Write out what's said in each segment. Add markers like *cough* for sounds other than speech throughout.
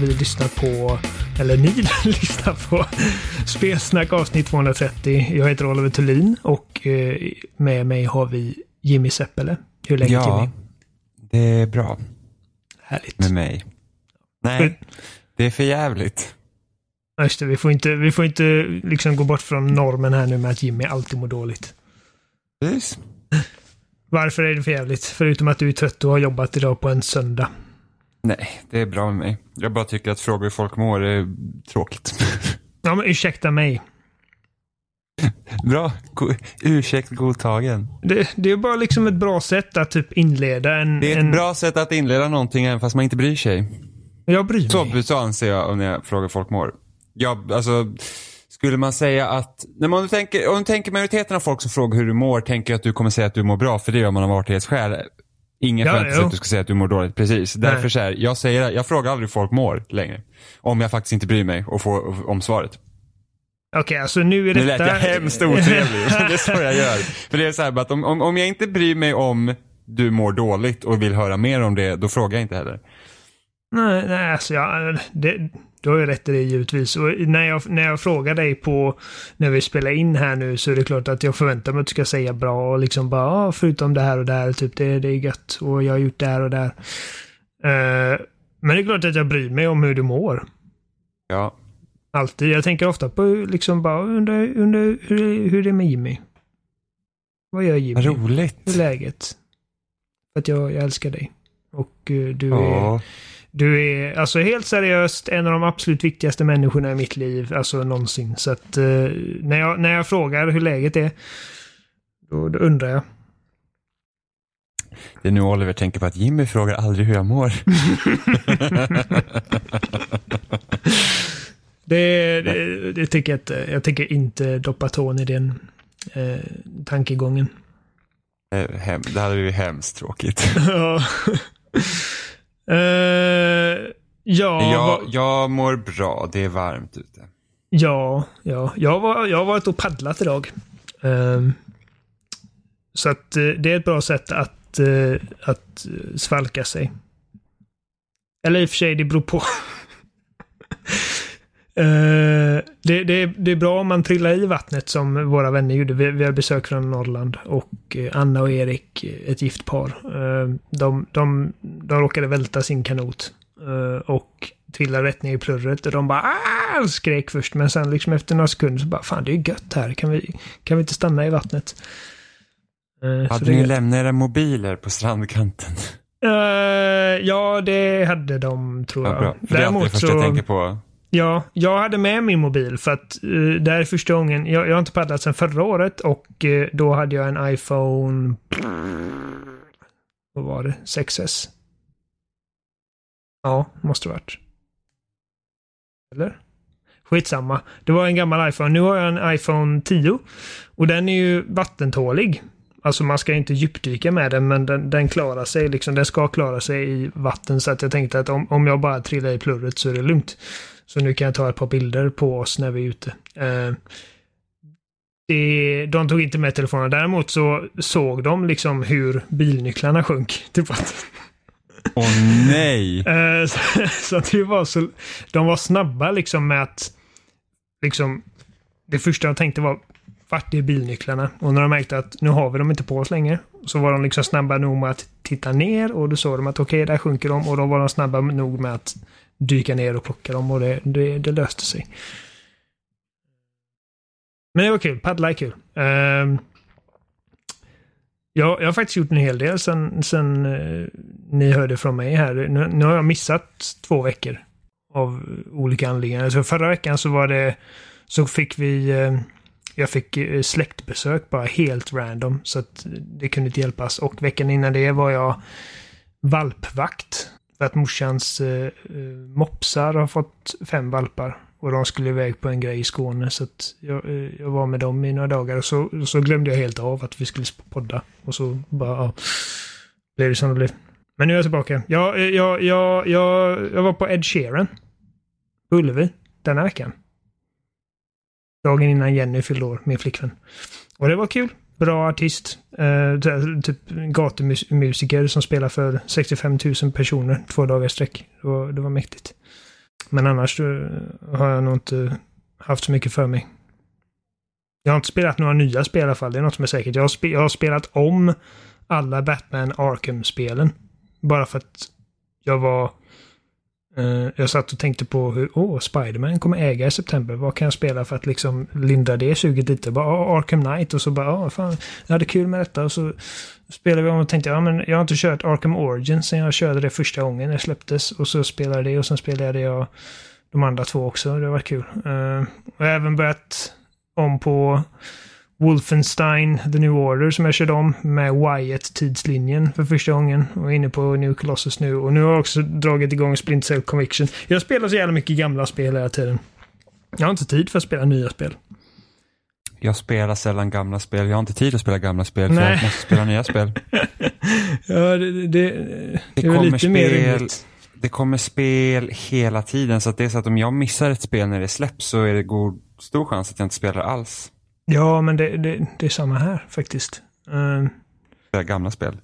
Vi lyssnar på, eller ni *laughs* lyssnar på Spelsnack avsnitt 230. Jag heter Oliver Thulin och eh, med mig har vi Jimmy Seppele. Hur läget Ja, Jimmy? det är bra Härligt. med mig. Nej, det är för jävligt. Just det, vi får inte, vi får inte liksom gå bort från normen här nu med att Jimmy alltid mår dåligt. Precis. Varför är det för jävligt? Förutom att du är trött och har jobbat idag på en söndag. Nej, det är bra med mig. Jag bara tycker att frågor hur folk mår är tråkigt. *laughs* Ja, men ursäkta mig. bra. Go- ursäkt godtagen. Det, det är bara liksom ett bra sätt att typ inleda en... Det är ett en... bra sätt att inleda någonting även fast man inte bryr sig. Jag bryr mig. Så, så anser jag när jag frågar hur folk mår. Jag, alltså, skulle man säga att, när man tänker, om du tänker majoriteten av folk som frågar hur du mår tänker att du kommer säga att du mår bra för det gör man av artighetsskäl. Ingen Ja, förväntar sig att du ska säga att du mår dåligt. Precis. Därför Nej. så här, jag säger, jag frågar aldrig hur folk mår längre. Om jag faktiskt inte bryr mig och får om svaret. Okej, alltså nu är Nu detta... lät jag hemskt otrevlig. *laughs* det är så jag gör. För det är så här, att om, om, om jag inte bryr mig om du mår dåligt och vill höra mer om det, då frågar jag inte heller. Nej, nej alltså jag, det, du har ju rätt i det givetvis. Och när jag, när jag frågar dig på när vi spelar in här nu så är det klart att jag förväntar mig att du ska säga bra och liksom bara ah, förutom det här och det här, typ det, det är gött och jag har gjort det här och det här. Eh, men det är klart att jag bryr mig om hur du mår. Ja. Alltid. Jag tänker ofta på liksom bara under, under hur, hur det är med Jimmy. Vad gör Jimmy? Roligt. Hur är läget? För att jag, jag älskar dig. Och eh, du är... Du är alltså helt seriöst en av de absolut viktigaste människorna i mitt liv, alltså någonsin. Så att eh, när, jag, när jag frågar hur läget är, då, då undrar jag. Det är nu Oliver tänker på att Jimmy frågar aldrig hur jag mår. *laughs* Det, det, det tycker jag inte. Jag tänker inte doppa tån i den eh, tankegången. Eh, Hem, det hade blivit hemskt tråkigt. *laughs* *laughs* Ja. Eh, ja, Jag, jag mår bra, det är varmt ute. ja, ja. Jag, var, jag har varit och paddlat idag. Ehm, så att eh, det är ett bra sätt att, eh, att svalka sig. Eller i och för sig, det beror på. *laughs* Eh, det, det, är- det är bra om man trillar i vattnet som våra vänner gjorde. Vi, vi har besök från Norrland och eh, Anna och Erik, eh, ett gift par. De, de, de råkade välta sin kanot och trillade rätt ner i plurret och de bara "Ah!" skrek först men sen liksom efter några sekunder så bara fan det är gött här. Kan vi, kan vi inte stanna i vattnet? Så Hade ni lämnat era mobiler på strandkanten? Ja, det hade de tror Ja, jag. bra. För det är det första jag tänker på. Ja, jag hade med min mobil för att uh, det här är första gången. Jag, jag har inte paddlat sedan förra året och uh, då hade jag en iPhone... Vad var det? 6S? Ja, måste det varit. Eller? Skitsamma. Det var en gammal iPhone. Nu har jag en iPhone 10. Och den är ju vattentålig. Alltså man ska inte djupdyka med den, men den, den klarar sig. Liksom, den ska klara sig i vatten. Så att jag tänkte att om, om jag bara trillar i plurret så är det lugnt. Så nu kan jag ta ett par bilder på oss när vi är ute. Eh, det, de tog inte med telefonen. Däremot så såg de liksom hur bilnycklarna sjönk *laughs* till vatten. Åh nej! *laughs* Eh, så, så det var så... De var snabba liksom med att... Liksom... Det första jag tänkte var vart är bilnycklarna? Och när de märkte att nu har vi dem inte på oss längre. Så var de liksom snabba nog med att titta ner och då såg de att okej, där sjunker de. Och då var de snabba nog med att dyka ner och plocka dem och det, det, det löste sig. Men det var kul. Paddla är kul. Ehm, jag, jag har faktiskt gjort en hel del sen, sen uh, ni hörde från mig här. Nu, nu har jag missat två veckor. Av olika anledningar. Så förra veckan så var det... Så fick vi... uh, jag fick eh, släktbesök bara helt random. Så att det kunde inte hjälpas. Och veckan innan det var jag valpvakt. För att morsans eh, eh, mopsar har fått fem valpar. Och de skulle iväg på en grej i Skåne. Så att jag, eh, jag var med dem i några dagar. Och så, så glömde jag helt av att vi skulle podda. Och så bara ja, blev det som det blev. Men nu är jag tillbaka. Jag, eh, jag, jag, jag, jag var på Ed Sheeran. På Ullevi. Denna veckan. Dagen innan Jenny fyllde år, min flickvän. Och det var kul bra artist. Eh, typ gatumusiker som spelar för 65 000 personer två dagar sträck. Det var, det var mäktigt. Men annars eh, har jag nog inte haft så mycket för mig. Jag har inte spelat några nya spel i alla fall. Det är något som är säkert. Jag har, spe jag har spelat om alla Batman Arkham-spelen. Bara för att jag var Eh, jag satt och tänkte på hur, åh, oh, Spiderman kommer äga i september. Vad kan jag spela för att liksom lindra det suget lite? Bara, oh, Arkham Knight och så bara, ja, oh, fan, jag hade kul med detta. Och så spelade vi om och tänkte, ja men jag har inte kört Arkham Origins sen jag körde det första gången när det släpptes. Och så spelade jag det och sen spelade jag de andra två också. Det var kul. Uh, och jag har även börjat om på Wolfenstein The New Order som jag körde om med Wyatt-tidslinjen för första gången. Och är inne på New Colossus nu. Och nu har jag också dragit igång Splinter Cell Conviction. Jag spelar så jävla mycket gamla spel hela tiden. Jag har inte tid för att spela nya spel. Jag spelar sällan gamla spel. Jag har inte tid att spela gamla spel för Nej. jag måste spela nya spel. *laughs* ja, det, det, det, det är lite spel, mer rimligt. Det kommer spel hela tiden. Så att det är så att om jag missar ett spel när det släpps så är det god, stor chans att jag inte spelar alls. Ja, men det, det, det är samma här faktiskt. Uh, det gamla spel.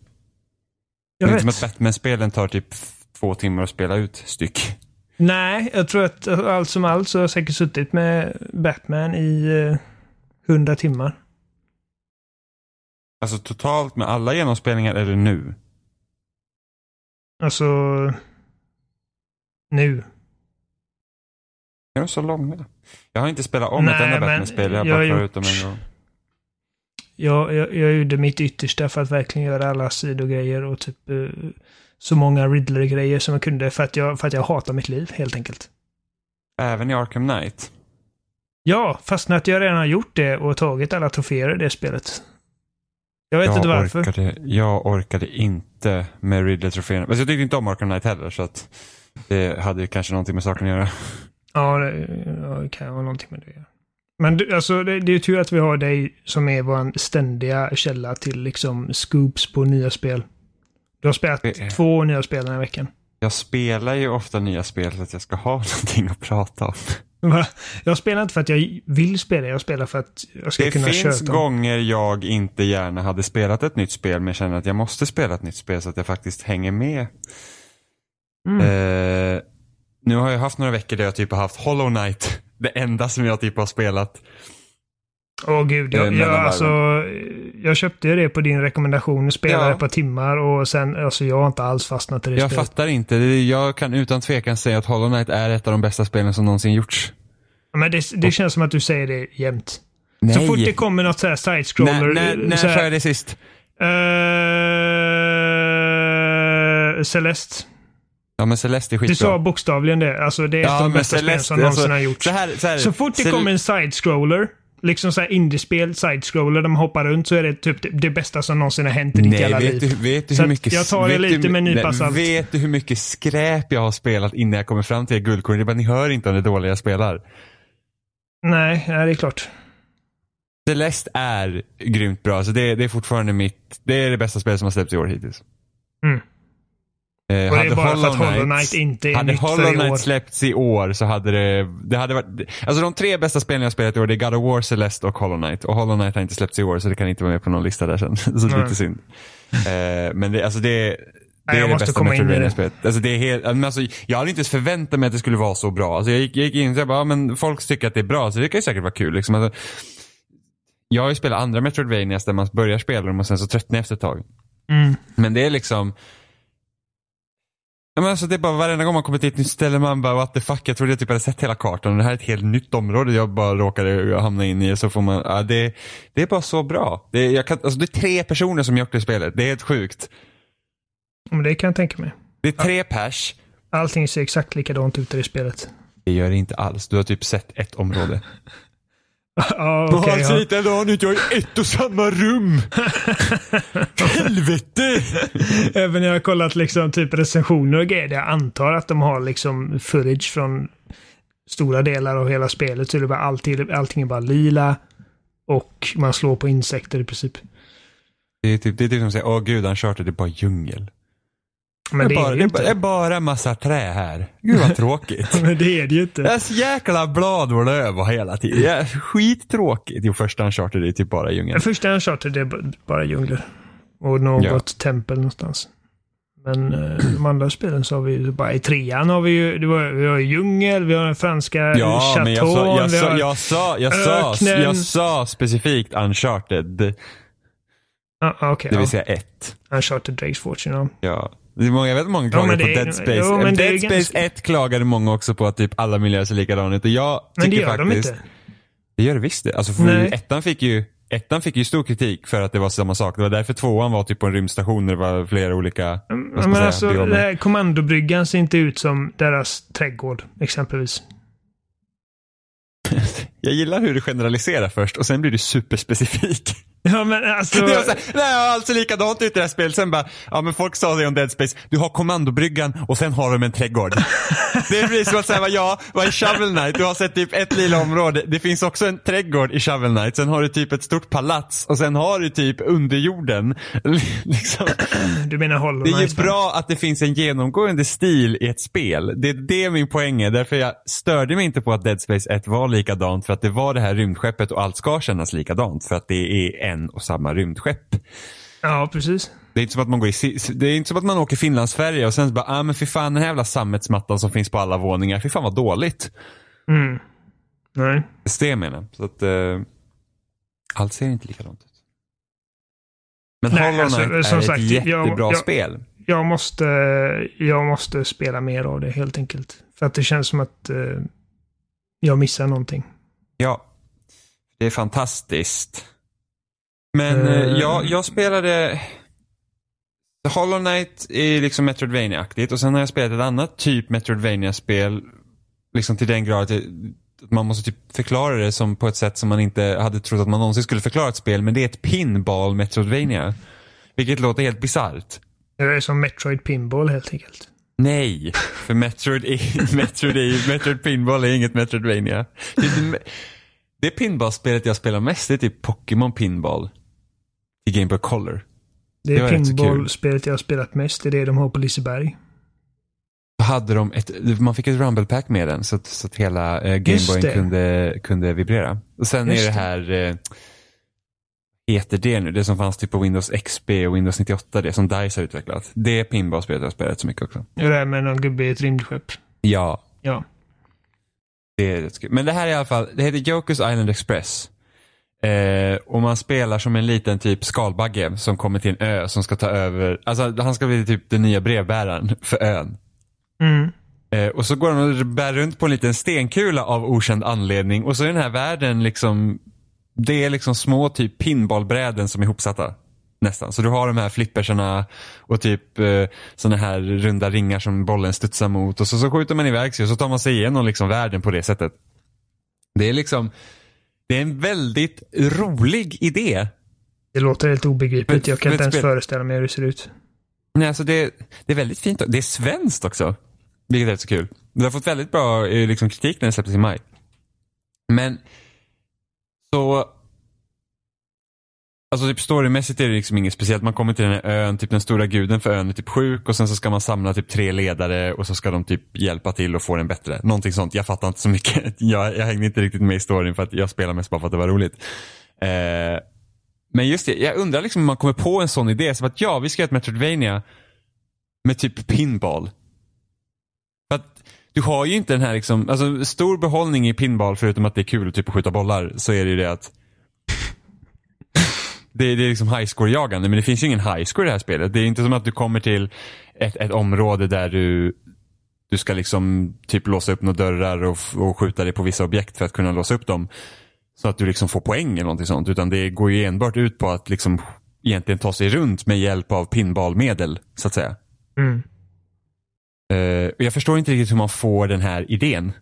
Jag det är vet. som att Batman-spelen tar typ två timmar att spela ut styck. Nej, jag tror att allt som allt så har jag säkert suttit med Batman i hundra uh, timmar. Alltså totalt med alla genomspelningar eller nu? Alltså... Nu. Är de så långa? Jag har inte spelat om Nej, ett enda Batman-spel. Jag har bara gjort... ut dem en gång. Jag, jag, jag gjorde mitt yttersta för att verkligen göra alla sidogrejer och typ uh, så många Riddler-grejer som jag kunde för att jag, för att jag hatar mitt liv helt enkelt. Även i Arkham Knight? Ja, fast att jag redan har gjort det och tagit alla troféer i det spelet. Jag vet jag inte varför. Orkade, jag orkade inte med Riddler-troféerna. Men jag tyckte inte om Arkham Knight heller så att det hade kanske någonting med saken att göra. Ja, det kan ha någonting med det. Men alltså, det, det är tur att vi har dig som är vår ständiga källa till liksom scoops på nya spel. Du har spelat är... två nya spel den här veckan. Jag spelar ju ofta nya spel för att jag ska ha *laughs* någonting att prata om. Jag spelar inte för att jag vill spela, jag spelar för att jag ska det kunna köta. Det finns gånger jag inte gärna hade spelat ett nytt spel men känner att jag måste spela ett nytt spel så att jag faktiskt hänger med. Mm. Eh, nu har jag haft några veckor där jag typ har haft Hollow Knight. *laughs* Det enda som jag typ har spelat. Åh oh, gud, jag, jag, alltså, jag köpte det på din rekommendation, spelade ja. ett par timmar och sen, alltså jag har inte alls fastnat i det Jag spelet. fattar inte. Jag kan utan tvekan säga att Hollow Knight är ett av de bästa spelen som någonsin gjorts. Men det, det känns som att du säger det jämt. Nej. Så fort det kommer något så här side-scroller. När, när, när sa jag det sist? Uh, Celeste. Ja men Celeste är skitbra. Du sa bokstavligen det. Alltså det är ett av de bästa spelen som någonsin alltså, har gjorts. Så, här, så, här, så fort det Cel kommer en side-scroller, liksom såhär indiespel, side-scroller, de hoppar runt, så är det typ det, det bästa som någonsin har hänt i ditt jävla liv. Du, vet du hur mycket, jag tar det lite med en nypa salt. Vet du hur mycket skräp jag har spelat innan jag kommer fram till guldkorn? Det är bara ni hör inte om det dåliga jag spelar. Nej, nej, det är klart. Celeste är grymt bra. Alltså det, det är fortfarande mitt, det är det bästa spelet som har släppts i år hittills. Mm. Eh, och det är bara Hollow för att Hollow Knight inte är hade nytt Hollow Knight år. släppts i år så hade det, det hade varit, alltså de tre bästa spelen jag spelat i år det är God of War, Celeste och Hollow Knight. Och Hollow Knight har inte släppts i år så det kan inte vara med på någon lista där sen. *laughs* så det är lite synd. eh, men det, alltså det, det Nej, är det bästa Metroidvania-spelet. Alltså det är helt, alltså, jag hade inte ens förväntat mig att det skulle vara så bra. Alltså jag gick, jag gick in och bara, ja, men folk tycker att det är bra så det kan ju säkert vara kul. Liksom. Alltså, jag har ju spelat andra Metroidvanias där man börjar spela dem och sen så tröttnar jag efter ett tag. Mm. Men det är liksom, Ja, men alltså det är bara varenda gång man kommer till ett nytt ställe man bara what the fuck, jag trodde jag typ hade sett hela kartan det här är ett helt nytt område jag bara råkade hamna in i. Så får man, ja, det, det är bara så bra. Det, kan, alltså det är tre personer som gjort det spelet, det är helt sjukt. Men det kan jag tänka mig. Det är tre pers. Allting ser exakt likadant ut i det spelet. Det gör det inte alls, du har typ sett ett område. *laughs* Ah, okay, han ser likadan ut, jag är i ett och samma rum. *laughs* Helvete! Även när jag har kollat liksom typ recensioner och grejer, jag antar att de har liksom footage från stora delar av hela spelet. Så är det bara allting, allting är bara lila och man slår på insekter i princip. Det är typ, det är typ som att säga, åh gud, han Uncharted är bara djungel. Men det, det är bara, är det är det är bara massa trä här. Gud vad tråkigt. *laughs* Men det är det ju inte. Det är så jäkla blad och löv och hela tiden. Ja, skittråkigt. Jo, första Uncharted är typ bara djungeln. Den första Uncharted det är bara djungler. Och något Ja. tempel någonstans. Men eh, de andra spelen så har vi ju bara i trean har vi ju, det var, vi har ju djungel, vi har den franska Ja, men jag sa, jag, sa, jag, sa, jag, sa, jag sa specifikt Uncharted. Ah, ah, okej, Det vill ja. säga ett. Uncharted Drake's Fortune, ja. Ja. Det är många, jag vet att många klagar men på det är- Dead Space. jo, men det Dead Space ganska- 1 klagade många också på att typ alla miljöer ser likadana ut. Och jag Men det tycker gör de faktiskt, inte. Det gör det visst det. Alltså för ettan fick ju Ettan fick ju stor kritik för att det var samma sak. Det var därför tvåan var typ på en rymdstation där det var flera olika, Men säga, alltså, biomer. det här kommandobryggan ser inte ut som deras trädgård, exempelvis. *laughs* Jag gillar hur du generaliserar först och sen blir du superspecifik. Ja, men alltså... *laughs* Det var så här, nej, alltså likadant ut i det här spelet. Sen bara, ja men folk sa det om Dead Space. Du har kommandobryggan och sen har de en trädgård. *laughs* det är precis som att säga, ja, vad är Shovel Knight? Du har sett typ ett lilla område. Det finns också en trädgård i Shovel Knight. Sen har du typ ett stort palats och sen har du typ underjorden. *laughs* liksom. *clears throat* Du menar Hollow Det är ju bra att det finns en genomgående stil i ett spel. Det är det min poäng är. Därför jag störde mig inte på att Dead Space 1 var likadant. För att det var det här rymdskeppet och allt ska kännas likadant. För att det är en och samma rymdskepp. Ja, precis. Det är inte som att man går i, det är inte som att man åker Finlandsfärja och sen bara, ah men fy fan den här jävla sammetsmattan som finns på alla våningar, fy fan vad dåligt. Mm. Nej. Det jag menar. Så att, eh, allt ser inte likadant ut. Men Nej, Hollow alltså, Knight som är sagt, ett jag- jättebra jag- spel. Jag måste, jag måste spela mer av det helt enkelt. För att det känns som att eh, jag missar någonting. Ja, det är fantastiskt. Men eh, jag, jag spelade... Hollow Knight är liksom Metroidvania-aktigt och sen har jag spelat ett annat typ Metroidvania-spel. Liksom till den grad att det- att man måste typ förklara det som på ett sätt som man inte hade trott att man någonsin skulle förklara ett spel. Men det är ett pinball Metroidvania. Vilket låter helt bisarrt. Det är som Metroid Pinball helt enkelt. Nej, för Metroid, är, *laughs* Metroid, är, Metroid Pinball är inget Metroidvania. Det, det pinballspelet jag spelar mest är typ Pokémon Pinball. I Game Boy Color. Det är så pinball-spelet jag har spelat mest. Det är det de har på Liseberg. Då hade de ett, man fick ett rumble pack med den så att, så att hela eh, Gameboyen kunde, kunde vibrera. Och sen Just är det här, eh, heter det nu, det som fanns typ på Windows XP och Windows 98, det som DICE har utvecklat. Det pinballspelet jag har spelat så mycket också. Det är det här med någon gubbe i ett rymdskepp. Ja, Ja. Det är rätt så. Men det här är i alla fall, det heter Jokers Island Express. Eh, och man spelar som en liten typ skalbagge som kommer till en ö som ska ta över, alltså han ska bli typ den nya brevbäraren för ön. Mm. Eh, och så går han och bär runt på en liten stenkula av okänd anledning och så är den här världen liksom, det är liksom små typ pinballbräden som är ihopsatta. Nästan. Så du har de här flippersarna och typ eh, sådana här runda ringar som bollen studsar mot och så, så skjuter man iväg sig och så tar man sig igenom liksom världen på det sättet. Det är liksom, det är en väldigt rolig idé. Det låter helt obegripligt. Men- Jag kan men inte ens föreställa mig hur det ser ut. Nej, alltså det, det är väldigt fint. Det är svenskt också. Vilket är rätt så kul. Det har fått väldigt bra eh, liksom, kritik när det släpptes i maj. Men så Alltså typ storymässigt är det liksom inget speciellt. Man kommer till den här ön, typ den stora guden för ön är typ sjuk och sen så ska man samla typ tre ledare och så ska de typ hjälpa till och få den bättre. Någonting sånt. Jag fattar inte så mycket. *laughs* Jag, jag hängde inte riktigt med i storyn för att jag spelar mest bara för att det var roligt. Eh, men just det, jag undrar liksom om man kommer på en sån idé. Som att ja, vi ska göra ett Metroidvania med typ pinball. För att du har ju inte den här liksom, alltså stor behållning i pinball förutom att det är kul typ att skjuta bollar så är det ju det att det, det är liksom high score-jagande men det finns ju ingen high score i det här spelet. Det är inte som att du kommer till ett, ett område där du du ska liksom typ låsa upp några dörrar och, och skjuta dig på vissa objekt för att kunna låsa upp dem. Så att du liksom får poäng eller någonting sånt. Utan det går ju enbart ut på att liksom egentligen ta sig runt med hjälp av pinballmedel så att säga. Mm. Eh, och jag förstår inte riktigt hur man får den här idén.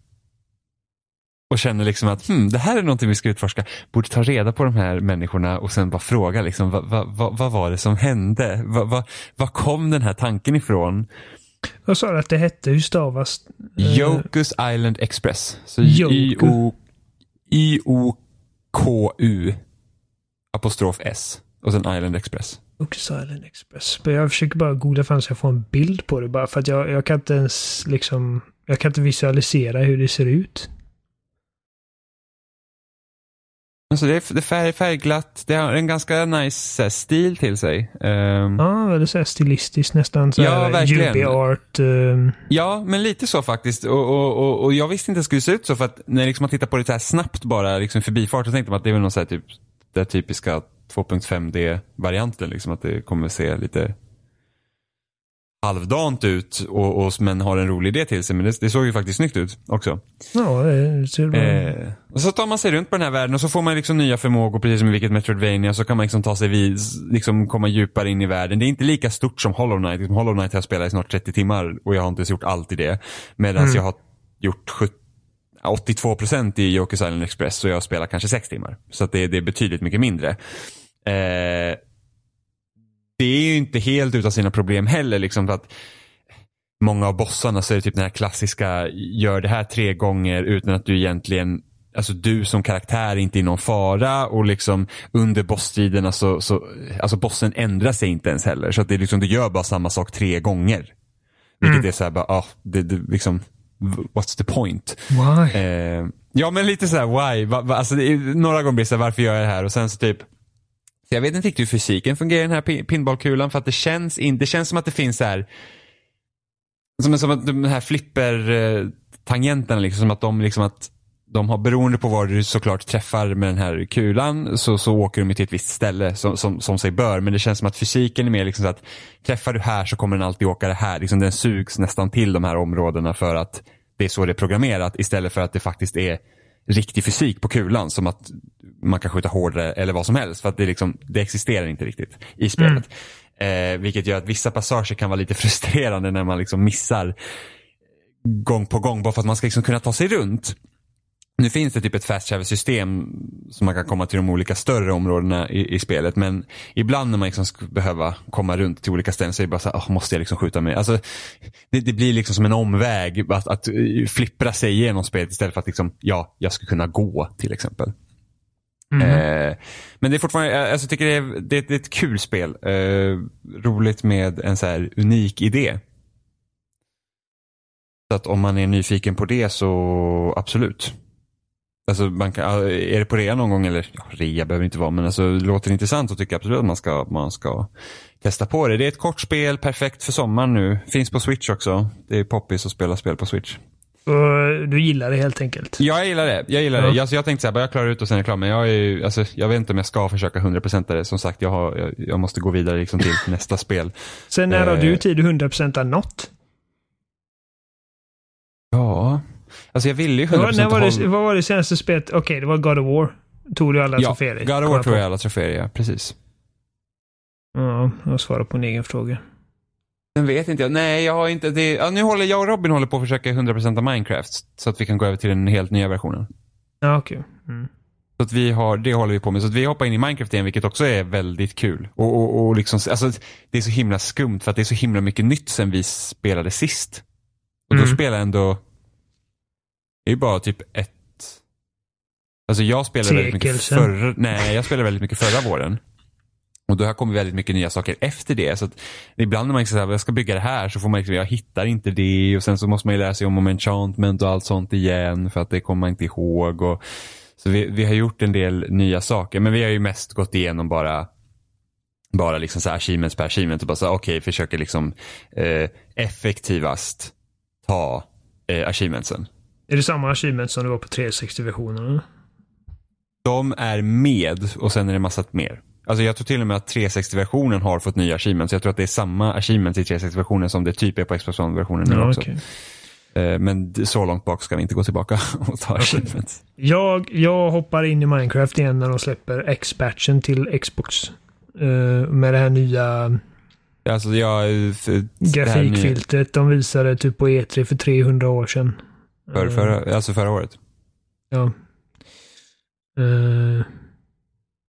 Och känner liksom att hmm, det här är någonting vi ska utforska. Borde ta reda på de här människorna och sen bara fråga liksom, vad, vad, vad, vad var det som hände? Vad, vad, vad kom den här tanken ifrån? Vad sa att det hette? Hur stavas? Eh, Jokus Island Express. Så Y-O-K-U apostrof S och sen Island Express. Yokes Island Express. Jag försöker bara googla fram så jag får en bild på det bara för att jag, jag kan inte ens liksom... Jag kan inte visualisera hur det ser ut. Alltså det är, det är färg, färgglatt, det har en ganska nice stil till sig. Ehm, Ja, väldigt så här stilistiskt nästan. Så Ja, verkligen. UB-art. ehm, Ja, men lite så faktiskt. Och, och, och, och jag visste inte att det skulle se ut så för att när liksom man tittar på det så här snabbt bara liksom förbifart så tänkte man att det är väl någon så här typ den typiska 2.5D-varianten. Liksom, att det kommer se lite halvdant ut och, och, men har en rolig idé till sig. Men det, det såg ju faktiskt snyggt ut också. Ja, det ser bra Eh, och så tar man sig runt på den här världen och så får man liksom nya förmågor precis som i vilket Metroidvania så kan man liksom ta sig vid, liksom komma djupare in i världen. Det är inte lika stort som Hollow Knight. Liksom Hollow Knight har jag spelat i snart 30 timmar och jag har inte ens gjort allt i det. Medan Mm. jag har gjort 70 82% i Jokers Island Express och jag spelar kanske 6 timmar. Så det, det är betydligt mycket mindre. Eh, det är ju inte helt utan sina problem heller. Liksom, att många av bossarna så är det typ den här klassiska, gör det här tre gånger utan att du egentligen Alltså du som karaktär är inte i någon fara och liksom under bossstriderna så, så alltså bossen ändrar sig inte ens heller. Så att det är liksom, du gör bara samma sak tre gånger. Vilket är så här bara, ah, det, det, liksom, what's the point? Why? Eh, ja men lite så här why? Va, va, alltså, det är, några gånger blir det så här, varför gör jag det här? Och sen så typ så jag vet inte riktigt hur fysiken fungerar i den här pinballkulan för att det känns, in, det känns som att det finns så här som, som att de här flipper-tangenterna eh, liksom, som att de liksom att de har beroende på var du såklart träffar med den här kulan så, så åker de till ett visst ställe som, som, som sig bör. Men det känns som att fysiken är mer liksom så att träffar du här så kommer den alltid åka det här. Liksom den sugs nästan till de här områdena för att det är så det är programmerat istället för att det faktiskt är riktig fysik på kulan som att man kan skjuta hårdare eller vad som helst. För att det, liksom, det existerar inte riktigt i spelet. Eh, vilket gör att vissa passager kan vara lite *laughs* frustrerande när man liksom missar gång på gång bara för att man ska liksom kunna ta sig runt. Nu finns det typ ett fast travel system som man kan komma till de olika större områdena i, i spelet. Men ibland när man liksom ska behöva komma runt till olika ställen så är det bara så här, "Åh, måste jag liksom skjuta mig? Alltså, det, det blir liksom som en omväg att, att eh, flippra sig igenom spelet istället för att liksom, ja, jag ska kunna gå till exempel. Eh, men det är fortfarande, jag alltså, tycker det är, det, det är ett kul spel. Eh, roligt med en så här unik idé. Så att om man är nyfiken på det så absolut. Alltså man kan, är det på rea någon gång eller, ja, rea behöver inte vara men alltså låter det intressant så tycker jag absolut att man ska, man ska testa på det. Det är ett kort spel, perfekt för sommaren nu. Finns på Switch också. Det är poppis att spela spel på Switch. Och du gillar det helt enkelt? Ja, jag gillar det. Jag gillar Ja. det. Alltså, jag tänkte så här, bara jag klarar ut och sen är jag klar. Men jag, är, alltså, jag vet inte om jag ska försöka 100% det. Som sagt, jag, har, jag, jag måste gå vidare liksom till *laughs* nästa spel. Sen när har Eh. du tid att 100% av något? Ja, alltså jag ville ju 100% Vad, när var det, vad var det senaste spelet? Okej, det var God of War. Tog du alla Ja, troféer i? God of War på. jag alla troféer ja, precis. Ja, jag svarar på en egen fråga. Sen vet inte jag. Nej, jag har inte. Det, ja, nu håller jag och Robin håller på att försöka 100% av Minecraft. Så att vi kan gå över till den helt nya versionen. Ja, okej. Mm. Så att vi har, det håller vi på med. Så att vi hoppar in i Minecraft igen, vilket också är väldigt kul. Och, och, och liksom, alltså, det är så himla skumt för att det är så himla mycket nytt sen vi spelade sist. Och då Mm. spelar jag ändå, det är ju bara typ ett, alltså jag spelade väldigt mycket förra, nej jag spelade väldigt mycket förra våren. Och då har kommit väldigt mycket nya saker efter det. Så ibland när man säger jag ska bygga det här så får man liksom, jag hittar inte det och sen så måste man ju lära sig om, om enchantment och allt sånt igen för att det kommer man inte ihåg. Och, så vi, vi har gjort en del nya saker men vi har ju mest gått igenom bara bara liksom så här achievements per achievement och bara så okej, försöker liksom eh, effektivast ta eh, achievementsen. Är det samma achievement som det var på 360-versionen? De är med och sen är det massa mer. Alltså jag tror till och med att 360-versionen har fått nya achievements. Jag tror att det är samma achievements i 360-versionen som det typ är på Xbox One-versionen nu Ja, också. okej. Eh, Men så långt bak ska vi inte gå tillbaka *laughs* och ta achievements. Jag, jag hoppar in i Minecraft igen när de släpper X-patchen till Xbox. Eh, med det här nya Alltså jag... eh, grafikfiltret de visade typ på E3 för 300 år sedan. För, förra, alltså förra året. Ja. Eh,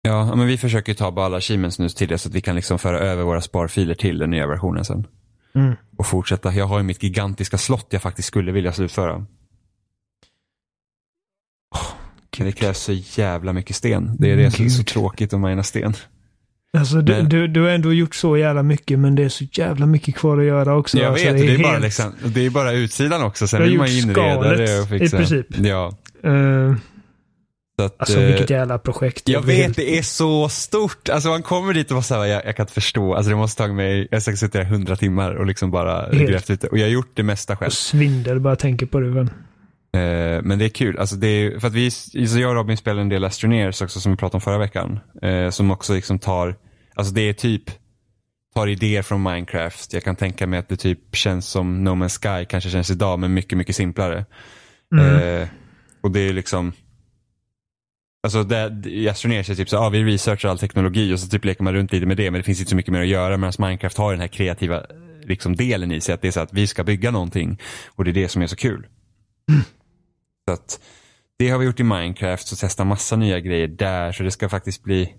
Ja, men vi försöker ta bara alla achievements nu till det så att vi kan liksom föra över våra sparfiler till den nya versionen sen. mm. Och fortsätta. Jag har ju mitt gigantiska slott jag faktiskt skulle vilja slutföra. Men det krävs så jävla mycket sten. Det är det som är så tråkigt att mina sten. Alltså du, Men- du, du har ändå gjort så jävla mycket men det är så jävla mycket kvar att göra också. Jag alltså, vet, det är, bara helt- liksom, det är bara utsidan också. Sen vill man gjort inreda det och fixa. i princip. Ja. Så att, alltså eh, vilket jävla projekt. Jag blir vet, helt- det är så stort. Alltså man kommer dit och bara såhär, jag, jag kan inte förstå. Alltså det måste ta mig, jag har säkert suttit där i hundra timmar och liksom bara Helt. grävt ut det. Och jag har gjort det mesta själv. Och svindel bara tänker på det. Men. Eh, men det är kul. Alltså det är, för att vi, så jag och Robin spelar en del Astroneers också som vi pratade om förra veckan. Eh, som också liksom tar, alltså det är typ, tar idéer från Minecraft. Jag kan tänka mig att det typ känns som No Man's Sky kanske känns idag, men mycket, mycket simplare. Mm. Eh, och det är liksom, alltså det, i Astroneers är typ så, ja vi researchar all teknologi och så typ leker man runt lite med det, men det finns inte så mycket mer att göra. Medan Minecraft har den här kreativa liksom delen i sig, att det är så att vi ska bygga någonting. Och det är det som är så kul. Så att det har vi gjort i Minecraft, så testa massa nya grejer där. Så det ska faktiskt bli,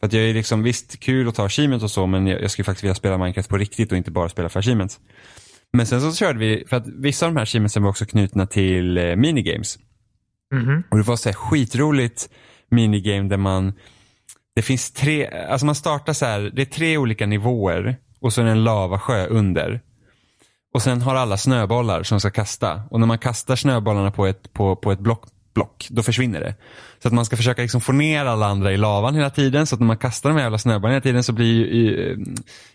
för att jag är liksom, visst kul att ta achievements och så, men jag, jag skulle faktiskt vilja spela Minecraft på riktigt och inte bara spela för achievements. Men sen så körde vi, för att vissa av de här achievementsen var också knutna till eh, minigames. Mhm. Och det var så här skitroligt minigame där man, det finns tre, alltså man startar så här, det är tre olika nivåer och så är det en lavasjö under. Och sen har alla snöbollar som ska kasta. Och när man kastar snöbollarna på ett, på, på ett block, block, då försvinner det. Så att man ska försöka liksom få ner alla andra i lavan hela tiden. Så att när man kastar de här jävla snöbollarna hela tiden så blir ju, eh,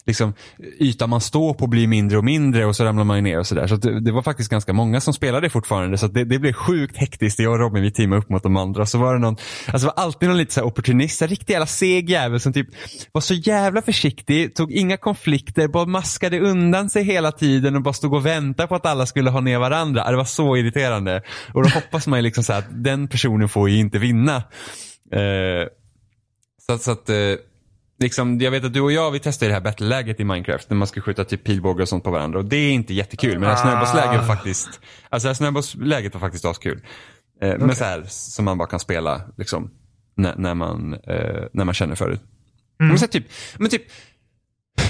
liksom, ytan man står på blir mindre och mindre och så ramlar man ju ner och sådär. Så att det, det var faktiskt ganska många som spelade fortfarande. Så att det, det blev sjukt hektiskt. Jag och Robin vi teamade upp mot de andra. Så var det någon, alltså var alltid någon lite så här opportunist, en riktig jävla seg jävel som typ var så jävla försiktig, tog inga konflikter, bara maskade undan sig hela tiden och bara stod och väntade på att alla skulle ha ner varandra. Det var så irriterande. Och då hoppas man ju liksom så här att den personen får ju inte vinna. Eh, så, så att, eh, liksom, jag vet att du och jag vi testade det här battle-läget i Minecraft när man ska skjuta typ pilbågar och sånt på varandra och det är inte jättekul men det här Ah. snöbollsläget var faktiskt, alltså det här snöbollsläget var faktiskt askul. Eh, Men så här som man bara kan spela liksom när, när, man, eh, när man känner för det. Men, så här, typ, men typ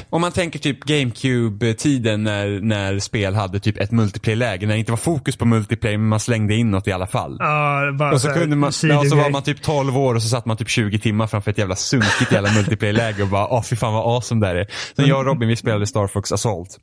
om man tänker typ GameCube-tiden när, när spel hade typ ett multiplayer-läge, när det inte var fokus på multiplayer men man slängde in något i alla fall. Ja, bara Och så, kunde man, ja, så var man typ 12 år och så satt man typ 20 timmar framför ett jävla sunkigt jävla multiplayer-läge och bara åh fy fan vad awesome det här är. Sen jag och Robin vi spelade Star Fox Assault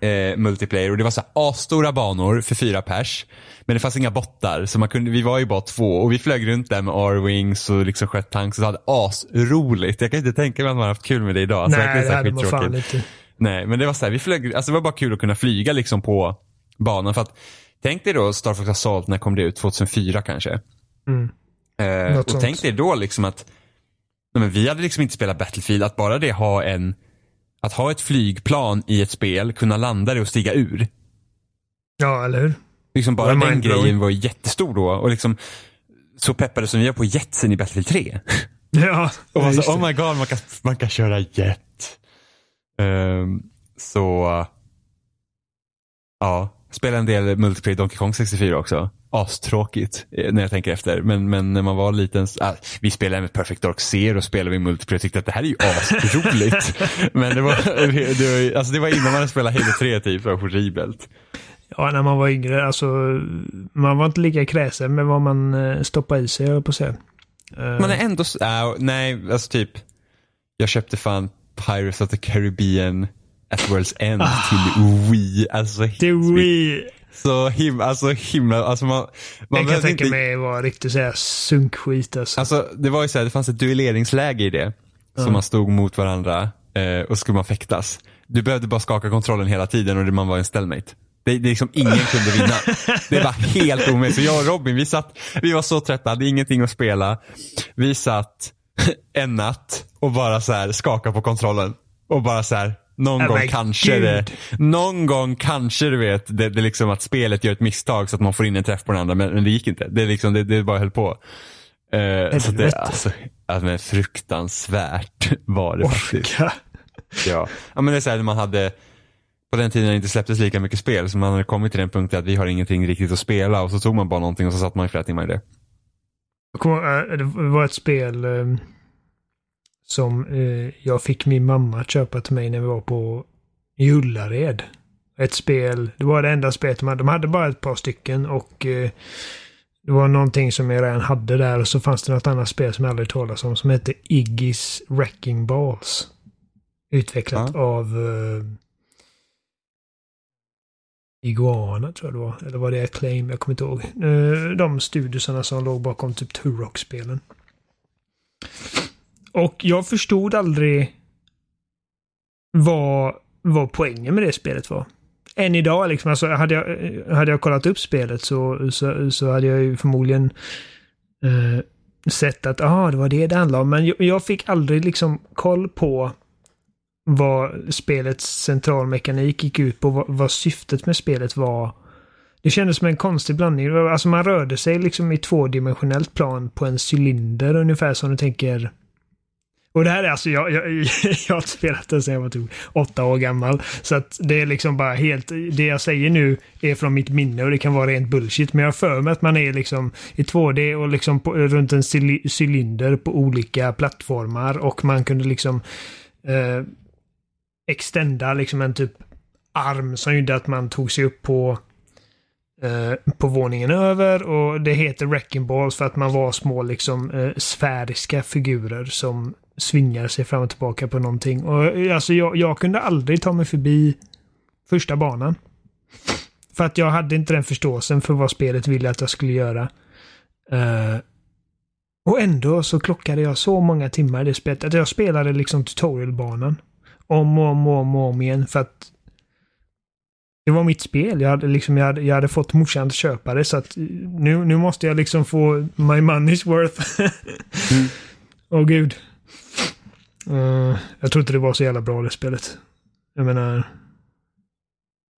Eh, multiplayer och det var så här asstora banor för fyra pers. Men det fanns inga bottar så man kunde, vi var ju bara två och vi flög runt där med R-wings och liksom sköt tanks och hade asroligt. Jag kan inte tänka mig att man har haft kul med det idag. Alltså, Nej, det hade man fan inte. Nej, men det var så här, vi flög, alltså det var bara kul att kunna flyga liksom på banan. För att, tänk dig då Star Fox Assault, när kom det ut? 2004 kanske? Mm. Eh, och sånt. tänk dig då liksom att, nej, men vi hade liksom inte spelat Battlefield, att bara det ha en, att ha ett flygplan i ett spel, kunna landa det och stiga ur. Ja, eller hur? Liksom bara var den grejen var jättestor då och liksom så peppade som vi är på jetsen i Battlefield 3. *laughs* Ja, *laughs* Och man det. oh my god, man kan, man kan köra jet. Ehm, så, ja, spela en del multiplayer Donkey Kong 64 också. Astråkigt eh, när jag tänker efter. Men, men när man var liten, ah, vi spelade med Perfect Dark Zero spelade vi multiplayer och tyckte att det här är ju asroligt. *laughs* men det var, *laughs* det, var, alltså det var innan man hade spelat Halo 3 typ, det var horribelt. Ja, när man var yngre, alltså man var inte lika kräsen med vad man eh, stoppade i sig, jag på att säga. Eh, Man är ändå, äh, nej, alltså typ, jag köpte fan Pirates of the Caribbean at World's End till Wii. Alltså, Ah. Är Wii. så himla, alltså himla, alltså man, man Jag kan tänka inte, mig var riktigt såhär sunkskit alltså. Alltså det var ju så här, det fanns ett duelleringsläge i det. Som man stod mot varandra eh, och så skulle man fäktas. Du behövde bara skaka kontrollen hela tiden och man var en ställmate. Det, det är liksom ingen *laughs* kunde vinna. Det var helt omöjligt. Så jag och Robin, vi satt, vi var så trötta, hade ingenting att spela. Vi satt *laughs* en natt och bara så här skakade på kontrollen. Och bara så här, någon Ja, gång kanske gud. det, någon gång kanske du vet, det, det liksom att spelet gör ett misstag så att man får in en träff på den andra. Men, men det gick inte. Det, liksom, det, det bara höll på. Eh, så det, alltså, alltså, men fruktansvärt *laughs* var det faktiskt. Orka. Ja. ja, men det är så här, man hade, på den tiden det inte släpptes lika mycket spel, så man hade kommit till den punkten att vi har ingenting riktigt att spela och så tog man bara någonting och så satt man i flera timmar i det. Eh, Det var ett spel eh, som eh, jag fick min mamma att köpa till mig när vi var på Ullared. Ett spel, det var det enda spelet de hade. De hade bara ett par stycken och eh, Det var någonting som jag redan hade där och så fanns det något annat spel som jag aldrig talat om som hette Iggy's Wrecking Balls. Utvecklat Ja. av uh, Iguana tror jag det var. Eller var det Acclaim? Jag kommer inte ihåg. Uh, de studiosarna som låg bakom typ Turok-spelen. Och jag förstod aldrig vad, vad poängen med det spelet var. Än idag liksom, alltså hade jag, hade jag kollat upp spelet så, så, så hade jag ju förmodligen eh, sett att ah, det var det det handlade om. Men jag, jag fick aldrig liksom koll på vad spelets centralmekanik gick ut på, vad, vad syftet med spelet var. Det kändes som en konstig blandning. Alltså man rörde sig liksom i tvådimensionellt plan på en cylinder ungefär som du tänker och det här är alltså, jag, jag, *laughs* jag har spelat det sedan jag var typ åtta år gammal. Så att det är liksom bara helt, det jag säger nu är från mitt minne och det kan vara rent bullshit. Men jag har för mig att man är liksom i 2D och liksom på, runt en cylinder på olika plattformar och man kunde liksom eh, extenda liksom en typ arm som gjorde att man tog sig upp på eh, på våningen över och det heter Wrecking Balls för att man var små liksom eh, sfäriska figurer som svingar sig fram och tillbaka på någonting. Och eh, alltså jag, jag kunde aldrig ta mig förbi första banan. För att jag hade inte den förståelsen för vad spelet ville att jag skulle göra. Eh, och ändå så klockade jag så många timmar i det spelet att jag spelade liksom tutorialbanan. Om och om och om, och om igen för att det var mitt spel. Jag hade, liksom, jag hade, jag hade fått morsan att köpa det så att nu, nu måste jag liksom få my money's worth. *laughs* Mm. Åh gud. Eh, jag tror inte det var så jävla bra det spelet. Jag menar.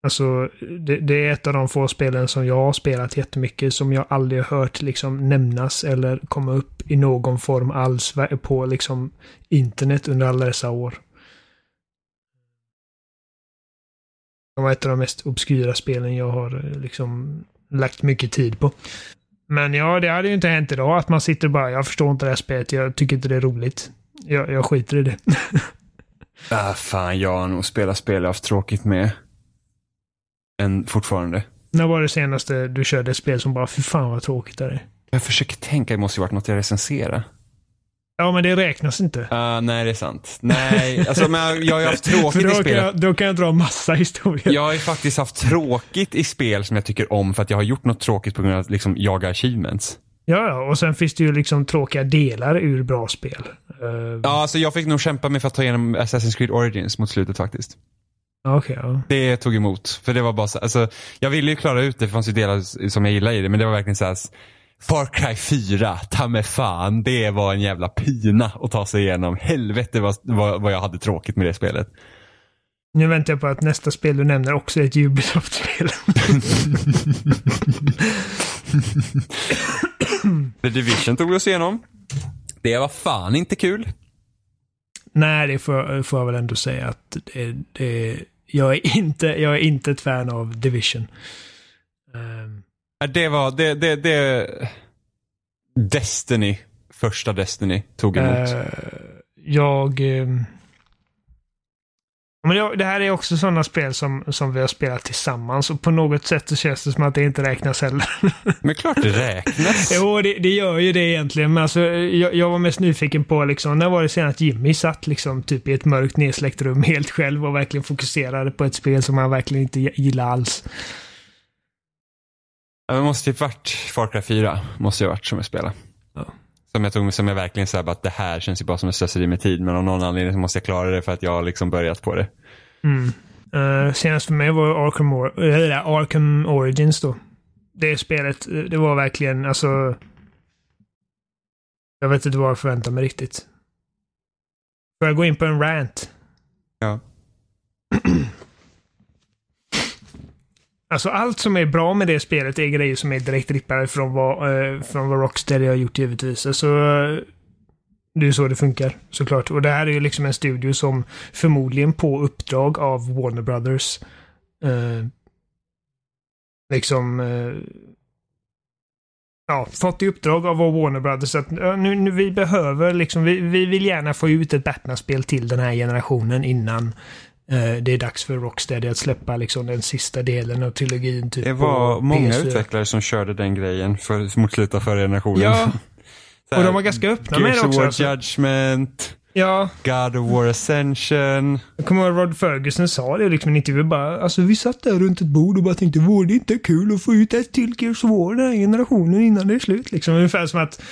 Alltså, det, det är ett av de få spelen som jag har spelat jättemycket som jag aldrig har hört liksom nämnas eller komma upp i någon form alls på liksom internet under alla dessa år. Det var ett av de mest obskyra spelen jag har eh, liksom lagt mycket tid på. Men ja, det hade ju inte hänt idag att man sitter och bara, jag förstår inte det här spelet, jag tycker inte det är roligt. Jag, jag skiter i det. *laughs* Ah, fan, jag har nog spelat spel jag haft tråkigt med. Än fortfarande. När var det senaste du körde ett spel som bara, fy fan vad tråkigt det är? Jag försöker tänka, det måste ju varit något jag recenserade. Ja, men det räknas inte. Ah, nej, det är sant. Nej, alltså men jag, har ju haft *laughs* tråkigt i spel. jag, då kan jag dra massa historier. Jag har ju faktiskt haft tråkigt i spel som jag tycker om för att jag har gjort något tråkigt på grund av att liksom jaga achievements. Ja, ja, och sen finns det ju liksom tråkiga delar ur bra spel. Uh, Ja, alltså jag fick nog kämpa mig för att ta igenom Assassin's Creed Origins mot slutet faktiskt. Okej, ja. Det tog emot. För det var bara så, alltså, jag ville ju klara ut det, det fanns ju delar som jag gillade i det, men det var verkligen så här. Far Cry 4, ta mig fan, det var en jävla pina att ta sig igenom. Helvete vad, vad, vad jag hade tråkigt med det spelet. Nu väntar jag på att nästa spel du nämner också är ett Ubisoft-spel. *laughs* *coughs* The Division tog vi oss igenom. Det var fan inte kul. Nej, det får, får jag väl ändå säga att det, det, jag, är inte, jag är inte ett fan av Division. Um, Det var, det, det, det... Destiny, första Destiny, tog emot. uh, jag... Um, men det här är också sådana spel som, som vi har spelat tillsammans och på något sätt så känns det som att det inte räknas heller. *laughs* Men klart det räknas. jo, det, det gör ju det egentligen. Men alltså, jag, jag var mest nyfiken på liksom, när var det senast Jimmy satt liksom typ i ett mörkt nedsläckt rum helt själv och verkligen fokuserade på ett spel som han verkligen inte gillar alls. Ja, men måste typ varit Far Cry 4, måste ju varit som jag spelade. Ja. Som jag tog som jag verkligen sa att det här känns ju bara som ett slöseri med tid, men av någon anledning så måste jag klara det för att jag har liksom börjat på det. Mm. Uh, senast för mig var Arkham, Or äh, Arkham Origins då. Det spelet, det var verkligen alltså... Jag vet inte vad jag förväntar mig riktigt. Får jag gå in på en rant? Ja. *clears throat* Alltså allt som är bra med det spelet är grejer som är direkt rippade från vad, eh, från vad Rocksteady har gjort givetvis. Alltså, eh, det är ju så det funkar såklart. Och det här är ju liksom en studio som förmodligen på uppdrag av Warner Brothers eh, liksom eh, ja, fått i uppdrag av Warner Brothers att nu, nu, vi behöver liksom, vi, vi vill gärna få ut ett Batman-spel till den här generationen innan Eh, det är dags för Rocksteady att släppa liksom den sista delen av trilogin. Typ Det var många PS4. utvecklare som körde den grejen för, mot slutet av förra generationen. Ja, *laughs* och de var ganska öppna med det också. War Alltså. Judgment, Ja, God of War Ascension. jag kommer ihåg Rod Ferguson sa det liksom i en intervju bara. Alltså vi satt där runt ett bord och bara tänkte vore det inte kul att få ut ett till Gears of War den här generationen innan det är slut liksom. Ungefär som att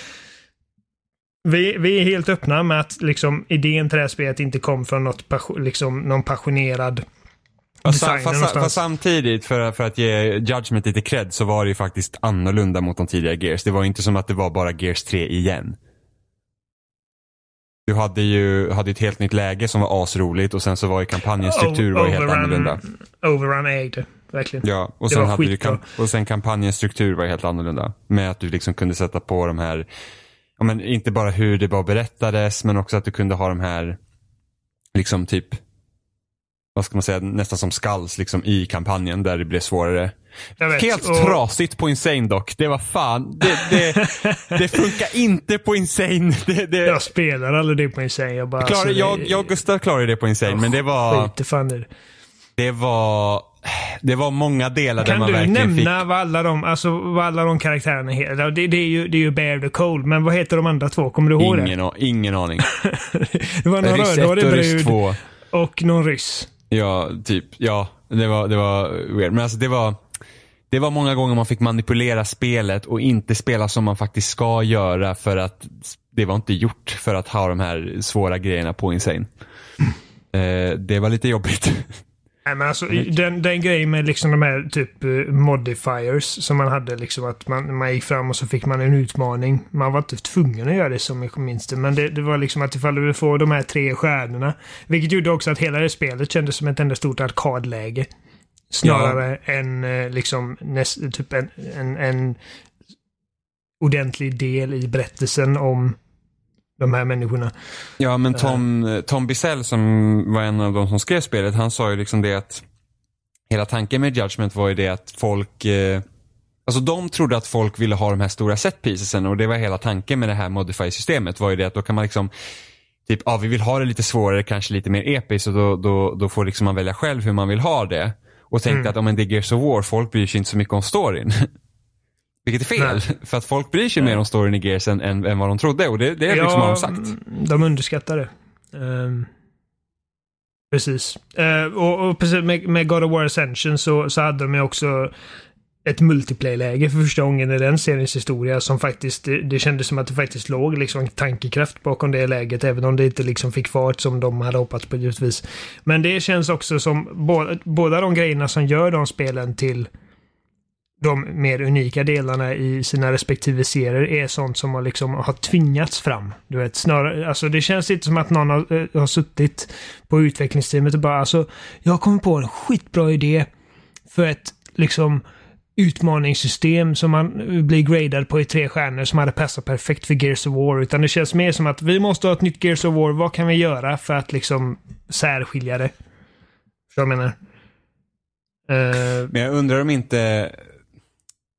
vi, vi är helt öppna med att liksom idén till det här spelet inte kom från något, liksom, någon passionerad Fast, fast, samtidigt, för, för att ge Judgment lite cred, så var det ju faktiskt annorlunda mot de tidigare Gears. Det var ju inte som att det var bara Gears 3 igen. Du hade ju hade ett helt nytt läge som var asroligt och sen så var ju kampanjens struktur var helt annorlunda. Overrun ägde, verkligen. Ja, och sen, hade du och sen kampanjens struktur var helt annorlunda. Med att du liksom kunde sätta på de här, ja men inte bara hur det bara berättades, men också att du kunde ha de här, liksom typ, vad ska man säga, nästan som skulls liksom i kampanjen där det blev svårare. Jag vet. Helt Och- trasigt på Insane dock. Det var fan, det, det, *laughs* det funkar inte på Insane. *laughs* Det, det, Jag spelar aldrig det på Insane. Jag bara... Klar, alltså, jag, det- jag och Gustav klarade det på Insane, men det var, fan det. det var, det var många delar där Kan man du verkligen fick nämna vad alla de, alltså, vad alla de karaktärerna heter? Det, det, är ju, det är ju Bear the Cold, men vad heter de andra två? Kommer du ihåg Ingen, a- ingen aning. det? *laughs* Det var någon Ryss 1 rödhårig brud 2. och någon ryss. Ja, typ. Ja, det var, det var weird. Men alltså det var, det var många gånger man fick manipulera spelet och inte spela som man faktiskt ska göra för att det var inte gjort för att ha de här svåra grejerna på Insane. Eh, det var lite jobbigt. *laughs* Nej men alltså den, den grejen med liksom de här typ eh, modifiers som man hade liksom att man, man gick fram och så fick man en utmaning. Man var inte tvungen att göra det som jag minns det. Men det, det var liksom att ifall du vill få de här tre stjärnorna. Vilket gjorde också att hela det spelet kändes som ett enda stort arkadläge. Snarare än eh, liksom näst, typ en, en, en ordentlig del i berättelsen om de här människorna. Ja, men Tom, Tom Bissell som var en av de som skrev spelet, han sa ju liksom det att hela tanken med Judgment var ju det att folk eh, Alltså de trodde att folk ville ha de här stora setpiecesen och det var hela tanken med det här modify-systemet var ju det att då kan man liksom Typ, ja vi vill ha det lite svårare, kanske lite mer episkt och då, då, då får liksom man välja själv hur man vill ha det. Och tänkte att om det är Gears of War, folk bryr sig inte så mycket om storyn. *laughs* Vilket är fel, för att folk bryr sig mer om storyn i Gears än, än, än vad de trodde och det, det är liksom vad de sagt. de underskattar det. Ehm, precis. Eh, och, och precis med, med God of War Ascension så, så hade de ju också ett multiplayer-läge för första gången i den seriens historia som faktiskt, det, det kändes som att det faktiskt låg liksom tankekraft bakom det läget även om det inte liksom fick fart som de hade hoppats på givetvis. Men det känns också som båda, båda de grejerna som gör de spelen till de mer unika delarna i sina respektive serier är sånt som har, liksom, har tvingats fram. Du vet, snarare, alltså det känns inte som att någon har, eh, har suttit på utvecklingsteamet och bara alltså, jag har kommit på en skitbra idé för ett liksom utmaningssystem som man blir gradad på i tre stjärnor som hade passat perfekt för Gears of War. Utan det känns mer som att vi måste ha ett nytt Gears of War. Vad kan vi göra för att liksom särskilja det? Förstår du vad jag menar? Uh, Men jag undrar om inte,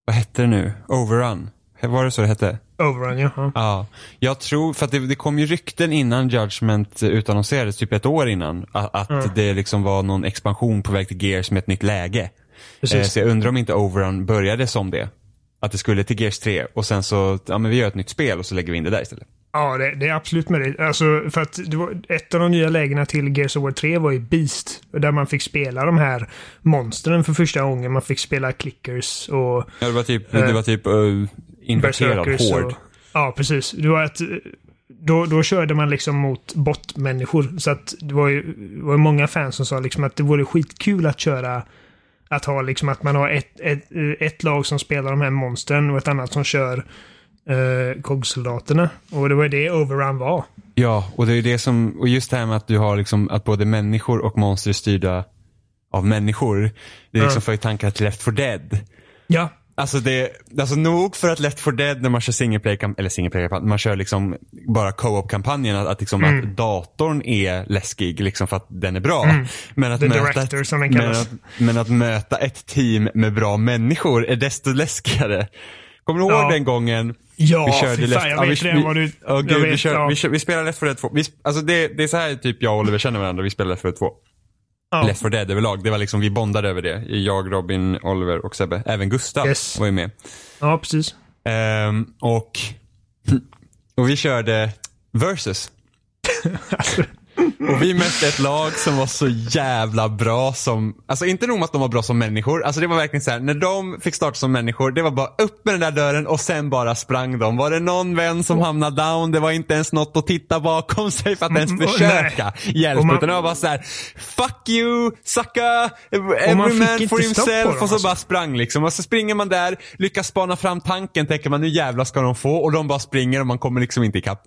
vad hette det nu? Overrun? Var det så det hette? Overrun, ja. ja. Ja, jag tror, för att det, det kom ju rykten innan Judgment utannonserades, typ ett år innan, att, att Mm. det liksom var någon expansion på väg till Gears med ett nytt läge. Eh, så jag undrar om inte Overrun började som det. Att det skulle till Gears 3 och sen så, ja men vi gör ett nytt spel och så lägger vi in det där istället. Ja, det, det är absolut möjligt. Alltså, för att ett av de nya lägena till Gears of War 3 var ju Beast. Där man fick spela de här monstren för första gången. Man fick spela clickers och Ja, det var typ, det var typ uh, inverterad berserkers. hård. Ja, precis. Det var ett, då, då körde man liksom mot bottmänniskor. Så att det var ju det var många fans som sa liksom att det vore skitkul att köra att ha liksom att man har ett, ett, ett lag som spelar de här monstren och ett annat som kör uh, KOG-soldaterna. Och det var det Overrun var. Ja, och det är det som, och just det här med att du har liksom, att både människor och monster är styrda av människor. Det är liksom Ja. för tankar till Left 4 Dead. Ja, Alltså det, alltså nog för att Left 4 Dead när man kör single play eller single play man kör liksom bara co-op kampanjen att, att liksom Mm. att datorn är läskig liksom för att den är bra. Men att The möta Director, ett, som men att, men att möta ett team med bra människor är desto läskigare. Kommer du ihåg Ja. den gången Ja, vi körde jag vet vi, vad du- jag gud, vi, vet, kör, ja. vi, kör, vi spelar Left 4 Dead 2. Vi, alltså det, det är så här typ jag och Oliver känner varandra, vi spelar Left 4 Dead 2. Ja. Left 4 Dead överlag. Det var liksom, vi bondade över det. Jag, Robin, Oliver och Sebbe. Även Gustav Yes. var ju med. Ja, precis. Ehm, och, *laughs* och vi körde versus. *laughs* Alltså, Och vi mötte ett lag som var så jävla bra som, alltså inte nog med att de var bra som människor, alltså det var verkligen så här, när de fick starta som människor, det var bara upp med den där dörren och sen bara sprang de. Var det någon vän som hamnade down, det var inte ens något att titta bakom sig för att ens Mm, försöka hjälpa, Och man- utan det var bara så här, fuck you, sucka, every man for himself dem, och så alltså. bara sprang liksom. Och så springer man där, lyckas spana fram tanken, tänker man nu jävlar ska de få och de bara springer och man kommer liksom inte ikapp.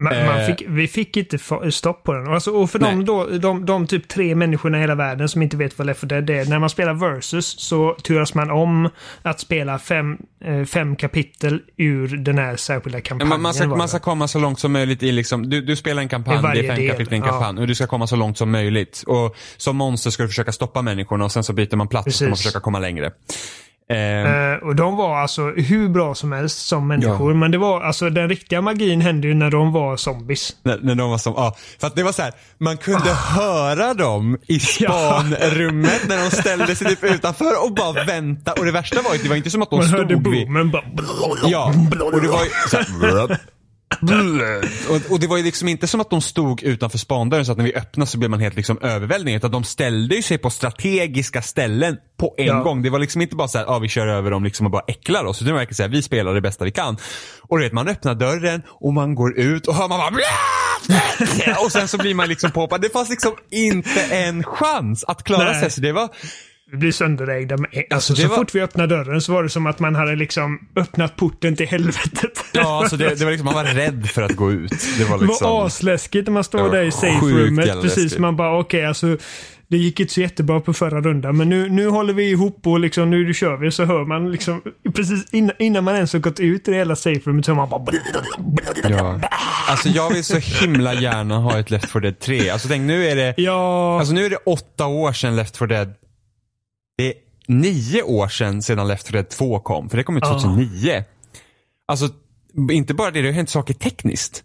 Man, man Eh. fick, vi fick inte stopp på den. Alltså, och för de, då, de, de typ tre människorna i hela världen som inte vet vad Left 4 Dead är. När man spelar Versus så turas man om att spela fem, eh, fem kapitel ur den här särskilda kampanjen. Man, man, ska, man ska komma så långt som möjligt i liksom, du, du spelar en kampanj, det är fem del, kapitel i en ja. kampanj och du ska komma så långt som möjligt. Och som monster ska du försöka stoppa människorna och sen så byter man plats och ska man Precis. försöka komma längre. Eh, Eh, och de var alltså hur bra som helst som människor. Men det var alltså den riktiga magin hände ju när de var zombies. när, när de var som, ja, för att det var så här, man kunde höra dem i *laughs* spanrummet när de ställde sig typ utanför och bara *laughs* vänta. Och det värsta var ju, det var inte som att de Man hörde stod vid, boomen bara... Ja, och det var ju så här, *laughs* och, och det var ju liksom inte som att de stod utanför spandörren så att när vi öppnade så blev man helt liksom överväldigad. Utan de ställde ju sig på strategiska ställen på en Ja. gång. Det var liksom inte bara så här, ja vi kör över dem liksom och bara äcklar oss. Utan det var verkligen så här, vi spelar det bästa vi kan. Och du vet, man öppnar dörren och man går ut och hör man bara *laughs* och sen så blir man liksom påhoppad. Det fanns liksom inte en chans att klara Nej. sig. Så det var, Vi blir sönderägda med Alltså, Alltså, det så var- fort vi öppnade dörren så var det som att man hade liksom öppnat porten till helvetet. ja, alltså det, det var liksom, man var rädd för att gå ut. Det var Det liksom. var asläskigt när man Det står där i safe sjukt roomet. jävla Precis, läskigt. man bara okej alltså. Det gick inte så jättebra på förra rundan men nu, nu håller vi ihop och liksom nu kör vi så hör man liksom precis innan, innan man ens har gått ut i det hela safe roomet så hör man bara Ja. Alltså jag vill så himla gärna ha ett Left 4 Dead 3. Alltså tänk nu är det, Ja, alltså nu är det åtta år sedan Left 4 Dead. Det är nio år sedan sedan Left 4 Dead 2 kom. För det kom ju Ja. 2009. Alltså inte bara det, det har hänt saker tekniskt.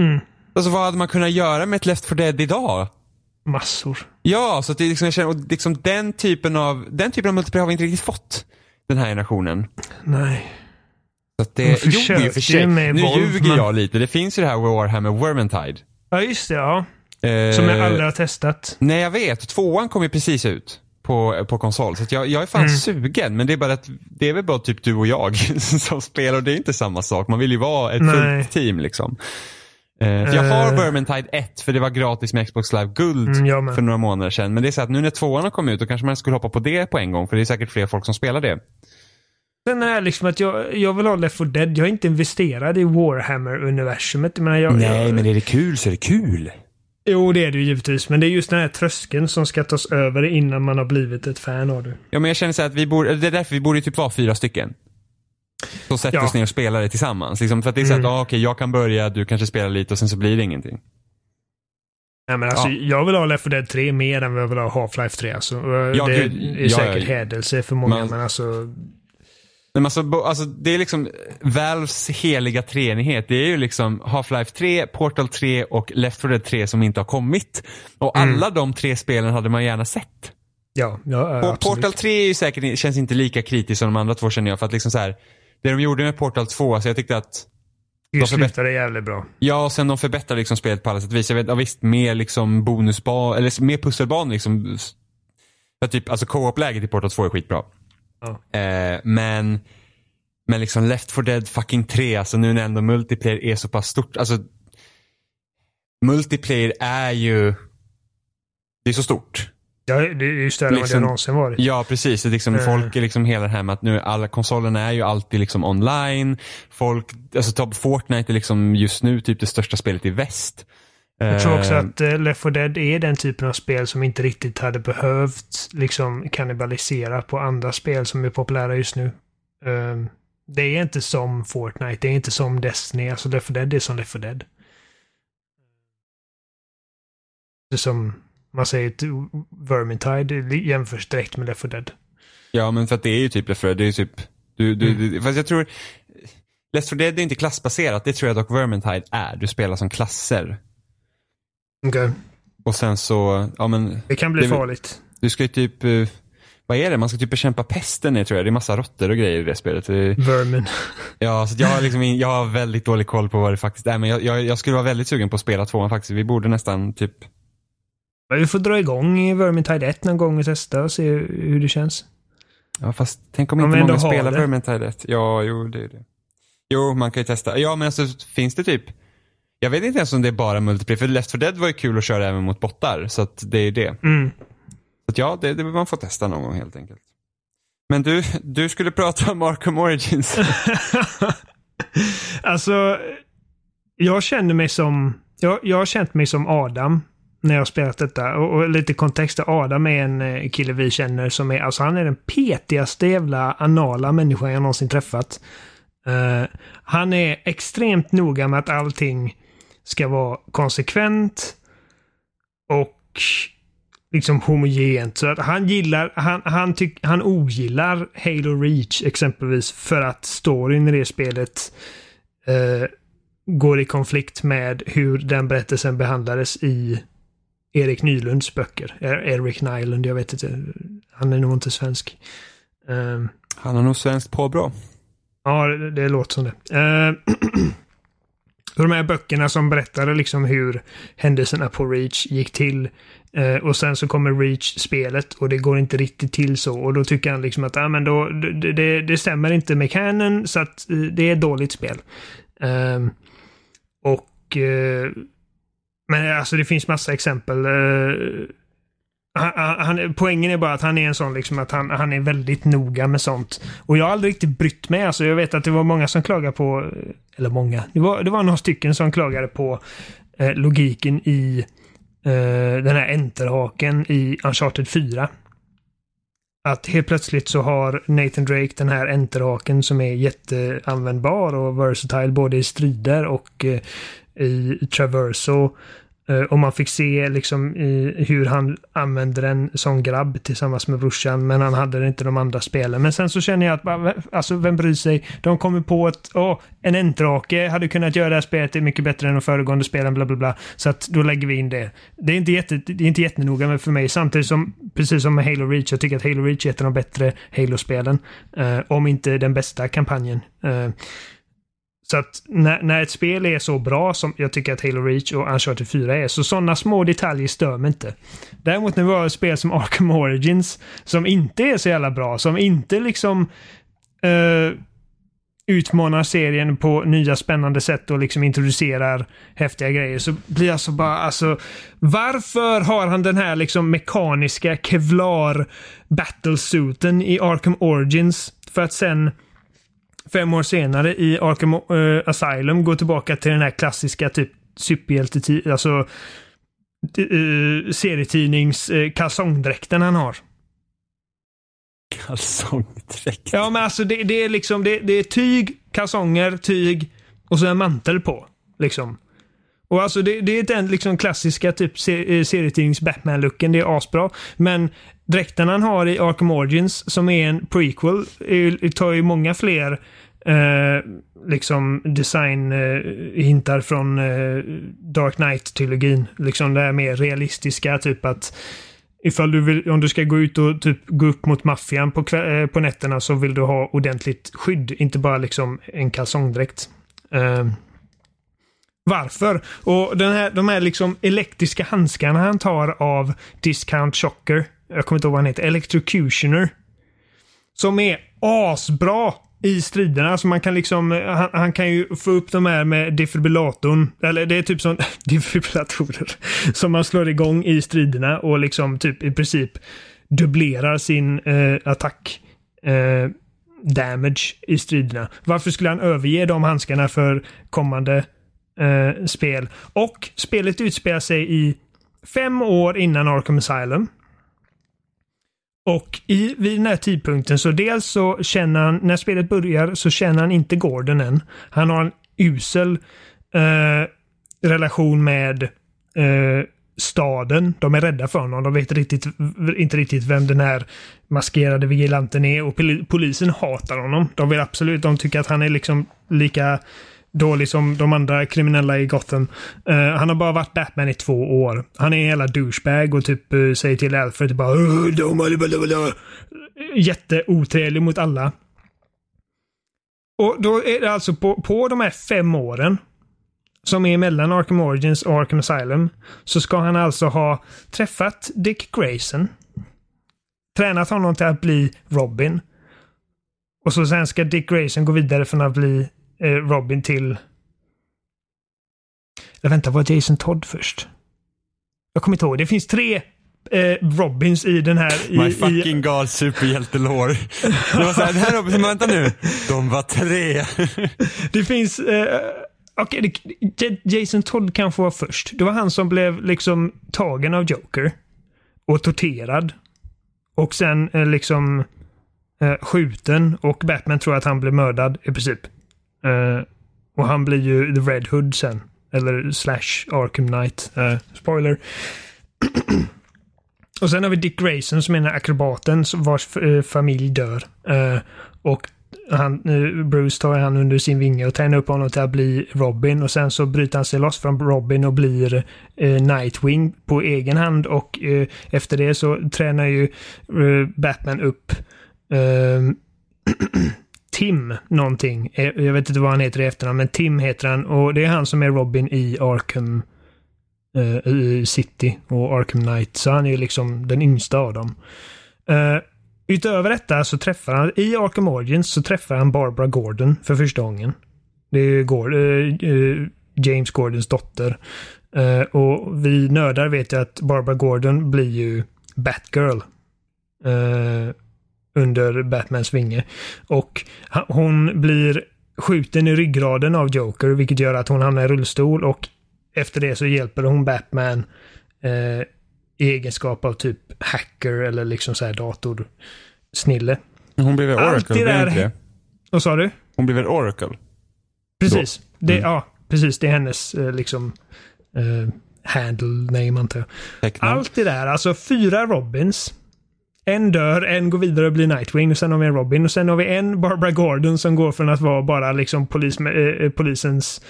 Mm. Alltså vad hade man kunnat göra med ett Left 4 Dead idag? massor. Ja, så det är liksom, jag känner, och liksom den typen av, den typen av multiplayer har vi inte riktigt fått. Den här generationen. Nej. Så att De det, jo, i och för ju sig. Nu Wolf, ljuger men- jag lite. Det finns ju det här Warhammer Vermintide. Ja, just det. Ja. Eh, Som jag aldrig har testat. Nej, jag vet. Tvåan kom ju precis ut på, på konsol. Så jag, jag är fan Mm. sugen. Men det är bara att det är väl bara typ du och jag *laughs* som spelar och det är inte samma sak. Man vill ju vara ett Nej. fullt team liksom. För jag har Eh. Vermintide 1 för det var gratis med Xbox Live Guld Mm, för några månader sedan. Men det är så att nu när tvåan har kommit ut då kanske man skulle hoppa på det på en gång. För det är säkert fler folk som spelar det. Sen är det liksom att jag, jag vill ha Left 4 Dead. Jag är inte investerad i Warhammer-universumet. Jag menar, jag, jag, är det kul så är det kul. Jo, det är det ju givetvis. Men det är just den här tröskeln som ska tas över innan man har blivit ett fan av det. Ja men jag känner så att vi borde, det är därför vi borde typ vara fyra stycken. Så sätter Ja. oss ner och spelar det tillsammans. Liksom för att det är så att, Mm. ah, okej jag kan börja, du kanske spelar lite och sen så blir det ingenting. Nej, men alltså, Ja. Jag vill ha Left 4 Dead 3 mer än vad jag vill ha Half-Life 3. Alltså. Ja, det gud. är Ja, säkert hädelse för många, Man- men alltså... Men alltså, alltså det är liksom Valves heliga treenighet. Det är ju liksom Half-Life 3, Portal 3 och Left 4 Dead 3 som inte har kommit. Och Mm. alla de tre spelen hade man gärna sett. Ja, ja Och. Portal 3 är säkert, känns inte lika kritiskt som de andra två känner jag. För att liksom så här, det de gjorde med Portal 2, alltså jag tyckte att de slutade jävligt bra. Ja, och sen de förbättrar liksom spelet på alla sätt och vis. Jag vet, ja, visst, mer liksom bonusban eller mer pusselbanor liksom. För typ, alltså co-op-läget i Portal 2 är skitbra. Eh, men, men liksom Left 4 Dead fucking 3, alltså nu när ändå multiplayer är så pass stort. Alltså, multiplayer är ju, det är så stort. Ja, det är ju större än Liksom- det någonsin varit. Ja, precis. Det är liksom, Eh. Folk är liksom hela det här med att nu alla konsolerna är ju alltid liksom online. Folk, alltså Fortnite är liksom just nu typ det största spelet i väst. Jag tror också Eh, att uh, Left 4 Dead är den typen av spel som inte riktigt hade behövt liksom kannibalisera på andra spel som är populära just nu. Ehm, det är inte som Fortnite, det är inte som Destiny. Alltså Left 4 Dead är som Left 4 Dead. Det är som man säger, Vermintide jämförs direkt med Left 4 Dead. Ja, men för att det är ju typ Left 4 Dead, det är ju typ, du, du, Mm. du, fast jag tror, Left 4 Dead är inte klassbaserat, det tror jag dock Vermintide är. Du spelar som klasser. Okej. och sen så, ja men. Det kan bli det, farligt. Du ska ju typ, eh, vad är det? Man ska typ bekämpa pesten i tror jag. Det är massa råttor och grejer i det spelet. Vermin. Ja, så jag har, liksom, jag har väldigt dålig koll på vad det faktiskt är. Men jag, jag, jag skulle vara väldigt sugen på att spela tvåan faktiskt. Vi borde nästan typ Men vi får dra igång i Vermintide 1 någon gång och testa och se hur det känns. Ja, fast tänk om Om inte många spelar det. Vermintide 1. Ja, jo, det är det. Jo, man kan ju testa. Ja, men alltså finns det typ jag vet inte ens om det är bara multiplayer, för Left 4 Dead var ju kul att köra även mot bottar, så att det är ju det. Mm. Så att ja, det, det man får testa någon gång helt enkelt. Men du, du skulle prata om Arkham Origins. *laughs* alltså, jag känner mig som... Jag, jag har känt mig som Adam när jag har spelat detta. Och, och lite kontext. Adam är en eh, kille vi känner som är... Alltså han är den petigaste jävla anala människan jag någonsin träffat. Eh, han är extremt noga med att allting ska vara konsekvent och liksom homogent. Så att han gillar, han, han, tyck, han ogillar Halo Reach exempelvis för att storyn i det spelet eh, går i konflikt med hur den berättelsen behandlades i Erik Nylunds böcker. Er- Eric Nylund, jag vet inte. Han är nog inte svensk. Um, Han har nog svenskt påbrå. Ja, det, det låter som det. Eh, *clears throat* de här böckerna som berättade liksom hur händelserna på Reach gick till. Eh, och sen så kommer Reach-spelet och det går inte riktigt till så. Och då tycker han liksom att ah, men då, det, det, det stämmer inte med canon så att eh, det är ett dåligt spel. Eh, och... Eh, men alltså det finns massa exempel. Eh, han, han, poängen är bara att han är en sån liksom att han, han är väldigt noga med sånt. Och jag har aldrig riktigt brytt mig. Alltså jag vet att det var många som klagade på, eller många, det var, det var några stycken som klagade på eh, logiken i eh, den här enterhaken i Uncharted 4. Att helt plötsligt så har Nathan Drake den här enterhaken som är jätteanvändbar och versatile både i strider och eh, i traversal. Eh, och man fick se liksom hur han använde den som grabb tillsammans med brorsan. Men han hade inte de andra spelen. Men sen så känner jag att, bara, alltså vem bryr sig? De kommer på att åh, en entrake hade kunnat göra det här spelet mycket bättre än de föregående spelen, bla bla bla. Så att då lägger vi in det. Det är inte, jätte, det är inte jättenoga men för mig. Samtidigt som, precis som med Halo Reach, jag tycker att Halo Reach är ett av de bättre Halo-spelen. Eh, om inte den bästa kampanjen. Eh, så att när, när ett spel är så bra som jag tycker att Halo Reach och Uncharted 4 är, så sådana små detaljer stör mig inte. Däremot när vi har ett spel som Arkham Origins, som inte är så jävla bra, som inte liksom uh, utmanar serien på nya spännande sätt och liksom introducerar häftiga grejer, så blir jag så bara alltså, varför har han den här liksom mekaniska kevlar battlesuiten i Arkham Origins för att sen fem år senare i Arkham eh, Asylum gå tillbaka till den här klassiska typ superhjälte, alltså uh, serietidnings uh, kalsongdräkten han har. Kalsongdräkt. Ja, men alltså det, det är liksom, det, det är tyg, kalsonger, tyg och så en mantel på. Liksom. Och alltså det, det är den liksom klassiska typ se- serietidnings Batman-looken. Det är asbra. Men dräkten han har i Arkham Origins, som är en prequel, är, tar ju många fler eh, liksom design-hintar eh, från eh, Dark Knight-trilogin. Liksom det här mer realistiska, typ att Ifall du vill, om du ska gå ut och typ gå upp mot maffian på, eh, på nätterna så vill du ha ordentligt skydd, inte bara liksom en kalsongdräkt. Eh, varför? Och den här, de här liksom elektriska handskarna han tar av Discount Shocker, jag kommer inte ihåg vad han heter, Electrocutioner. Som är asbra i striderna. Alltså man kan liksom, han, han kan ju få upp de här med defibrillatorn. Eller det är typ som *laughs* defibrillatorer. Som man slår igång i striderna och liksom typ i princip dubblerar sin eh, attack. Eh, damage i striderna. Varför skulle han överge de handskarna för kommande eh, spel? Och spelet utspelar sig i fem år innan Arkham Asylum. Och i, vid den här tidpunkten så dels så känner han, när spelet börjar så känner han inte Gordon än. Han har en usel eh, relation med eh, staden. De är rädda för honom. De vet riktigt, inte riktigt vem den här maskerade vigilanten är och polisen hatar honom. De vill absolut, de tycker att han är liksom lika då liksom de andra kriminella i Gotham. Uh, eh, han har bara varit Batman i två år. Han är en jävla douchebag och typ uh, säger till Alfred bara Jätteotrevlig mot alla. Och då är det alltså på, på de här fem åren som är mellan Arkham Origins och Arkham Asylum så ska han alltså ha träffat Dick Grayson. Tränat honom till att bli Robin. Och så sen ska Dick Grayson gå vidare från att bli Robin till... Jag väntar, var Jason Todd först? Jag kommer inte ihåg. Det finns tre eh, Robins i den här... I, My i, fucking god superhjältelår. Det var såhär, det här Robin, vänta nu. De var tre. Det finns... Eh, Okej, J- Jason Todd kanske var först. Det var han som blev liksom tagen av Joker. Och torterad. Och sen eh, liksom eh, skjuten. Och Batman tror att han blev mördad i princip. Uh, och han blir ju The Red Hood sen. Eller slash Arkham Knight. Uh, spoiler. *clears throat* och sen har vi Dick Grayson som är den akrobaten vars eh, familj dör. Och han, Bruce tar han under sin vinge och tränar upp honom till att bli Robin och sen så bryter han sig loss från Robin och blir eh, Nightwing på egen hand och eh, efter det så tränar ju eh, Batman upp eh, *clears throat* Tim någonting. Eh, jag vet inte vad han heter i efternamn men Tim heter han och det är han som är Robin i Arkham uh, City och Arkham Knight. Så han är ju liksom den yngsta av dem. Uh, Utöver detta så träffar han, i Arkham Origins så träffar han Barbara Gordon för första gången. Det är ju Gord, uh, James Gordons dotter. Och vi nördar vet ju att Barbara Gordon blir ju Batgirl under Batmans vinge. Och hon blir skjuten i ryggraden av Joker vilket gör att hon hamnar i rullstol och efter det så hjälper hon Batman eh, i egenskap av typ hacker eller liksom så här datorsnille. Hon blev Allt Oracle, det blev där-? Vad sa du? Hon blev Oracle? Precis. Det, Mm. Ja, precis. Det är hennes eh, liksom eh, handle name antar jag. Allt det där, alltså fyra Robins. En dör, en går vidare och blir Nightwing och sen har vi en Robin och sen har vi en Barbara Gordon som går från att vara bara liksom polis, eh, eh, polisens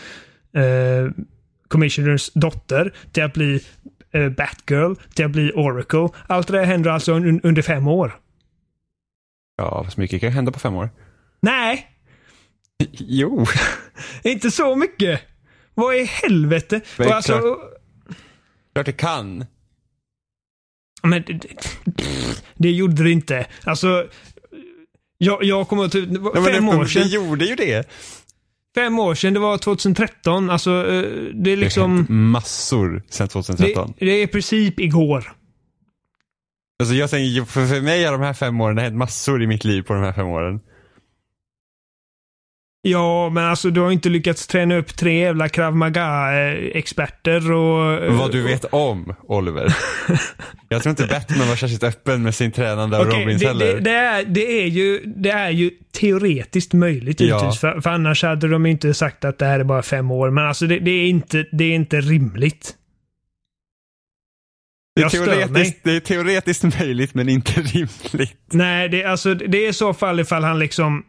eh, commissioners dotter till att bli eh, Batgirl, till att bli Oracle. Allt det där händer alltså un under fem år. Ja, så mycket kan hända på fem år. Nej, *laughs* Jo. inte så mycket. Vad i helvete? Men alltså, klart. Klart det kan. Men det, det, det gjorde det inte. Alltså, jag, jag kommer. Ja, men fem det, år sedan. Det gjorde ju det. Fem år sedan, det var 2013. Alltså, eh, det är Det liksom... hänt massor sedan Det, 2013. det är i princip igår. Alltså jag tänker, för, för mig har de här fem åren, det har hänt massor i mitt liv på de här fem åren. Ja, men alltså du har inte lyckats träna upp tre jävla krav maga-experter och... eh, Vad du vet om, Oliver. *laughs* jag tror inte Batman var särskilt öppen med sin tränande av Okej, Robins det, heller. det, det, är, det, är ju, det är ju teoretiskt möjligt Ja. givetvis. För, för annars hade de inte sagt att det här är bara fem år. Men alltså det, det, är, inte, det är inte rimligt. Det är, teoretiskt, det är teoretiskt möjligt men inte rimligt. Nej, det, alltså, det är i så fall ifall han liksom...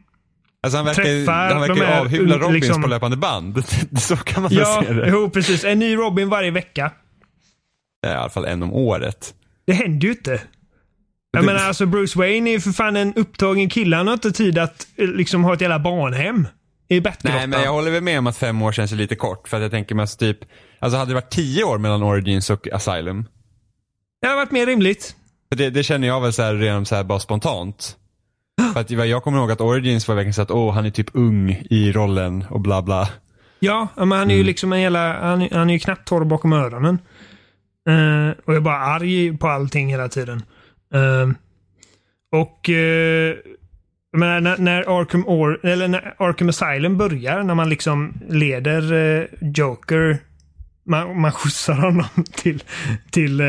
Alltså han verkar, Träffar han verkar de här, avhyvla Robins liksom- på löpande band. *laughs* Så kan man Ja, se det. jo precis. En ny Robin varje vecka. I alla fall en om året. Det händer ju inte. Jag Det- menar alltså Bruce Wayne är ju för fan en upptagen kille. Han har inte tid att eh, liksom ha ett jävla barnhem. I Batgrottan. Nej men jag håller väl med om att fem år känns lite kort. För att jag tänker mig att typ, alltså hade det varit tio år mellan Origins och Asylum. Det har varit mer rimligt. Det, det känner jag väl så här, redan så här bara spontant. För att jag kommer ihåg att Origins var verkligen så att åh han är typ ung i rollen och bla bla. Ja, men han är ju liksom en jävla... Han, han är ju knappt torr bakom öronen. Eh, och är bara arg på allting hela tiden. Eh, och... Uh, men när, när, Arkham Or, eller när Arkham Asylum börjar, när man liksom leder eh, Joker man, man skjutsar honom *laughs* till, till eh,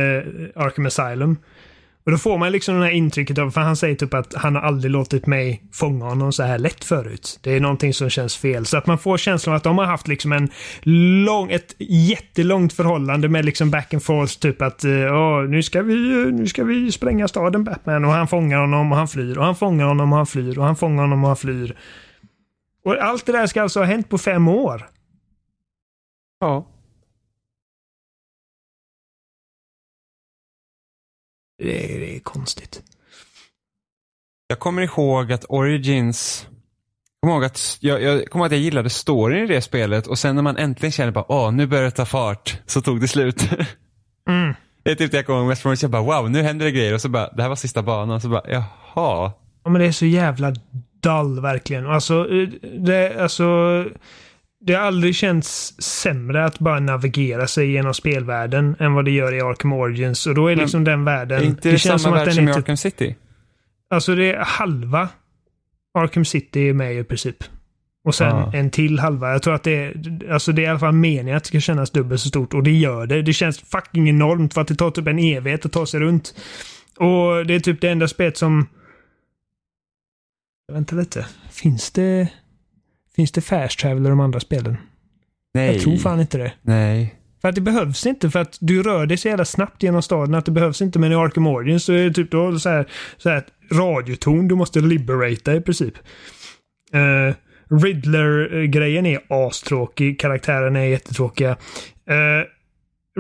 Arkham Asylum. Och då får man liksom det här intrycket av, för han säger typ att han har aldrig låtit mig fånga honom så här lätt förut. Det är någonting som känns fel. Så att man får känslan av att de har haft liksom en lång, ett jättelångt förhållande med liksom back and forth. Typ att eh, "Ja, nu, ska vi, nu ska vi spränga staden Batman. Och han fångar honom och han flyr. Och han fångar honom och han flyr. Och han fångar honom och han flyr. Och allt det där ska alltså ha hänt på fem år. Ja. Det är, det är konstigt. Jag kommer ihåg att Origins jag kommer, ihåg att, jag, jag kommer ihåg att jag gillade storyn i det spelet och sen när man äntligen kände bara åh nu börjar det ta fart så tog det slut. Mm. Det är typ det jag kommer ihåg mest från Jag bara wow nu händer det grejer och så bara det här var sista banan och så bara jaha. Ja, men det är så jävla dull verkligen. Alltså, eh, det, alltså, det har aldrig känts sämre att bara navigera sig genom spelvärlden än vad det gör i Arkham Origins. Och då är Men liksom den världen... Är inte det, känns samma som att värld den som i. Arkham City? Alltså det är halva Arkham City är med i princip. Och sen Ja. en till halva. Jag tror att det är, alltså det är i alla fall meningen att det ska kännas dubbelt så stort. Och det gör det. Det känns fucking enormt för att det tar typ en evighet att ta sig runt. Och det är typ det enda spelet som... Vänta lite. Finns det... Finns det fast travel i de andra spelen? Nej. Jag tror fan inte det. Nej. För att det behövs inte för att du rör dig så jävla snabbt genom staden att det behövs inte. Men i Arkham Origins så är det typ då så här, så här radioton du måste liberata i princip. Uh, Riddler-grejen är astråkig. Karaktärerna är jättetråkiga. Eh,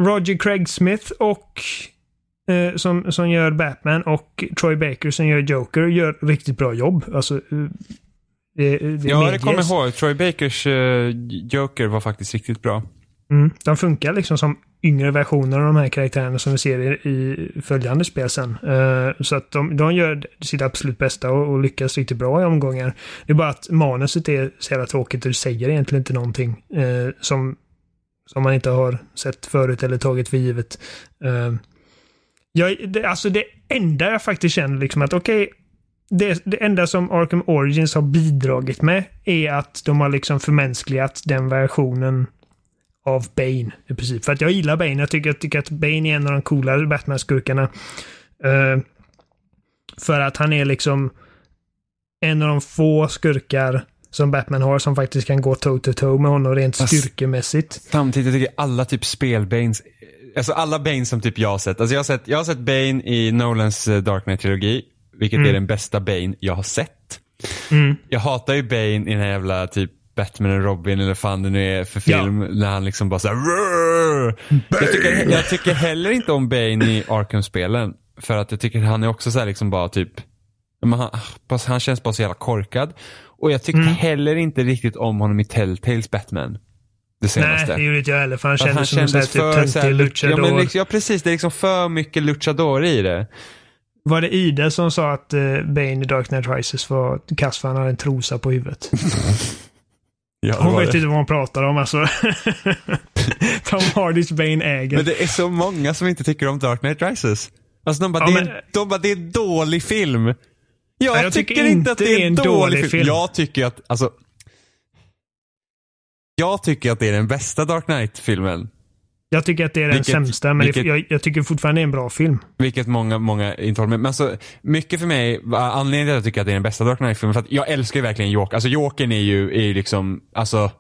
Roger Craig Smith och eh, som, som gör Batman och Troy Baker som gör Joker gör riktigt bra jobb. Alltså, det, det Ja, det medges. kommer jag ihåg. Troy Bakers eh, Joker var faktiskt riktigt bra. Mm, de funkar liksom som yngre versioner av de här karaktärerna som vi ser i, i följande spel sen. Eh, så att de, de gör sitt absolut bästa och, och lyckas riktigt bra i omgångar. Det är bara att manuset är så jävla tråkigt och det säger egentligen inte någonting eh, som, som man inte har sett förut eller tagit för givet. Eh, jag, det, alltså det enda jag faktiskt känner liksom att okej, det, det enda som Arkham Origins har bidragit med är att de har liksom förmänskligat den versionen av Bane i princip. För att jag gillar Bane. Jag tycker, jag tycker att Bane är en av de coolare Batman-skurkarna. Eh, för att han är liksom en av de få skurkar som Batman har som faktiskt kan gå toe-to-toe med honom rent Fast- styrkemässigt. Samtidigt tycker jag alla typ spelbanes, alltså alla Bane som typ jag har sett. Alltså jag har sett, jag har sett Bane i Nolans eh, Dark Knight-trilogi, vilket är den bästa Bane jag har sett. Mm. Jag hatar ju Bane i den här jävla typ Batman och Robin eller fan det nu är för film. När han liksom bara såhär jag tycker, jag tycker heller inte om Bane i Arkham-spelen. För att jag tycker han är också så här liksom bara typ, han, bara- han känns bara så jävla korkad. Och jag tyckte heller inte riktigt om honom i Telltales Batman. Det Nej, senaste. det gjorde inte jag heller. För han kändes som en typ töntig här, ja, luchador. men liksom, ja precis, det är liksom för mycket luchador i det. Var det Ida som sa att uh, Bane i Dark Knight Rises var kass för han hade en trosa på huvudet? *laughs* Ja, Hon vet inte vad hon pratar om alltså. *laughs* Tom Hardys Bane äger. Men det är så många som inte tycker om Dark Knight Rises. Alltså de bara, Ja, det, är, men- en- de bara det är en dålig film. Jag, Ja, jag tycker, tycker inte att det är en dålig, film. film. Jag tycker att, alltså. Jag tycker att det är den bästa Dark Knight-filmen. Jag tycker att det är den Vilket- sämsta, men vilket- jag, jag tycker fortfarande det är en bra film. Vilket många, många inte håller med. Men alltså, mycket för mig, anledningen till att jag tycker att det är den bästa Dark Knight-filmen, för att jag älskar ju verkligen Joker. Alltså Jokern är ju, är ju liksom, alltså.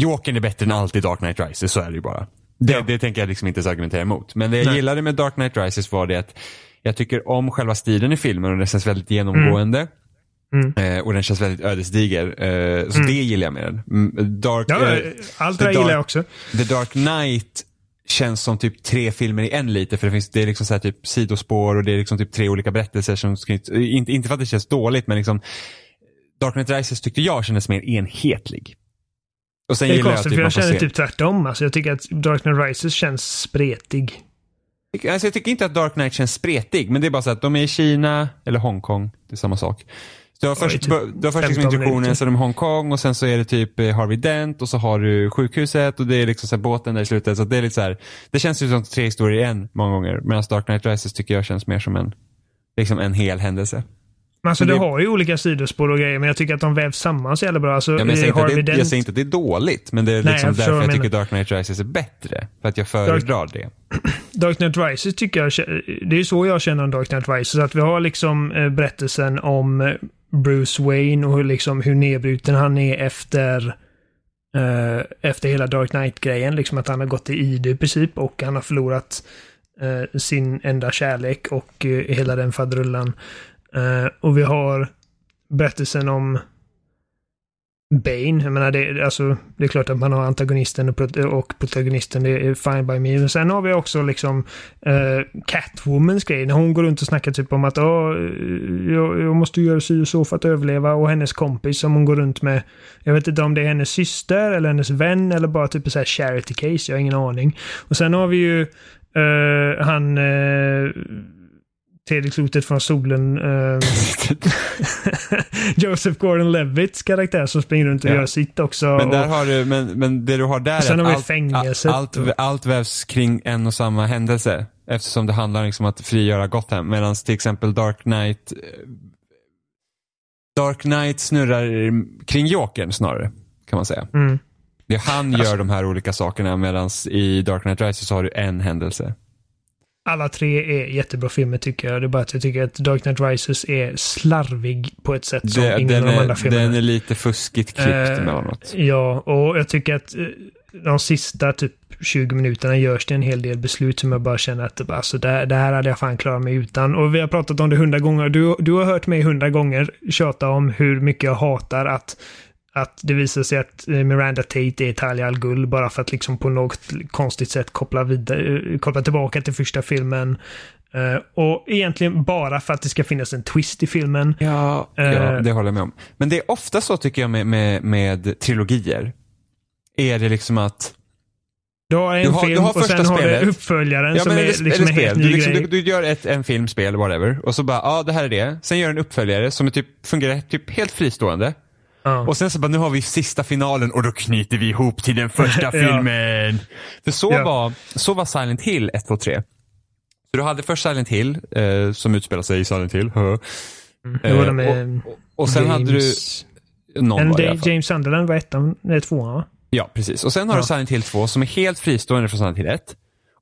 Jokern är bättre än allt i Dark Knight Rises, så är det ju bara. Det, Ja. det tänker jag liksom inte ens argumentera emot. Men det jag Nej. gillade med Dark Knight Rises var det att jag tycker om själva stilen i filmen och den känns väldigt genomgående. Mm. Eh, och den känns väldigt ödesdiger. Eh, så det gillar jag med den. Mm, Dark, Ja, eh, allt det där gillar jag också. The Dark Knight känns som typ tre filmer i en lite för det finns, det är liksom så typ sidospår och det är liksom typ tre olika berättelser som knyts, inte, inte för att det känns dåligt men liksom Dark Knight Rises tyckte jag kändes mer enhetlig. Och sen Det är gillar jag konstigt, typ för jag känner se. typ tvärtom. Alltså, jag tycker att Dark Knight Rises känns spretig. Alltså jag tycker inte att Dark Knight känns spretig men det är bara så att de är i Kina eller Hongkong, det är samma sak. Du har först, typ du har först liksom 15 introduktionen i Hongkong och sen så är det typ eh, Harvey Dent och så har du sjukhuset och det är liksom så båten där i slutet. Så det är lite så här, det känns ju som tre historier i en många gånger. Medan Dark Knight Rises tycker jag känns mer som en, liksom en hel händelse. Men alltså, det det- har ju olika sidospår och grejer, men jag tycker att de vävs samman så jävla bra. Alltså, Ja, jag, säger inte att Harvey det, jag Dent, säger inte att det är dåligt men det är Nej, liksom jag därför jag du tycker Dark Knight Rises är bättre. För att jag föredrar det. *clears throat* Dark Knight Rises tycker jag, det är så jag känner om Dark Knight Rises. Att vi har liksom eh, berättelsen om eh, Bruce Wayne och hur, liksom, hur nedbruten han är efter eh, efter hela Dark Knight-grejen. Liksom att han har gått i ide i princip och han har förlorat eh, sin enda kärlek och eh, hela den faderullan. Eh, och vi har berättelsen om Bane. Jag menar, det, alltså, det är klart att man har antagonisten och, prot- och protagonisten. Det är fine by me. Men sen har vi också liksom uh, Catwomans grej. När hon går runt och snackar typ om att oh, jag, jag måste göra si och så för att överleva. Och hennes kompis som hon går runt med. Jag vet inte om det är hennes syster eller hennes vän eller bara typ så här charity case. Jag har ingen aning. Och sen har vi ju uh, han... Uh, tredje klotet från solen. Uh, *laughs* Joseph Gordon-Levitts karaktär som springer runt och Ja. gör sitt också. Men, där och, har du, men, men det du har där är att allt, allt, och- allt vävs kring en och samma händelse. Eftersom det handlar liksom om att frigöra Gotham. Medan till exempel Dark Knight eh, Dark Knight snurrar kring Jokern snarare. Kan man säga. mm. Det han Alltså- gör de här olika sakerna medan i Dark Knight Rises så har du en händelse. Alla tre är jättebra filmer tycker jag. Det är bara att jag tycker att Dark Knight Rises är slarvig på ett sätt som Det, ingen av de andra filmerna. den är lite fuskigt klippt Eh, emellanåt. Ja, och jag tycker att eh, de sista typ 20 minuterna görs det en hel del beslut som jag bara känner att alltså, det, det här hade jag fan klarat mig utan. Och vi har pratat om det hundra gånger. Du, du har hört mig hundra gånger tjata om hur mycket jag hatar att att det visar sig att eh, Miranda Tate är Talia al Ghul bara för att liksom på något konstigt sätt koppla, vidare, eh, koppla tillbaka till första filmen. Eh, och egentligen bara för att det ska finnas en twist i filmen. Ja, ja, Eh. det håller jag med om. Men det är ofta så tycker jag med, med, med trilogier. Är det liksom att Du har en Du har- du film har och första sen har du spelet. uppföljaren Ja, som är liksom en helt ny Du, liksom, grej. du, du gör ett, en film, spel, whatever. Och så bara, ja det här är det. Sen gör du en uppföljare som är typ, fungerar typ helt fristående. Ja. Och sen så bara, nu har vi sista finalen och då knyter vi ihop till den första *laughs* Ja. filmen. För så, Ja. var, så var Silent Hill 1, 2, 3. Så du hade först Silent Hill, eh, som utspelar sig i Silent Hill. *laughs* Eh, de med och, och, och sen hade du, James- någon var fall. James Sunderland var ettan, nej tvåan va? Ja, precis. Och sen har Ja. du Silent Hill 2 som är helt fristående från Silent Hill 1.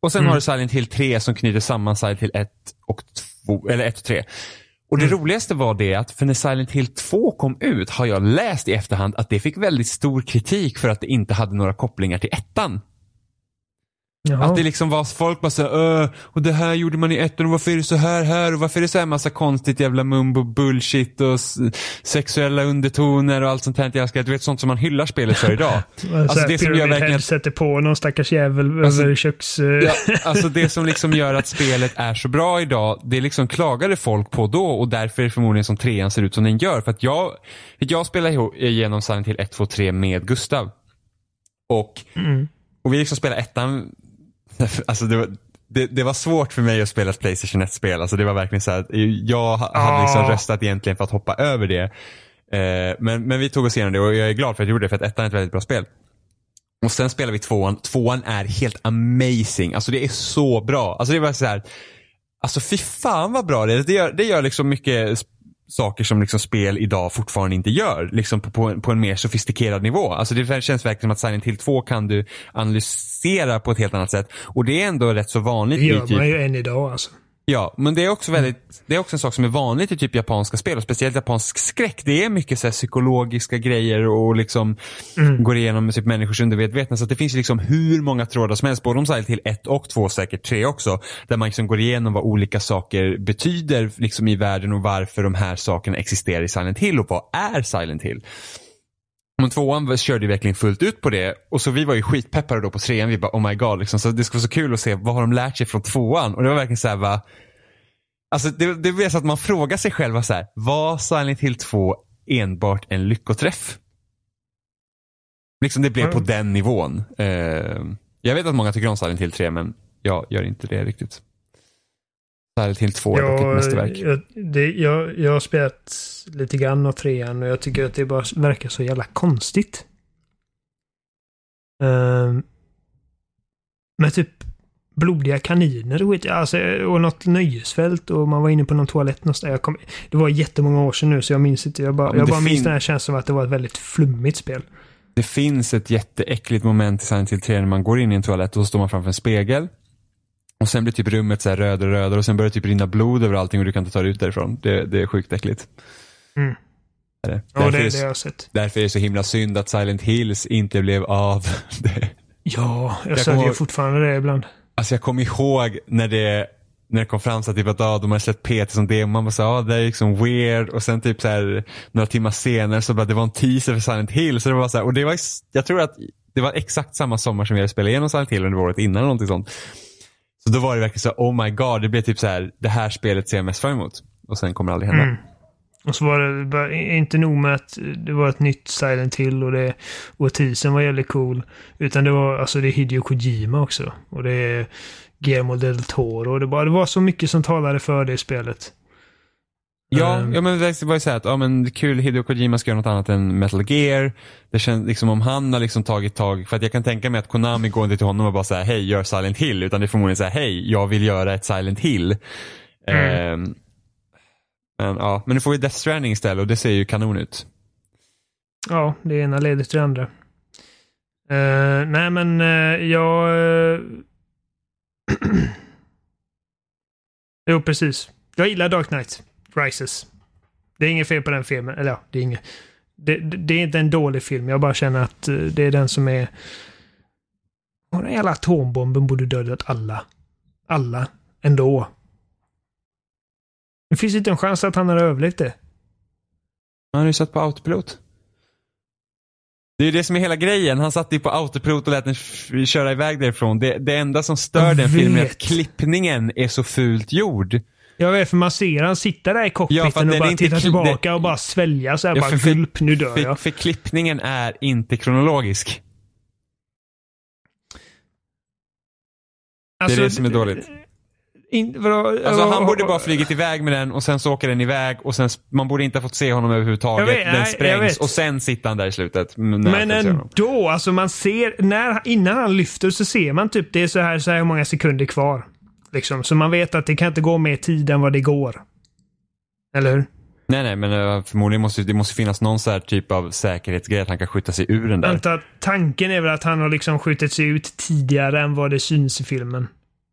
Och sen Mm. har du Silent Hill 3 som knyter samman Silent Hill 1 och 2, eller 1 och 3. Och det Mm. roligaste var det att för när Silent Hill 2 kom ut har jag läst i efterhand att det fick väldigt stor kritik för att det inte hade några kopplingar till ettan. Jaha. Att det liksom var folk bara såhär, "Öh, och det här gjorde man i ettan och varför är det så här här och varför är det så här massa konstigt jävla mumbo bullshit och sexuella undertoner och allt sånt här. Jag ska, du vet sånt som man hyllar spelet för idag. *laughs* alltså det som gör verkligen sätter på någon stackars jävel Alltså- över köks... eh, Ja, alltså det som *laughs* liksom gör att spelet är så bra idag, det liksom klagade folk på då och därför är det förmodligen som trean ser ut som den gör. För att jag, jag spelar igenom Silent Hill 1, 2, 3 med Gustav. Och, Mm. och vi liksom spelar ettan, *laughs* alltså det var, det, det var svårt för mig att spela ett Playstation 1-spel. Alltså det var verkligen så här, jag ha- hade liksom Ah. röstat egentligen för att hoppa över det. Eh, men, men vi tog oss igenom det och jag är glad för att jag gjorde det för att ettan är ett väldigt bra spel. Och sen spelar vi tvåan. Tvåan är helt amazing. Alltså det är så bra. Alltså det var så här. Alltså fy fan vad bra det är. Det gör, det gör liksom mycket saker som liksom spel idag fortfarande inte gör. Liksom på, på, en, på en mer sofistikerad nivå. Alltså det känns verkligen som att Silent Hill 2 kan du analysera på ett helt annat sätt. Och det är ändå rätt så vanligt Det gör typ man ju än idag alltså. Ja, men det är också väldigt, det är också en sak som är vanligt i typ japanska spel och speciellt japansk skräck. Det är mycket så psykologiska grejer och liksom går igenom typ människors undermedvetna. Så att det finns liksom hur många trådar som helst, både om Silent Hill 1 och 2, säkert 3 också. Där man liksom går igenom vad olika saker betyder liksom i världen och varför de här sakerna existerar i Silent Hill och vad är Silent Hill. Men tvåan körde ju verkligen fullt ut på det och så vi var ju skitpeppade då på trean. Vi bara oh my god liksom. Så det skulle vara så kul att se vad har de lärt sig från tvåan. Och det var verkligen så här va. Alltså det, det blir så att man frågar sig själv så här. Var Silent Hill 2 enbart en lyckoträff? Liksom det blev på Mm. den nivån. Eh, jag vet att många tycker om Silent Hill 3 men jag gör inte det riktigt. Hill 2 är dock ett mästerverk. jag, det, jag, jag har spelat lite grann av trean och jag tycker att det bara verkar så jävla konstigt. Um, med typ blodiga kaniner och, alltså, och något nöjesfält och man var inne på någon toalett någonstans. Jag kom, det var jättemånga år sedan nu så jag minns inte. Jag bara, Ja, jag det bara minns den här känslan av att det var ett väldigt flummigt spel. Det finns ett jätteäckligt moment i Silent Hill 3 när man går in i en toalett och så står man framför en spegel. Och sen blir typ rummet så här rödare och rödare och sen börjar det typ rinna blod över allting och du kan inte ta dig ut därifrån. Det, det är sjukt äckligt. Mm. Det. Ja, Därför, det, är det det, har jag sett. därför är det så himla synd att Silent Hills inte blev av. *laughs* Det, Ja, jag, Jag sörjer fortfarande det ibland. alltså jag kommer ihåg när det när det kom fram så att, typ att ah, de hade släppt PT som demo. Man bara så ah, det är liksom weird. Och sen typ så här, några timmar senare så bara det var en teaser för Silent Hill. Så det var så här, och det var, jag tror att det var exakt samma sommar som vi hade spelat igenom Silent Hill under året innan eller någonting sånt. Så då var det verkligen så oh my god, det blev typ så här, det här spelet ser jag mest fram emot. Och sen kommer det aldrig hända. Mm. Och så var det bara, inte nog med att det var ett nytt Silent Hill och, det, och teasern var jävligt cool. Utan det var alltså det är Hideo Kojima också. Och det är Guillermo del Toro. Det, bara, det var så mycket som talade för det spelet. Ja, Um, ja men det var ju så här att, ja men kul Hideo Kojima ska göra något annat än Metal Gear. Det känns liksom om han har liksom tagit tag, för att jag kan tänka mig att Konami går inte till honom och bara säger hej gör Silent Hill. Utan det är förmodligen så här, hej jag vill göra ett Silent Hill. Mm. Ehm, men ja, men nu får vi Death Stranding istället och det ser ju kanon ut. Ja, det ena leder till det andra. Eh, nej, men uh, jag... Uh... jo, precis. Jag gillar Dark Knight Rises. Det är inget fel på den filmen. Eller ja, det är inget... Det, det, det är inte en dålig film. Jag bara känner att uh, det är den som är... Och den jävla atombomben borde dödat alla. Alla. Ändå. Det finns inte en chans att han har överlevt det. Han har ju satt på autopilot. Det är ju det som är hela grejen. Han satt ju på autopilot och lät den köra iväg därifrån. Det, det enda som stör Jag den filmen är att vet. klippningen är så fult gjord. Jag vet, för man ser han sitta där i Ja, cockpiten att och bara titta tillbaka det- och bara svälja så här, Ja, bara för- gulp, nu dör För, jag. för klippningen är inte kronologisk. Alltså, det är det som är dåligt. In, vadå, Alltså ja, han borde ja, bara flugit iväg med den och sen så åker den iväg och sen man borde inte ha fått se honom överhuvudtaget. Vet, den sprängs och sen sitter han där i slutet. Men ändå, alltså man ser, när, innan han lyfter så ser man typ det är så här, så här många sekunder kvar. Liksom, så man vet att det kan inte gå mer tid än vad det går. Eller hur? Nej nej men uh, förmodligen måste det måste finnas någon så här typ av säkerhetsgrej att han kan skjuta sig ur den där. att tanken är väl att han har liksom skjutit sig ut tidigare än vad det syns i filmen.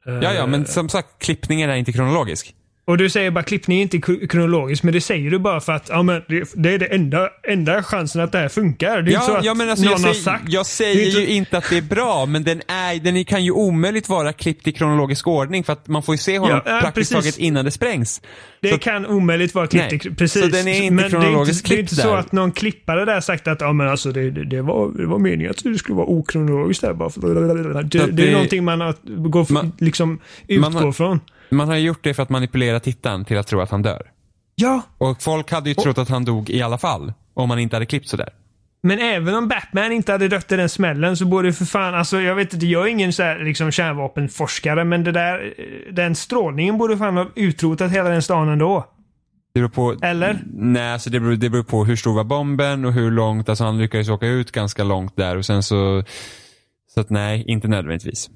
Ja ja men som sagt klippningen är inte kronologisk. Och du säger bara klippning är inte kro- kronologiskt, men det säger du bara för att ja, men det, det är det enda, enda chansen att det här funkar. Det är inte så Ja, att ja men alltså någon jag har säger, sagt. jag säger inte- ju inte att det är bra men den, är, den kan ju omöjligt vara klippt i kronologisk ordning för att man får ju se honom Ja, ja, praktiskt precis. taget innan det sprängs. Det Så- kan omöjligt vara klippt. Nej, Precis. så den är inte men det är inte, kronologiskt det är inte så att någon klippare där sagt att ja, men alltså, det, det, det, var, det var meningen att det skulle vara okronologiskt där bara för det, det, är någonting man har, går, Man- liksom man utgår har- från. Man har gjort det för att manipulera tittaren till att tro att han dör. Ja, Och folk hade ju trott att han dog i alla fall. Om man inte hade klippt sådär. men även om Batman inte hade dött i den smällen så borde för fan, alltså jag vet inte, jag är ingen så här, liksom kärnvapenforskare men det där, eh, den strålningen borde fan ha utrotat hela den stan ändå. Det beror på... Eller? Nej, alltså det beror, det beror på hur stor var bomben och hur långt, alltså han lyckades åka ut ganska långt där och sen så... Så att nej, inte nödvändigtvis.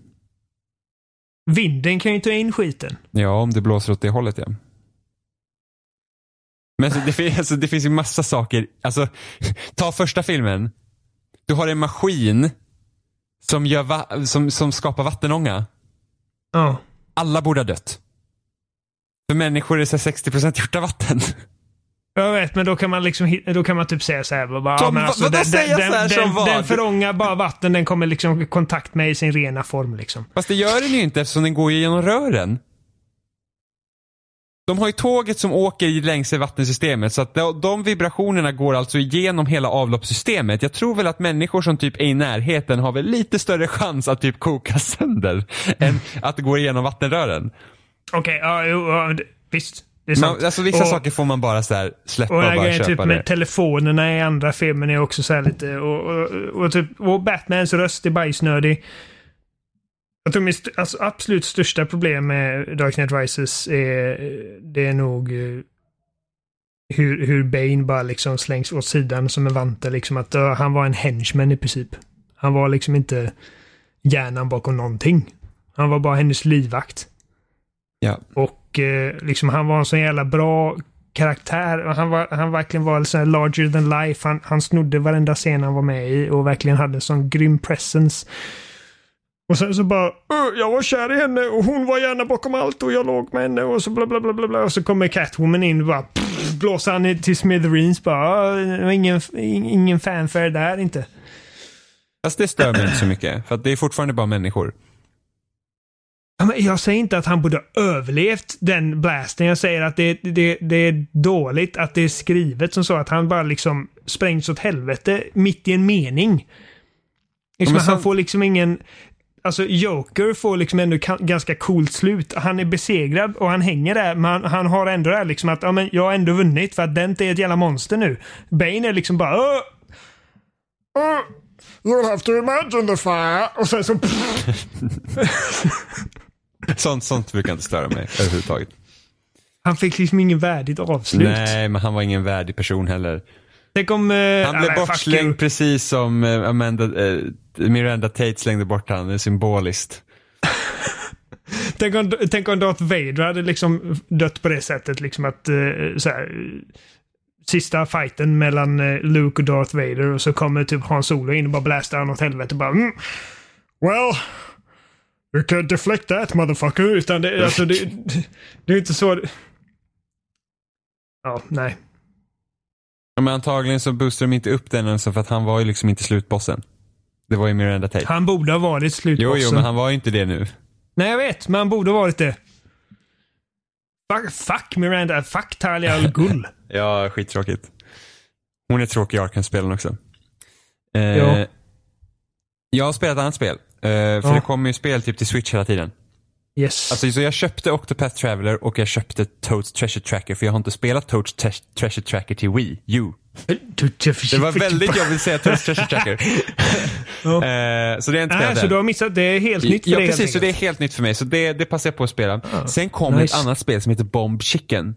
Vinden kan ju ta in skiten. Ja, om det blåser åt det hållet ja. Men alltså, det, finns, *laughs* alltså, det finns ju massa saker. Alltså, *laughs* ta första filmen. Du har en maskin som, gör som, som skapar vattenånga. Ja. Alla borde ha dött. För människor är så här 60% gjort av vatten. *laughs* Jag vet, men då kan man liksom då kan man typ säga så här. Bara, men vadå den, den, här den, den, den förångar bara vatten, den kommer liksom i kontakt med i sin rena form liksom. Fast det gör den ju inte eftersom den går genom rören. De har ju tåget som åker längs i vattensystemet så att de, vibrationerna går alltså igenom hela avloppssystemet. Jag tror väl att människor som typ är i närheten har väl lite större chans att typ koka sönder *laughs* än att gå igenom vattenrören. Okej, ja, jo, ja, det- visst. Det är sant. Man, alltså vissa och, saker får man bara så här släppa och och, bara grejen köpa typ det. med telefonerna i andra filmen är också så här lite... Och, och, och, typ, och Batmans röst är bajsnödig. Jag tror min st- alltså, absolut största problem med Dark Knight Rises är, det är nog eh, hur, hur Bane bara liksom slängs åt sidan som en vante. Liksom att uh, han var en henchman i princip. Han var liksom inte hjärnan bakom någonting. Han var bara hennes livvakt. Ja. Och eh, liksom han var en så jävla bra karaktär. Han, var, han verkligen var så här larger than life. Han, han snodde varenda scen han var med i och verkligen hade sån grym presence. Och sen så bara, jag var kär i henne och hon var gärna bakom allt och jag låg med henne och så bla bla bla bla bla. Och så kommer Catwoman in och bara pff, blåser han till smithereens bara. Ingen, ingen fanfare där inte. Fast det stör mig inte så mycket för att det är fortfarande bara människor. Jag säger inte att han borde ha överlevt den blasten. Jag säger att det, det, det är dåligt att det är skrivet som så att han bara liksom sprängs åt helvete mitt i en mening. Liksom, men Han sen- får liksom ingen... Alltså Joker får liksom ändå ka- ganska coolt slut. Han är besegrad och han hänger där men han, han har ändå det här liksom att ja, men jag har ändå vunnit för att Dent är ett jävla monster nu. Bane är liksom bara "Åh! Åh! You'll have to imagine the fire. Och sen så... *laughs* *laughs* Sånt, sånt brukar inte störa mig överhuvudtaget. Han fick liksom ingen värdigt avslut. Nej, men han var ingen värdig person heller. Tänk om... eh, Han blev bortslängd precis som eh, Amanda, eh, Miranda Tate slängde bort han. Symboliskt. *laughs* Tänk om, tänk om Darth Vader hade liksom dött på det sättet. Liksom att eh, så här, Sista fighten mellan eh, Luke och Darth Vader och så kommer typ Han Solo in och bara blastar han åt helvete. Bara, mm, well, you can deflect that motherfucker. Utan det, alltså, det, det är inte så... Ja, nej. Ja, men antagligen så boostade de inte upp den ens för att han var ju liksom inte slutbossen. Det var ju Miranda Tate. Han borde ha varit Jo, slutbossen. jo, men han var ju inte det nu. Nej, jag vet. Men han borde ha varit det. Fuck, fuck Miranda. Fuck Talia al Ghul. *laughs* Ja, skittråkigt. Hon är tråkig i Arkham-spelen också. Eh, Ja. Jag har spelat ett annat spel. Eh, för Ja. det kommer ju spel typ till Switch hela tiden. Yes. Alltså, så jag köpte Octopath Traveler och jag köpte Toads Treasure Tracker för jag har inte spelat Toads Tre- Treasure Tracker till Wii U. Det var väldigt jobbigt att säga Toads Treasure Tracker. *laughs* Ja. eh, så det är inte spelat Nej, så än. du har missat. Det är helt nytt för ja, dig helt precis. Så det är helt nytt för mig. Så det, det passar jag på att spela. Sen kommer nice. ett annat spel som heter Bomb Chicken.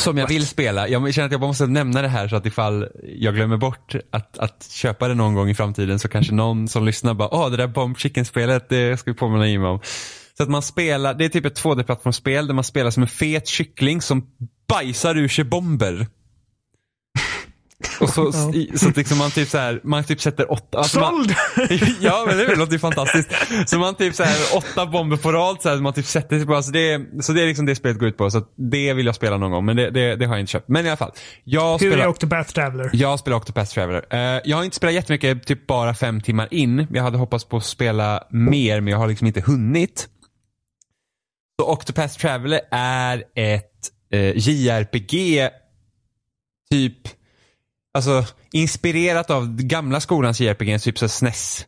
Som jag vill spela. Jag känner att jag måste nämna det här så att ifall jag glömmer bort att, att köpa det någon gång i framtiden så kanske någon som lyssnar bara, åh det där Bomb Chicken-spelet, det ska vi påminna Jimmy om. Så att man spelar, det är typ ett 2D-plattformsspel där man spelar som en fet kyckling som bajsar ur sig bomber. Och så, Ja. i- så att liksom man typ så här, man typ sätter åtta, alltså man, Såld! *laughs* ja men det låter ju fantastiskt. Så man typ så här, åtta bomber på rad så här, man typ sätter sig på. Alltså det, är- så det är liksom det spelet går ut på. Så det vill jag spela någon gång. Men det, det, det har jag inte köpt. Men i alla fall. Jag Hur är spelar, Octopath Traveler? jag spelar Octopath Traveler. Eh, jag har inte spelat jättemycket, typ bara fem timmar in. Jag hade hoppats på att spela mer men jag har liksom inte hunnit. Så Octopath Traveler är ett eh, JRPG typ Alltså inspirerat av gamla skolans JRPG, typ så SNES.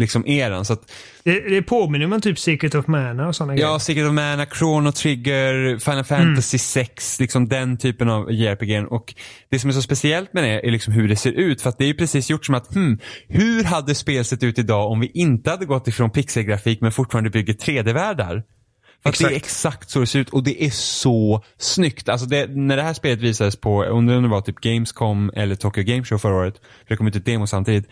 Liksom eran. Så att, Det, det påminner man typ Secret of Mana och sådana ja, grejer. Secret of Mana, Chrono Trigger, Final Fantasy 6, liksom den typen av JRPG. Och det som är så speciellt med det är liksom hur det ser ut. För att det är ju precis gjort som att, hmm, hur hade spel sett ut idag om vi inte hade gått ifrån pixelgrafik men fortfarande bygger 3D-världar? Att det är Exakt. exakt så det ser ut och det är så snyggt. Alltså det, när det här spelet visades på, undrar om det var typ Gamescom eller Tokyo Game Show förra året, för det kom ut ett demo samtidigt.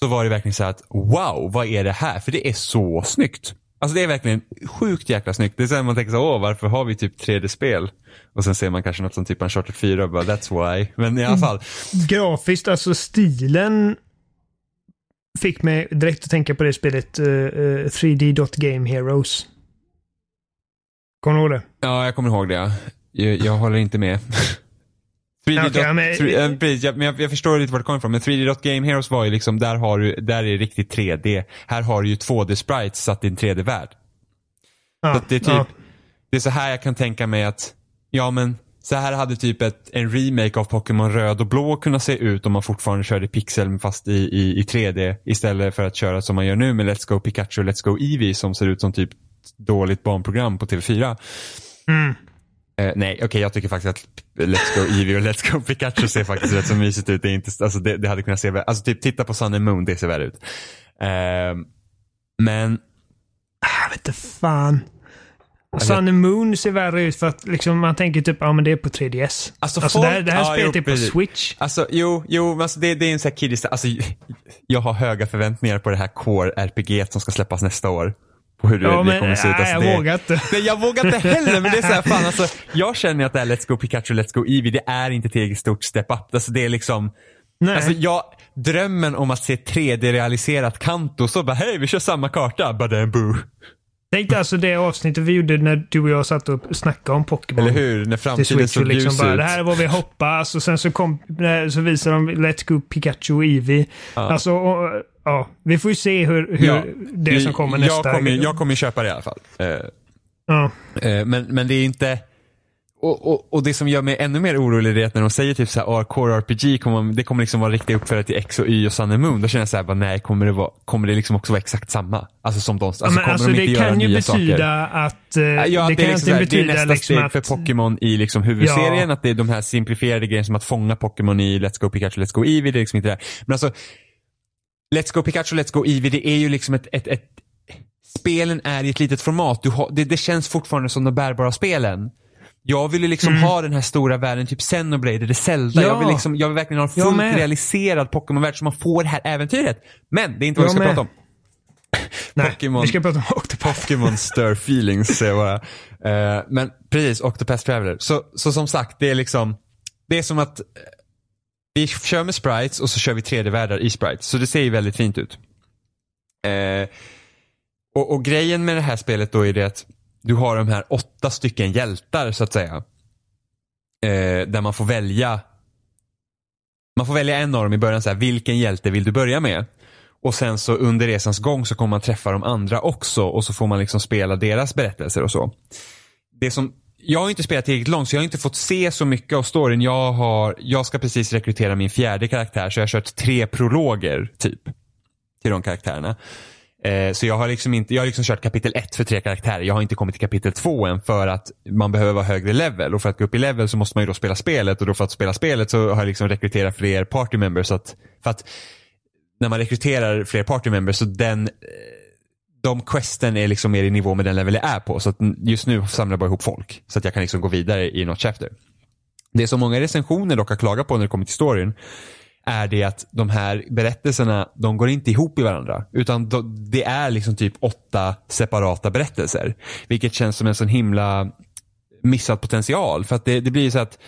Så var det verkligen så att wow, vad är det här? För det är så snyggt. Alltså det är verkligen sjukt jäkla snyggt. Det är här man tänker så åh varför har vi typ 3D-spel? Och sen ser man kanske något som typ Uncharted 4 och bara that's why. Men i alla fall. Grafiskt, alltså stilen fick mig direkt att tänka på det spelet eh, eh, 3D Dot Game Heroes. Kommer du ihåg det? Ja, jag kommer ihåg det. ja. Jag, jag håller inte med. *laughs* 3D Okej, dot, men- tre- eh, precis, jag, men jag, jag förstår lite var det kommer ifrån. Men 3D Dot Game Heroes var ju liksom, där, har du, där är det riktigt 3D. Här har du ju 2D-sprites satt i en 3D-värld. Ja, Så det är typ, ja. det är så här jag kan tänka mig att, ja men, så här hade typ ett, en remake av Pokémon röd och blå kunnat se ut om man fortfarande körde pixel fast i, i, i 3D istället för att köra som man gör nu med Let's Go Pikachu och Let's Go Eevee som ser ut som typ dåligt barnprogram på TV4. Mm. Eh, nej, okej jag tycker faktiskt att Let's Go Eevee och Let's Go Pikachu ser faktiskt rätt så mysigt ut. Det, är inte, alltså det, det hade kunnat se, alltså typ titta på Sun and Moon, det ser värre ut. Eh, men Jag vet inte fan. Alltså- Sun and Moon ser värre ut för att liksom, man tänker typ, ja men det är på 3DS. Alltså, Alltså, folk- det här, det här ja, spelet jo, är på precis. Switch. Alltså jo, jo alltså, det, det är en sån här kiddies, alltså jag har höga förväntningar på det här Core RPG som ska släppas nästa år. På hur Ja det men kommer se ut. Alltså, jag det, vågar inte. Nej, jag vågar inte heller men det är så här, fan alltså. Jag känner att det här Let's Go Pikachu, Let's Go Eevee, det är inte tillräckligt stort step up. Alltså det är liksom, Nej. alltså jag, drömmen om att se 3D-realiserat Kanto så bara hej vi kör samma karta, bara boo. Tänk alltså det avsnittet vi gjorde när du och jag satt och snackade om Pokémon. Eller hur? När framtiden såg liksom ljus bara, ut. det här är vad vi hoppas och sen så, kom, så visar de Let's Go Pikachu och Eevee. Ja. Alltså, och, ja, vi får ju se hur, hur Ja. det som kommer nästa. jag kommer, jag kommer köpa det i alla fall. Eh, ja. Eh, Men, men det är inte... Och, och, och det som gör mig ännu mer orolig är att när de säger typ såhär, ah, Core RPG, kommer, det kommer liksom vara riktiga uppföljare till X och Y och Sun and Moon. Då känner jag såhär, nej, kommer det, vara, kommer det liksom också vara exakt samma? Alltså som de, alltså, Ja, men kommer alltså, de det inte göra kan ju nya betyda saker? att... eh, Ja, det det, kan liksom såhär, det är nästa liksom steg att... för Pokémon i liksom huvudserien, Ja. att det är de här simplifierade grejerna som att fånga Pokémon i Let's Go Pikachu, Let's Go Eevee, det är liksom inte det. Men alltså, Let's Go Pikachu, Let's Go Eevee, det är ju liksom ett, ett, ett spelen är i ett litet format. Du har, det, det känns fortfarande som de bärbara spelen. Jag vill ju liksom ha den här stora världen, typ Xenoblade eller Zelda. Mm. Ja. Jag, vill liksom, jag vill verkligen ha en fullt realiserad Pokémon-värld så man får det här äventyret. Men det är inte vad vi Jag ska med. prata om. *laughs* Nej, Pokémon. vi ska prata om *laughs* Octopath. Pokémon Stir Feelings säger jag bara. Eh, men precis, Octopath Traveler. Så, så som sagt, det är liksom, det är som att eh, vi kör med sprites och så kör vi 3D-världar i sprites. Så det ser ju väldigt fint ut. Eh, och, och grejen med det här spelet då är det att du har de här åtta stycken hjältar så att säga. Eh, där man får välja man får välja en av dem i början, så här, vilken hjälte vill du börja med? Och sen så under resans gång så kommer man träffa de andra också och så får man liksom spela deras berättelser och så. Det som, jag har inte spelat tillräckligt långt så jag har inte fått se så mycket av storyn. Jag, har, jag ska precis rekrytera min fjärde karaktär så jag har kört tre prologer typ. Till de karaktärerna. Eh, så jag har liksom inte, jag har liksom kört kapitel 1 för tre karaktärer. Jag har inte kommit till kapitel 2 än för att man behöver vara högre level. Och för att gå upp i level så måste man ju då spela spelet och då för att spela spelet så har jag liksom rekryterat fler party members. Så att, för att när man rekryterar fler party members så den eh, de questen är liksom mer i nivå med den level jag är på. Så att just nu samlar jag bara ihop folk. Så att jag kan liksom gå vidare i något chapter. Det som många recensioner dock har klagat på när det kommer till storyn är det att de här berättelserna, de går inte ihop i varandra. Utan de, det är liksom typ åtta separata berättelser. Vilket känns som en sån himla missad potential. För att det, det blir ju så att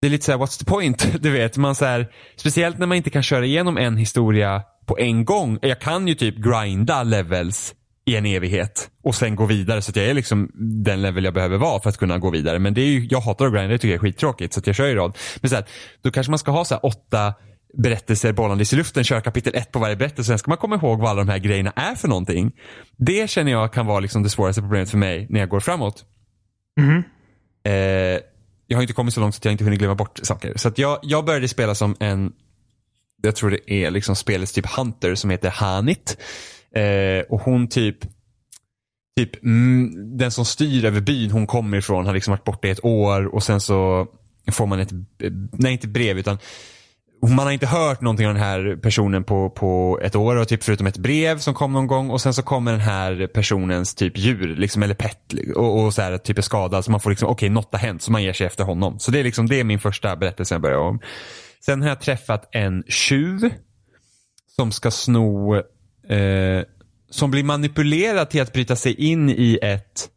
det är lite så här, what's the point? *laughs* Du vet, man så här, speciellt när man inte kan köra igenom en historia på en gång. Jag kan ju typ grinda levels i en evighet och sen gå vidare så att jag är liksom den level jag behöver vara för att kunna gå vidare. Men det är ju, jag hatar att grinda, det tycker jag är skittråkigt så att jag kör i rad. Men så här, då kanske man ska ha så här åtta berättelser bollandes i luften, köra kapitel ett på varje berättelse. Sen ska man komma ihåg vad alla de här grejerna är för någonting. Det känner jag kan vara liksom det svåraste problemet för mig när jag går framåt. Mhm. Eh, jag har inte kommit så långt så att jag inte hunnit glömma bort saker. Så att jag, jag började spela som en, jag tror det är liksom spelets typ Hunter som heter Hanit. Eh, och hon typ, typ mm, den som styr över byn hon kommer ifrån har liksom varit borta i ett år och sen så får man ett, nej inte brev utan man har inte hört någonting av den här personen på, på ett år och typ förutom ett brev som kom någon gång och sen så kommer den här personens typ djur liksom, eller pet och, och så här typ är skadad så man får liksom okej okay, något har hänt så man ger sig efter honom. Så det är liksom det är min första berättelse jag börjar om. Sen har jag träffat en tjuv som ska sno eh, som blir manipulerad till att bryta sig in i ett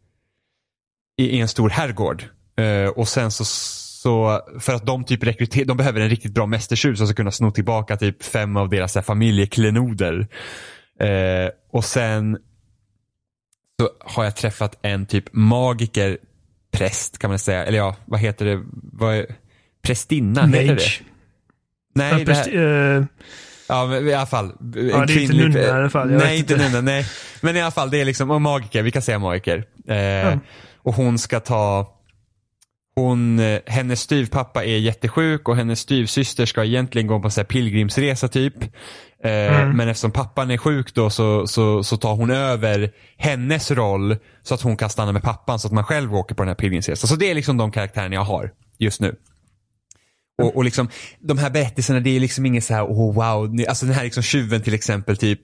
i, en stor herrgård. Eh, och sen så så för att de typ rekryterar, de behöver en riktigt bra mästertjuv som ska kunna sno tillbaka typ fem av deras här, familjeklenoder. Eh, och sen så har jag träffat en typ magiker präst kan man säga. Eller ja, vad heter det? Vad är, prästinna, heter det? Mage. Nej, Ja, det här, eh, ja men i alla fall. Ja, det är inte nunna i alla fall, jag Nej, inte nunna, nej. Men i alla fall, det är liksom, och magiker, vi kan säga magiker. Eh, Och hon ska ta hon, eh, hennes styvpappa är jättesjuk och hennes styvsyster ska egentligen gå på en pilgrimsresa typ. Eh, Mm. Men eftersom pappan är sjuk då så, så, så tar hon över hennes roll så att hon kan stanna med pappan så att man själv åker på den här pilgrimsresan. Så det är liksom de karaktärerna jag har just nu. Och, och liksom, de här berättelserna, det är liksom inget så här, oh wow, alltså den här liksom tjuven till exempel, typ,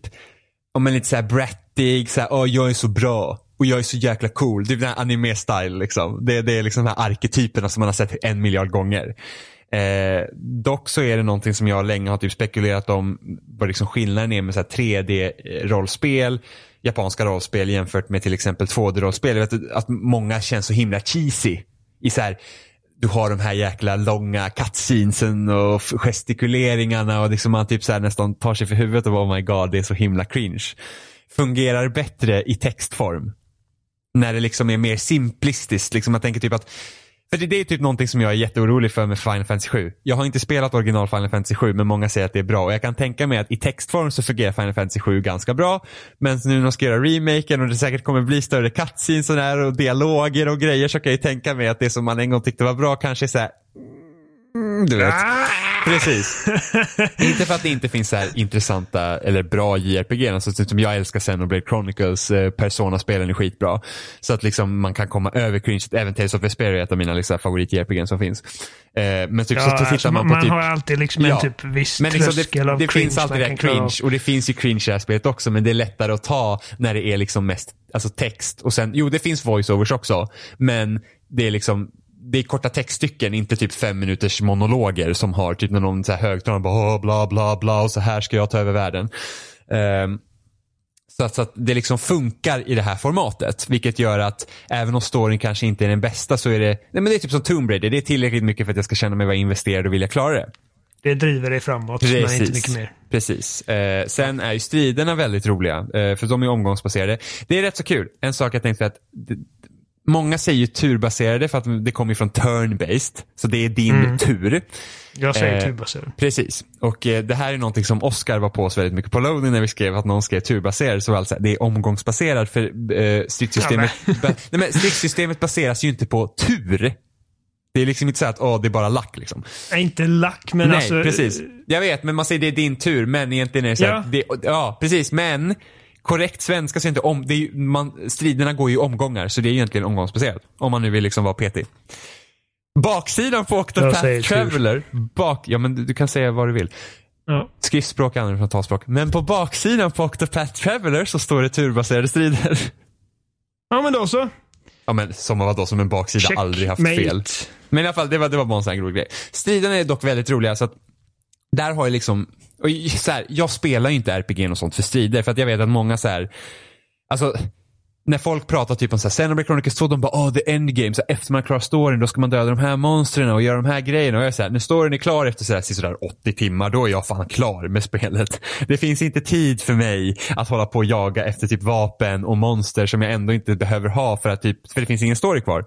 om en lite så här brattig, så här, åh jag är så bra och jag är så jäkla cool. Det är den här anime-style liksom. Det, det är liksom de här arketyperna som man har sett en miljard gånger. Eh, dock så är det någonting som jag länge har typ spekulerat om vad liksom skillnaden är med 3D-rollspel, japanska rollspel jämfört med till exempel 2D-rollspel. Jag vet att många känns så himla cheesy. I så här, du har de här jäkla långa cutscenesen och gestikuleringarna och liksom man typ så här nästan tar sig för huvudet och bara, oh my god det är så himla cringe. fungerar bättre i textform. När det liksom är mer simplistiskt. Liksom man tänker typ att för det, det är typ någonting som jag är jätteorolig för med Final Fantasy 7. Jag har inte spelat original Final Fantasy 7 men många säger att det är bra och jag kan tänka mig att i textform så fungerar Final Fantasy 7 ganska bra. Men nu när de ska göra remaken och det säkert kommer bli större cutscenes och, där och dialoger och grejer så kan jag ju tänka mig att det som man en gång tyckte var bra kanske är såhär mm, du vet. Precis. *laughs* inte för att det inte finns så här intressanta eller bra JRPG. Alltså, typ som jag älskar Xenoblade Chronicles, eh, Persona-spelen är skitbra. Så att liksom man kan komma över cringe. Även Tales of Vesperia är ett av mina liksom, favorit-JRPG som finns. Eh, men typ Ja, så, så tittar alltså, man man, på typ... har alltid liksom en Ja, typ viss men liksom tröskel det, av det cringe finns alltid man det cringe och det finns ju cringe i det här spelet också men det är lättare att ta när det är liksom mest alltså text och sen, jo det finns voiceovers också men det är liksom det är korta textstycken, inte typ fem minuters monologer som har typ när någon högtalare bara "Åh, bla bla bla och så här ska jag ta över världen. Ehm, så att, så att det liksom funkar i det här formatet. Vilket gör att även om storyn kanske inte är den bästa så är det, nej men det är typ som Tomb Raider. Det är tillräckligt mycket för att jag ska känna mig vara investerad och vilja klara det. Det driver dig framåt, men inte mycket mer. Precis. Eh, sen är ju striderna väldigt roliga, eh, för de är omgångsbaserade. Det är rätt så kul. En sak jag tänkte att Många säger ju turbaserade för att det kommer från turn-based. Så det är din tur. Jag säger Eh, turbaserad. Precis. Och eh, det här är någonting som Oscar var på oss väldigt mycket på loading när vi skrev att någon skrev turbaserad. Så alltså, det är omgångsbaserad för eh, stridssystemet, *laughs* ba- nej, men stridssystemet baseras ju inte på tur. Det är liksom inte så att åh, det är bara lack liksom. Nej, inte lack, men Nej, alltså... precis. Jag vet, men man säger det är din tur, men egentligen är det så Ja. det, ja, precis, men korrekt svenska så är inte om, det är ju, man, striderna går ju i omgångar, så det är egentligen omgångsbaserat. Om man nu vill liksom vara petig. Baksidan på Octopath. Traveler, bak, ja men du, kan säga vad du vill. Ja. Skriftspråk annorlunda från talspråk. Men på baksidan på Octopath Traveler så står det turbaserade strider. ja, men då så. Ja men som vadå, som en baksida Check, aldrig haft mate. fel. Men i alla fall, det var, det var bara en sån här rolig grej. Striderna är dock väldigt roliga så att där har jag liksom, och så här, jag spelar ju inte RPG och sånt för strider för att jag vet att många så här, alltså när folk pratar typ om så här, Xenoblade Chronicles 2, de bara åh the endgame, så här, efter man klarar storyn då ska man döda de här monstren och göra de här grejerna och jag är så här, när storyn är klar efter så här, sådär 80 timmar, då är jag fan klar med spelet. Det finns inte tid för mig att hålla på och jaga efter typ vapen och monster som jag ändå inte behöver ha för att typ, för det finns ingen story kvar.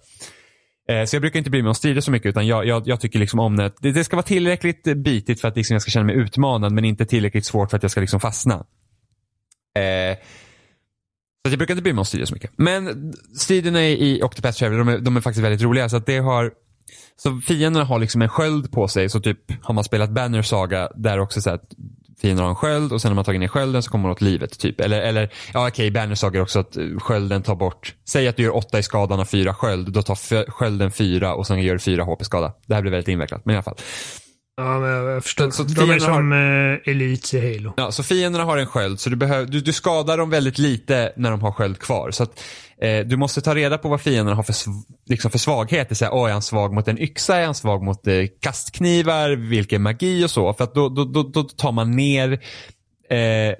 Eh, så jag brukar inte bry mig om strider så mycket utan jag, jag, jag tycker liksom om det. det. Ska vara tillräckligt bitigt för att liksom jag ska känna mig utmanad men inte tillräckligt svårt för att jag ska liksom fastna. Eh, så jag brukar inte bry mig om strider så mycket. Men striderna i Octopath Traveler, de är, de är faktiskt väldigt roliga. Så att det har så fienderna har liksom en sköld på sig. Så typ har man spelat Banner Saga där också så att fienden har en sköld och sen när man tagit ner skölden så kommer man åt livet. Typ. Eller, eller ja okej, Banner sager också att eh, skölden tar bort, säg att du gör åtta i skadan och fyra sköld, då tar skölden fyra och sen gör du fyra HP-skada. Det här blir väldigt invecklat, men i alla fall. Ja, men jag förstår. Så- så De är som eh, Elite i Halo. Ja, så fienderna har en sköld så du, behöver, du, du skadar dem väldigt lite när de har sköld kvar. Så att, eh, du måste ta reda på vad fienderna har för, liksom för svagheter. Så här, oh, är han svag mot en yxa? Är han svag mot eh, kastknivar? Vilken magi och så? För att då, då, då, då tar man ner eh,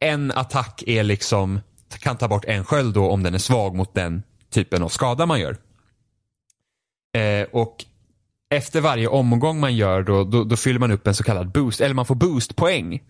en attack är liksom kan ta bort en sköld då om den är svag mot den typen av skada man gör. Eh, och efter varje omgång man gör då, då, då fyller man upp en så kallad boost, eller man får boostpoäng.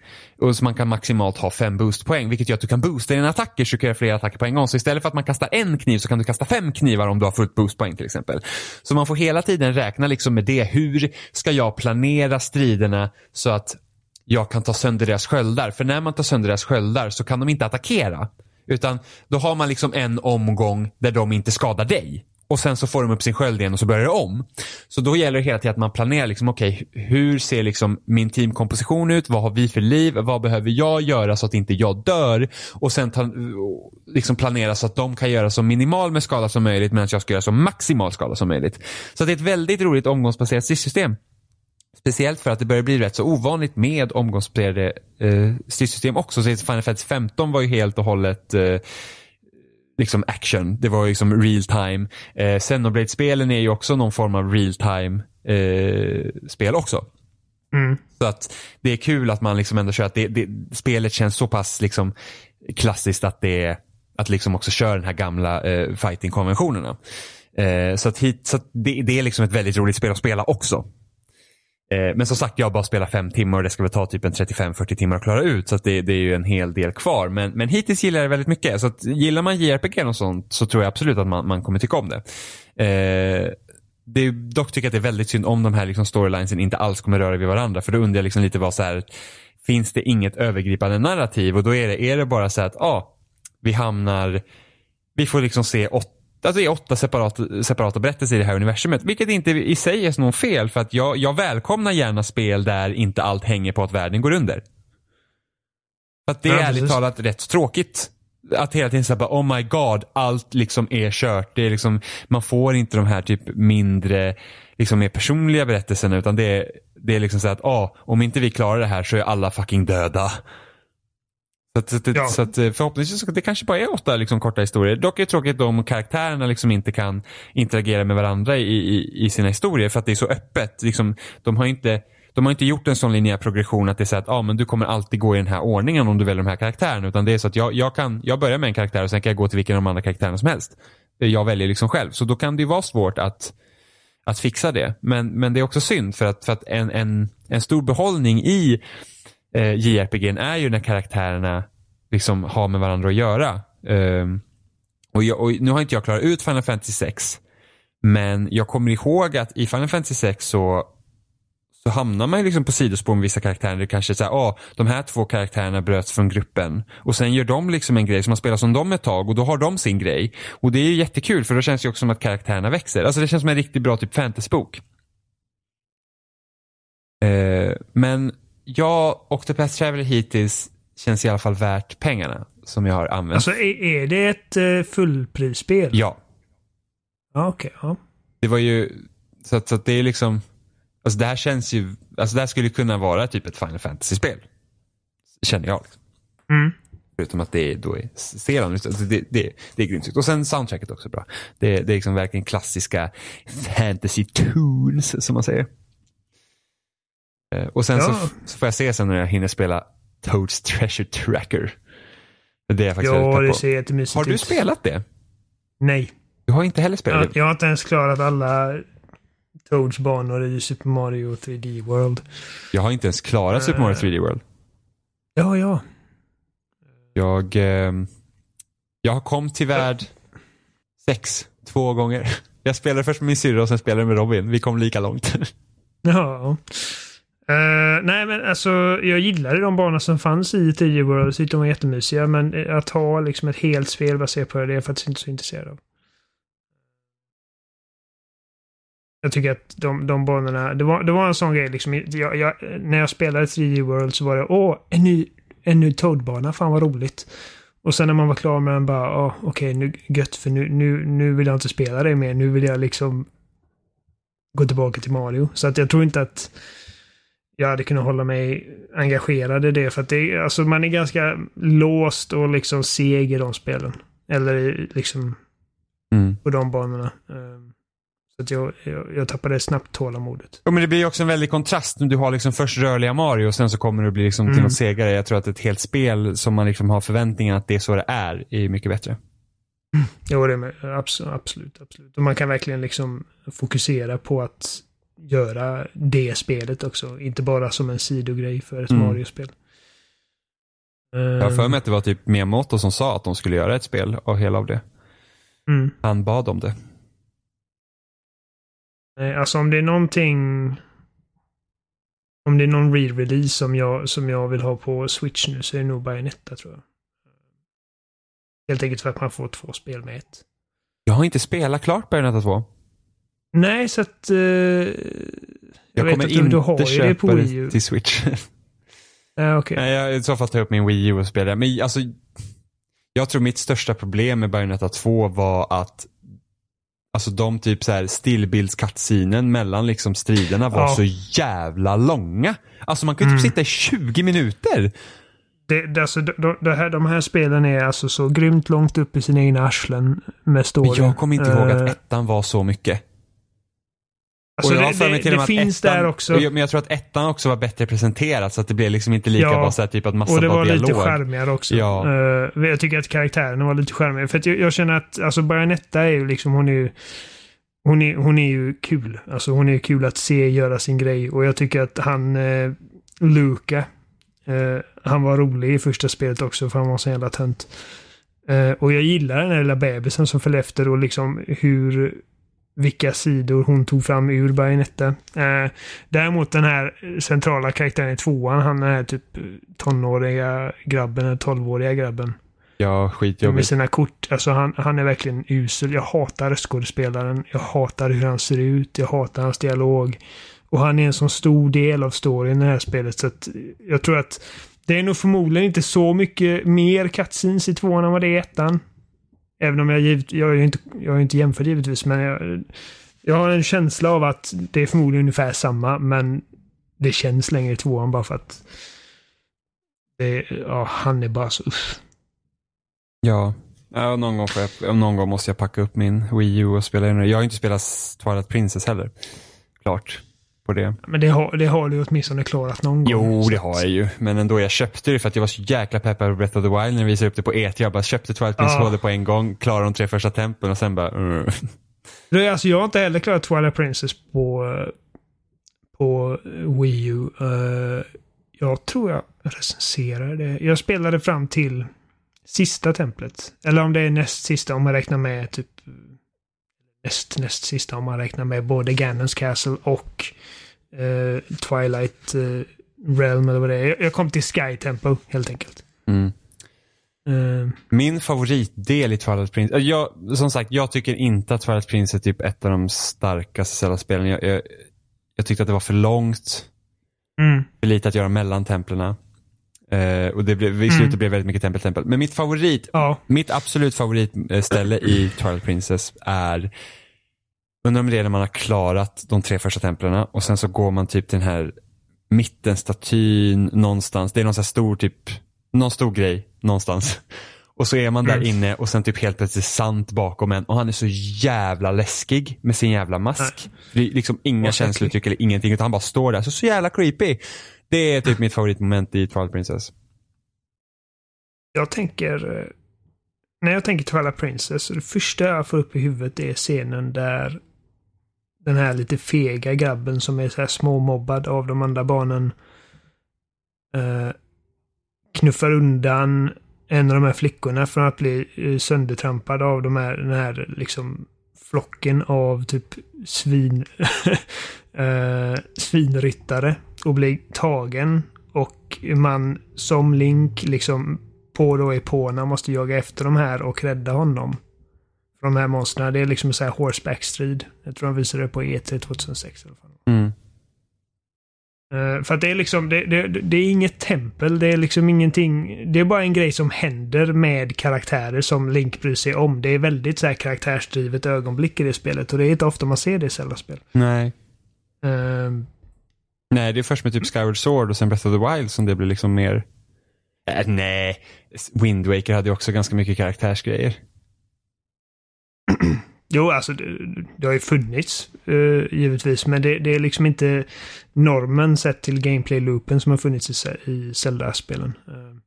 Och så man kan maximalt ha fem boostpoäng, vilket gör att du kan boosta dina attacker så du kan göra flera attacker på en gång. Så istället för att man kastar en kniv så kan du kasta fem knivar om du har fullt boostpoäng till exempel. Så man får hela tiden räkna liksom med det. Hur ska jag planera striderna så att jag kan ta sönder deras sköldar? För när man tar sönder deras sköldar så kan de inte attackera. Utan då har man liksom en omgång där de inte skadar dig. Och sen så får de upp sin sköld igen och så börjar det om. Så då gäller det hela tiden att man planerar liksom, okej, hur ser liksom min teamkomposition ut? Vad har vi för liv? Vad behöver jag göra så att inte jag dör? Och sen ta, liksom planera så att de kan göra så minimal med skada som möjligt medan jag ska göra så maximal skada som möjligt. Så det är ett väldigt roligt omgångsbaserat stridssystem. Speciellt för att det börjar bli rätt så ovanligt med omgångsbaserade eh, stridssystem också. Så Final Fantasy 15 var ju helt och hållet eh, liksom action. Det var liksom real time. Eh, Xenoblade-spelen är ju också någon form av real time eh, spel också. Mm. Så att det är kul att man liksom ändå kör att det, det, spelet känns så pass liksom klassiskt att det är att liksom också köra den här gamla eh, fighting-konventionerna. Eh, så att, hit, så att det, det är liksom ett väldigt roligt spel att spela också. Eh, men som sagt, jag har bara spelat fem timmar och det ska väl ta typ en 35-40 timmar att klara ut. Så att det, det, är ju en hel del kvar. Men, men hittills gillar jag det väldigt mycket. Så att, gillar man JRPG och sånt så tror jag absolut att man, man kommer tycka om det. Eh, det dock tycker jag att det är väldigt synd om de här liksom storylinesen inte alls kommer röra vid varandra. För då undrar jag liksom lite vad så här, finns det inget övergripande narrativ? Och då är det, är det bara så att, ja, ah, vi hamnar, vi får liksom se åtta Alltså det är åtta separata, separata berättelser i det här universumet. Vilket inte i sig är någon fel för att jag, jag välkomnar gärna spel där inte allt hänger på att världen går under. För att det är ja, ärligt talat rätt tråkigt. Att hela tiden säga oh my god, allt liksom är kört. Det är liksom, man får inte de här typ mindre, liksom mer personliga berättelserna utan det är, det är liksom så att, ah, om inte vi klarar det här så är alla fucking döda. Så, att, så, ja. så att eh, förhoppningsvis det kanske bara är åtta liksom, korta historier. Dock är det tråkigt om karaktärerna liksom inte kan interagera med varandra i, i, i sina historier för att det är så öppet. Liksom, de har inte de har inte gjort en sån linjär progression att det är så att ah, men du kommer alltid gå i den här ordningen om du väljer de här karaktärerna. Utan det är så att jag, jag, kan, jag börjar med en karaktär och sen kan jag gå till vilken av de andra karaktärerna som helst. Jag väljer liksom själv. Så då kan det ju vara svårt att, att fixa det. Men, men det är också synd för att, för att en, en, en stor behållning i eh, JRPG är ju när karaktärerna liksom har med varandra att göra. Um, och, jag, och, Nu har inte jag klarat ut Final Fantasy 6. Men jag kommer ihåg att i Final Fantasy 6 så, så hamnar man liksom på sidospår med vissa karaktärer. Det kanske är så här, ah, de här två karaktärerna bröts från gruppen. Och sen gör de liksom en grej, som man spelar som dem ett tag och då har de sin grej. Och det är ju jättekul för då känns det också som att karaktärerna växer. Alltså det känns som en riktigt bra typ fantasybok. Uh, men jag, Octopath Traveler hittills känns i alla fall värt pengarna som jag har använt. Alltså är, är det ett uh, fullprisspel? Ja. Ja, okej. Okay, ja. Det var ju, så att, så att det är liksom, alltså det här känns ju, alltså det här skulle kunna vara typ ett Final Fantasy-spel. Känner jag. Liksom. Mm. Förutom att det då är serien. Alltså det, det, det är grymt Och sen soundtracket också bra. Det, det är liksom verkligen klassiska fantasy tunes som man säger. Eh, och sen ja. så, så, får jag se sen när jag hinner spela Toads Treasure Tracker. Det är jag faktiskt Ja, det ser jättemysigt ut. Har du spelat det? Nej. Du har inte heller spelat jag, det? Jag har inte ens klarat alla Toads banor i Super Mario 3D World. Jag har inte ens klarat uh, Super Mario 3D World. Ja, ja. Jag, eh, jag kom till värld sex, två gånger. *laughs* Jag spelade först med min syrra och sen spelade med Robin. Vi kom lika långt. *laughs* ja. Uh, nej men alltså jag gillade de banor som fanns i 10 World. De var jättemysiga men eh, att ha liksom ett helt spel baserat på det, det är jag faktiskt inte så intresserad av. Jag tycker att de, de banorna, det var, det var en sån grej liksom. Jag, jag, när jag spelade 3D World så var det åh, en ny, en ny Toad-bana, fan vad roligt. Och sen när man var klar med den bara, åh, okej, okay, nu gött för nu, nu, nu vill jag inte spela det mer. Nu vill jag liksom gå tillbaka till Mario. Så att jag tror inte att jag hade kunnat hålla mig engagerad i det. För att det, alltså man är ganska låst och liksom seg i de spelen. Eller liksom mm. på de banorna. Ehm, så att jag, jag, jag tappade snabbt tålamodet. Ja, men det blir också en väldig kontrast. Du har liksom först rörliga Mario och sen så kommer det bli liksom till mm. något segare. Jag tror att ett helt spel som man liksom har förväntningar att det är så det är, är mycket bättre. Jo, det är absolut, absolut. Och man kan verkligen liksom fokusera på att göra det spelet också. Inte bara som en sidogrej för ett mm. Mario-spel. Jag har för mig att det var typ Miyamoto som sa att de skulle göra ett spel av hela av det. Mm. Han bad om det. Alltså om det är någonting... Om det är någon re-release som jag, som jag vill ha på Switch nu så är det nog Bayonetta tror jag. Helt enkelt för att man får två spel med ett. Jag har inte spelat klart Bayonetta 2. Nej, så att... Uh, jag, jag vet att du, du har ju det på Wii U. till Switch. *laughs* uh, okay. Nej, jag, i så fall tar jag upp min Wii U och spelar. Men alltså, jag tror mitt största problem med Bayonetta 2 var att Alltså de typ så här stillbilds mellan liksom striderna var ja. så jävla långa. Alltså man kan ju typ mm. sitta i 20 minuter. Det, det, alltså, de, de, här, de här spelen är alltså så grymt långt upp i sina egna arslen med story. Men jag kommer inte ihåg att eh. ettan var så mycket. Alltså och jag det, det, det finns ettan, där också. Men jag tror att ettan också var bättre presenterat så att det blev liksom inte lika ja, bara så här, typ att massa Och det var dialog. lite skärmigare också. Ja. Uh, jag tycker att karaktärerna var lite skärmigare. För att jag, jag känner att alltså Bajonetta är ju liksom, hon är ju hon, är, hon är ju kul. Alltså hon är kul att se göra sin grej. Och jag tycker att han, eh, Luca, eh, han var rolig i första spelet också för han var så jävla tönt. Eh, och jag gillar den här lilla bebisen som följde efter och liksom hur vilka sidor hon tog fram ur Bayonetta. Eh, däremot den här centrala karaktären i tvåan, han är typ tonåriga grabben, eller tolvåriga grabben. Ja, skitjobbigt. Med sina kort. Alltså han, han är verkligen usel. Jag hatar röstskådespelaren. Jag hatar hur han ser ut. Jag hatar hans dialog. Och han är en sån stor del av storyn i det här spelet. Så att jag tror att det är nog förmodligen inte så mycket mer cutscenes i tvåan än vad det är i ettan. Även om jag givet, jag ju inte, jag har inte jämfört givetvis, men jag, jag har en känsla av att det är förmodligen ungefär samma, men det känns längre i tvåan bara för att det, ja, han är bara så uff. Ja, ja någon, gång får jag, någon gång måste jag packa upp min Wii U och spela den. Jag har inte spelat Twilight Princess heller. Klart. På det. Men det har, det har du åtminstone klarat någon gång. Jo, det har jag ju. Men ändå, jag köpte det för att jag var så jäkla peppad på Breath of the Wild när jag visade upp det på E3. Jag bara köpte Twilight Princess ja. på en gång, klarade de tre första templen och sen bara... Uh. Det, alltså, jag har inte heller klarat Twilight Princess på, på Wii U. Uh, jag tror jag recenserade det. Jag spelade fram till sista templet. Eller om det är näst sista om man räknar med typ näst, näst sista om man räknar med både Ganons Castle och uh, Twilight uh, Realm eller vad det är. Jag kom till Sky Temple helt enkelt. Mm. Uh, Min favoritdel i Twilight Princess, jag, som sagt, jag tycker inte att Twilight Princess är typ ett av de starkaste Zelda-spelen. Jag, jag, jag, tyckte att det var för långt. Mm. För lite att göra mellan templen. Uh, och det blev, i slutet mm. blev väldigt mycket tempel, tempel. Men mitt favorit, ja. mitt absolut favoritställe i Twilight Princess är under de delen man har klarat de tre första templen och sen så går man typ till den här mittenstatyn någonstans. Det är någon här stor typ, någon stor grej någonstans. Och så är man där mm. inne och sen typ helt plötsligt sant bakom en och han är så jävla läskig med sin jävla mask. Det är liksom inga känslouttryck eller ingenting utan han bara står där så, så jävla creepy. Det är typ mitt favoritmoment i Twilight Princess. Jag tänker, eh, när jag tänker Twilight Princess, det första jag får upp i huvudet är scenen där den här lite fega grabben som är så här småmobbad av de andra barnen eh, knuffar undan en av de här flickorna från att bli eh, söndertrampad av de här, den här liksom flocken av typ svin, *laughs* eh, svinryttare och blir tagen. Och man som Link liksom på då är på när man måste jaga efter de här och rädda honom. Från de här monstren. Det är liksom så här horseback-strid. Jag tror de visade det på E3 2006 i alla fall. Mm. Uh, för att det är liksom, det, det, det, är inget tempel, det är liksom ingenting. Det är bara en grej som händer med karaktärer som Link bryr sig om. Det är väldigt så här karaktärsdrivet ögonblick i det spelet och det är inte ofta man ser det i Zelda-spel. Nej. Uh, nej, det är först med typ Skyward Sword och sen Breath of the Wild som det blir liksom mer... Äh, nej, Wind Waker hade ju också ganska mycket karaktärsgrejer. *clears throat* Jo, alltså det, det, har ju funnits uh, givetvis, men det, det, är liksom inte normen sett till gameplay-loopen som har funnits i, i Zelda-spelen. Uh,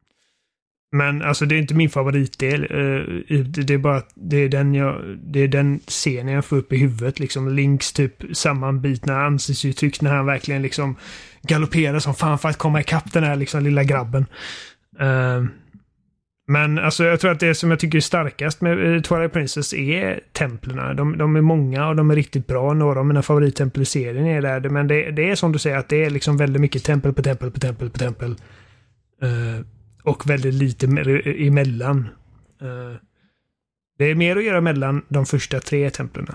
men alltså det är inte min favoritdel. Eh, det är bara det är den jag, det är den scenen jag får upp i huvudet liksom. Links typ sammanbitna ansiktsuttryck när han verkligen liksom galopperar som fan för att komma ikapp den här liksom lilla grabben. Eh, men alltså jag tror att det som jag tycker är starkast med eh, Twilight Princess är templerna. De, de, är många och de är riktigt bra. Några av mina favorittempel i serien är där. Men det, det, är som du säger att det är liksom väldigt mycket tempel på tempel på tempel på tempel. Uh, och väldigt lite emellan. Eh, det är mer att göra mellan de första tre templen.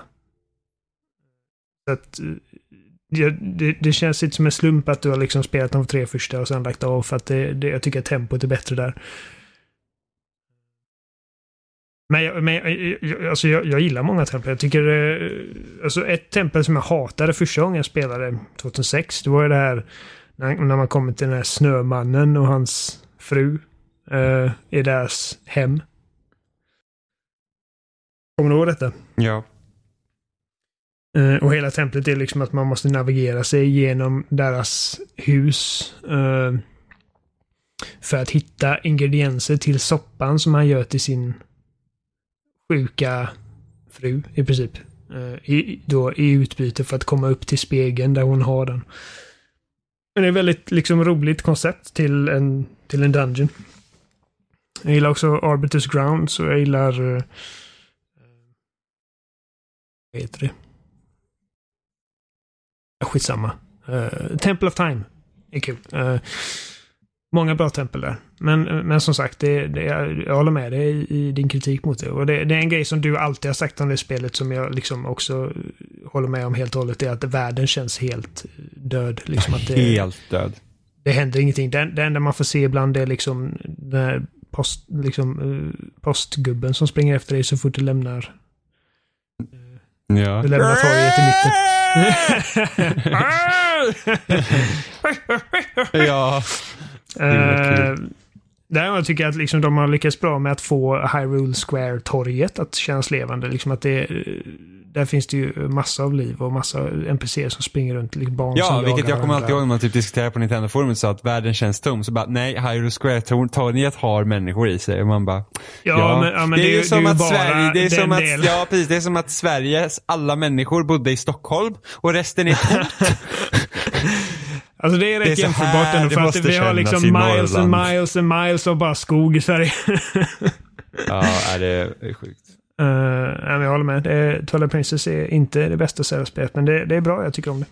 Så att, eh, det, det, känns inte som en slump att du har liksom spelat de tre första och sen lagt av för att det, det, jag tycker att tempot är bättre där. Men, men alltså jag, jag gillar många tempel. Jag tycker... Eh, alltså ett tempel som jag hatade första gången jag spelade 2006. Det var ju det här när, när man kommer till den här snömannen och hans fru. Uh, I deras hem. Kommer du ihåg detta? Ja. Uh, och hela templet är liksom att man måste navigera sig genom deras hus. Uh, för att hitta ingredienser till soppan som han gör till sin sjuka fru i princip. Eh, i, då, I utbyte för att komma upp till spegeln där hon har den. Men det är väldigt liksom, roligt koncept till en, till en dungeon. Jag gillar också Arbiters Grounds och jag gillar... Uh, vad heter det? Skitsamma. Uh, Temple of Time är kul. Uh, många bra tempel där. Men, men som sagt, det, det, jag håller med dig i, i din kritik mot det. Och det, det, är en grej som du alltid har sagt om det spelet som jag liksom också håller med om helt och hållet. Det är att världen känns helt död. Liksom att det, helt död. Det händer ingenting. Det, det enda man får se ibland är liksom den här post, liksom, postgubben som springer efter dig så fort du lämnar Ja. du lämnar torget i mitten. *laughs* *laughs* ja. Uh, Däremot tycker jag att liksom de har lyckats bra med att få Hyrule Square-torget att kännas levande. Liksom att det, där finns det ju massa av liv och massa NPCer som springer runt. Liksom barn ja, som vilket jag kommer alltid ihåg när man typ diskuterar på Nintendo-forumet så att världen känns tom. Så bara, nej, Hyrule Square-torget har människor i sig. Och man bara, Ja, men, ja, men det är ju som att Sverige, det är som att, delen. ja precis, det är som att Sveriges alla människor bodde i Stockholm och resten är tomt. *laughs* Alltså det är rätt jämförbart ändå för att vi har liksom miles and miles and miles av bara skog i Sverige. *laughs* ja, är det är sjukt. Uh, nej, jag håller med. Twilight Princess är inte det bästa Zelda-spelet, men det, det är bra. Jag tycker om det.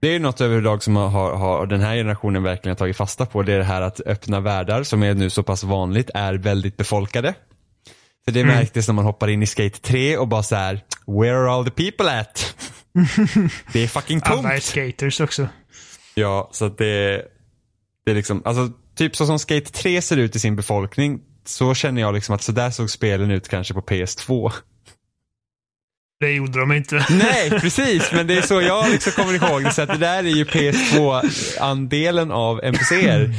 Det är något överlag som har, har den här generationen verkligen tagit fasta på. Det är det här att öppna världar som är nu så pass vanligt är väldigt befolkade. För det Mm. märktes när man hoppar in i Skate 3 och bara så här, where are all the people at? *laughs* det är fucking Alla är tomt. skaters också. Ja, så att det, det är liksom, alltså typ så som Skate 3 ser ut i sin befolkning, så känner jag liksom att så där såg spelen ut kanske på PS2. Det gjorde de inte. *laughs* Nej, precis, men det är så jag liksom kommer ihåg det. Så att det där är ju PS2-andelen av NPCer.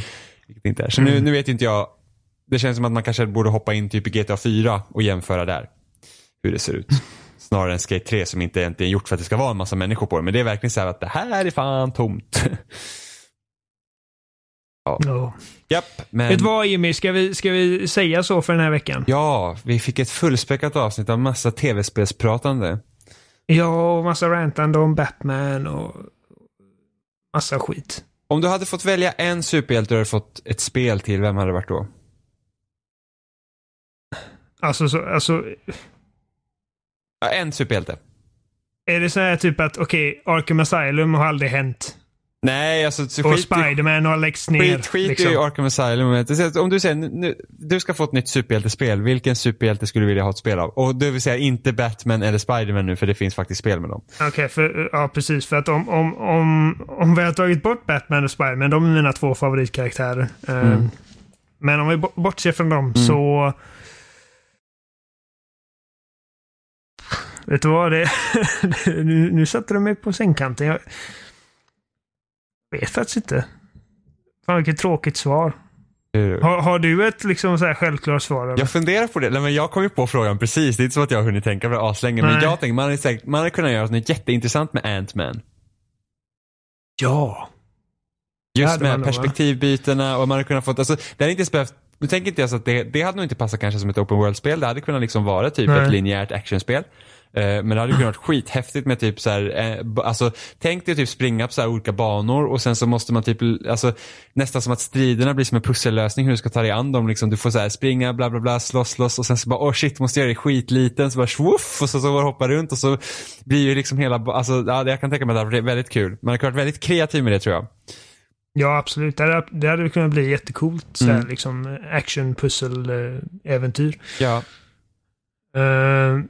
Vilket inte är. Så nu, nu vet inte jag, det känns som att man kanske borde hoppa in typ i GTA 4 och jämföra där. Hur det ser ut. Snarare än Skate 3 som inte egentligen är gjort för att det ska vara en massa människor på det. Men det är verkligen så här att det här är fan tomt. *laughs* Ja. Japp, men... Vet du vad Jimmy? Ska vi, ska vi säga så för den här veckan? Ja, vi fick ett fullspäckat avsnitt av massa tv-spelspratande. Ja, och massa rantande om Batman och massa skit. Om du hade fått välja en superhjälte och hade fått ett spel till, vem hade det varit då? Alltså, så, alltså Ja, en superhjälte. är det så här typ att okej, Arkham Asylum har aldrig hänt. Nej, alltså så Och Spiderman har läggts ner. skit, skit liksom. i Arkham Asylum. Om du säger, nu, du ska få ett nytt superhjältespel, vilken superhjälte skulle du vilja ha ett spel av? Och det vill säga inte Batman eller Spiderman nu, för det finns faktiskt spel med dem. Okej, för, ja precis. För att om, om, om, om vi har tagit bort Batman och Spiderman, de är mina två favoritkaraktärer. Mm. Men om vi bo- bortser från dem så... Vet du vad? Det, *laughs* nu, nu satte du mig på sängkanten. Jag vet faktiskt inte. Fan vilket tråkigt svar. Har, har du ett liksom så här självklart svar? Eller? Jag funderar på det. Nej, men jag kom ju på frågan precis. Det är inte så att jag har hunnit tänka på det aslänge. Men jag tänker, man hade, säkert- man hade kunnat göra något jätteintressant med Ant-Man. Ja. Just med perspektivbytena och man hade kunnat fått, alltså det hade inte behövt, nu tänker inte jag så att det, det hade nog inte passat kanske som ett open world-spel. Det hade kunnat liksom vara typ Nej. ett linjärt actionspel. Eh, men det hade kunnat varit skithäftigt med typ så här, eh, alltså tänk dig typ springa på så här olika banor och sen så måste man typ, alltså nästan som att striderna blir som en pussellösning hur du ska ta dig an dem liksom. Du får så här springa, bla bla bla, slåss, slåss och sen så bara oh shit, måste jag göra det skitliten, så bara swoof och så, så hoppa runt och så blir ju liksom hela, alltså ja, jag kan tänka mig att det hade varit väldigt kul. Man hade kunnat vara väldigt kreativ med det tror jag. Ja, absolut. Det hade, det hade kunnat bli jättecoolt. Så här, Mm. liksom action pussel eh, äventyr Ja. Uh,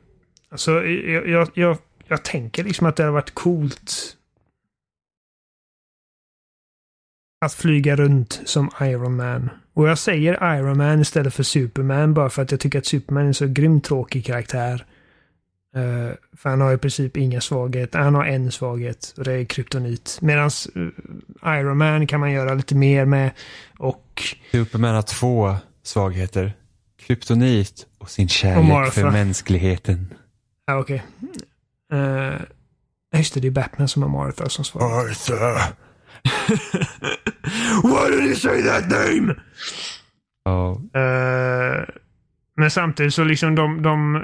alltså, jag, jag, jag, jag tänker liksom att det hade varit coolt att flyga runt som Iron Man. Och jag säger Iron Man istället för Superman bara för att jag tycker att Superman är en så grymt tråkig karaktär. Eh, för han har i princip inga svagheter. Han har en svaghet och det är kryptonit. Medan Iron Man kan man göra lite mer med. Och Superman har två svagheter. Kryptonit och sin Och kärlek Martha. för mänskligheten. Ja, okej. Uh, just det, det är Batman som har Martha som svar. Arthur! *laughs* Why did you say that name? Ja. Eh, men samtidigt så liksom de, de...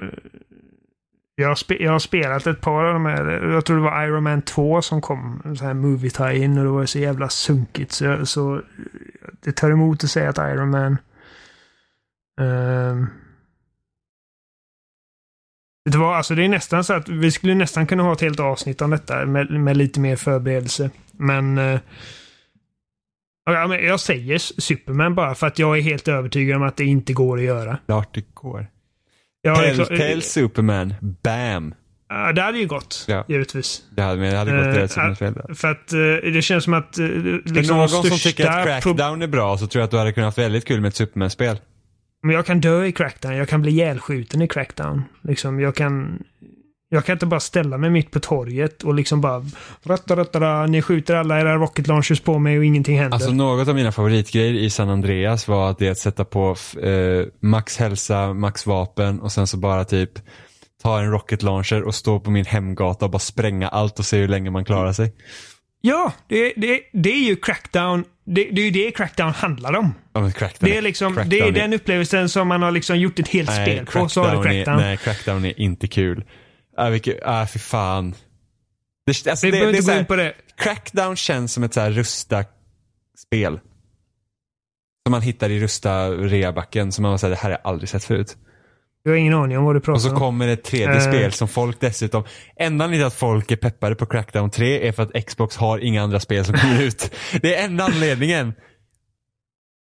Jag har, spe, jag har spelat ett par av de här. Jag tror det var Iron Man 2 som kom. En sån här movie tie-in och det var så jävla sunkigt. Så, så det tar emot att säga att Iron Man... Um, det, var, alltså det är nästan så att vi skulle nästan kunna ha ett helt avsnitt om detta med, med lite mer förberedelse. Men... Uh, men jag säger Superman bara för att jag är helt övertygad om att det inte går att göra. Klart det går. Ja, Telltale Superman, bam. Ja, det hade ju gått, Ja. givetvis. Det hade, det hade gått Eh, rätt Superman-spel. där. För att eh, det känns som att uh, För liksom någon de som tycker att Crackdown är bra så tror jag att du hade kunnat ha väldigt kul med ett Superman-spel. Men jag kan dö i Crackdown. Jag kan bli ihjälskjuten i Crackdown. Liksom, jag kan... Jag kan inte bara ställa mig mitt på torget och liksom bara... Ratta, ratta, ni skjuter alla era rocket launchers på mig och ingenting händer. Alltså något av mina favoritgrejer i San Andreas var att det att sätta på eh, max hälsa, max vapen och sen så bara typ ta en rocket launcher och stå på min hemgata och bara spränga allt och se hur länge man klarar sig. Ja, det, det, det är ju Crackdown. Det, det är ju det Crackdown handlar om. Ja, crackdown Det är liksom, crackdown det är den upplevelsen som man har liksom gjort ett helt nej, spel på. Så har du crackdown. Är, nej, crackdown är inte kul. Äh, vilket, äh, fy fan. Det, alltså, Vi det, behöver inte gå här, in på det. Crackdown känns som ett så här Rusta-spel. Som man hittar i Rusta reabacken som man var såhär, det här har jag aldrig sett förut. Jag har ingen aning om vad du pratar Och så om. kommer ett tredje Eh. spel som folk dessutom, enda anledningen att folk är peppade på Crackdown 3 är för att Xbox har inga andra spel som kommer ut. Det är enda anledningen.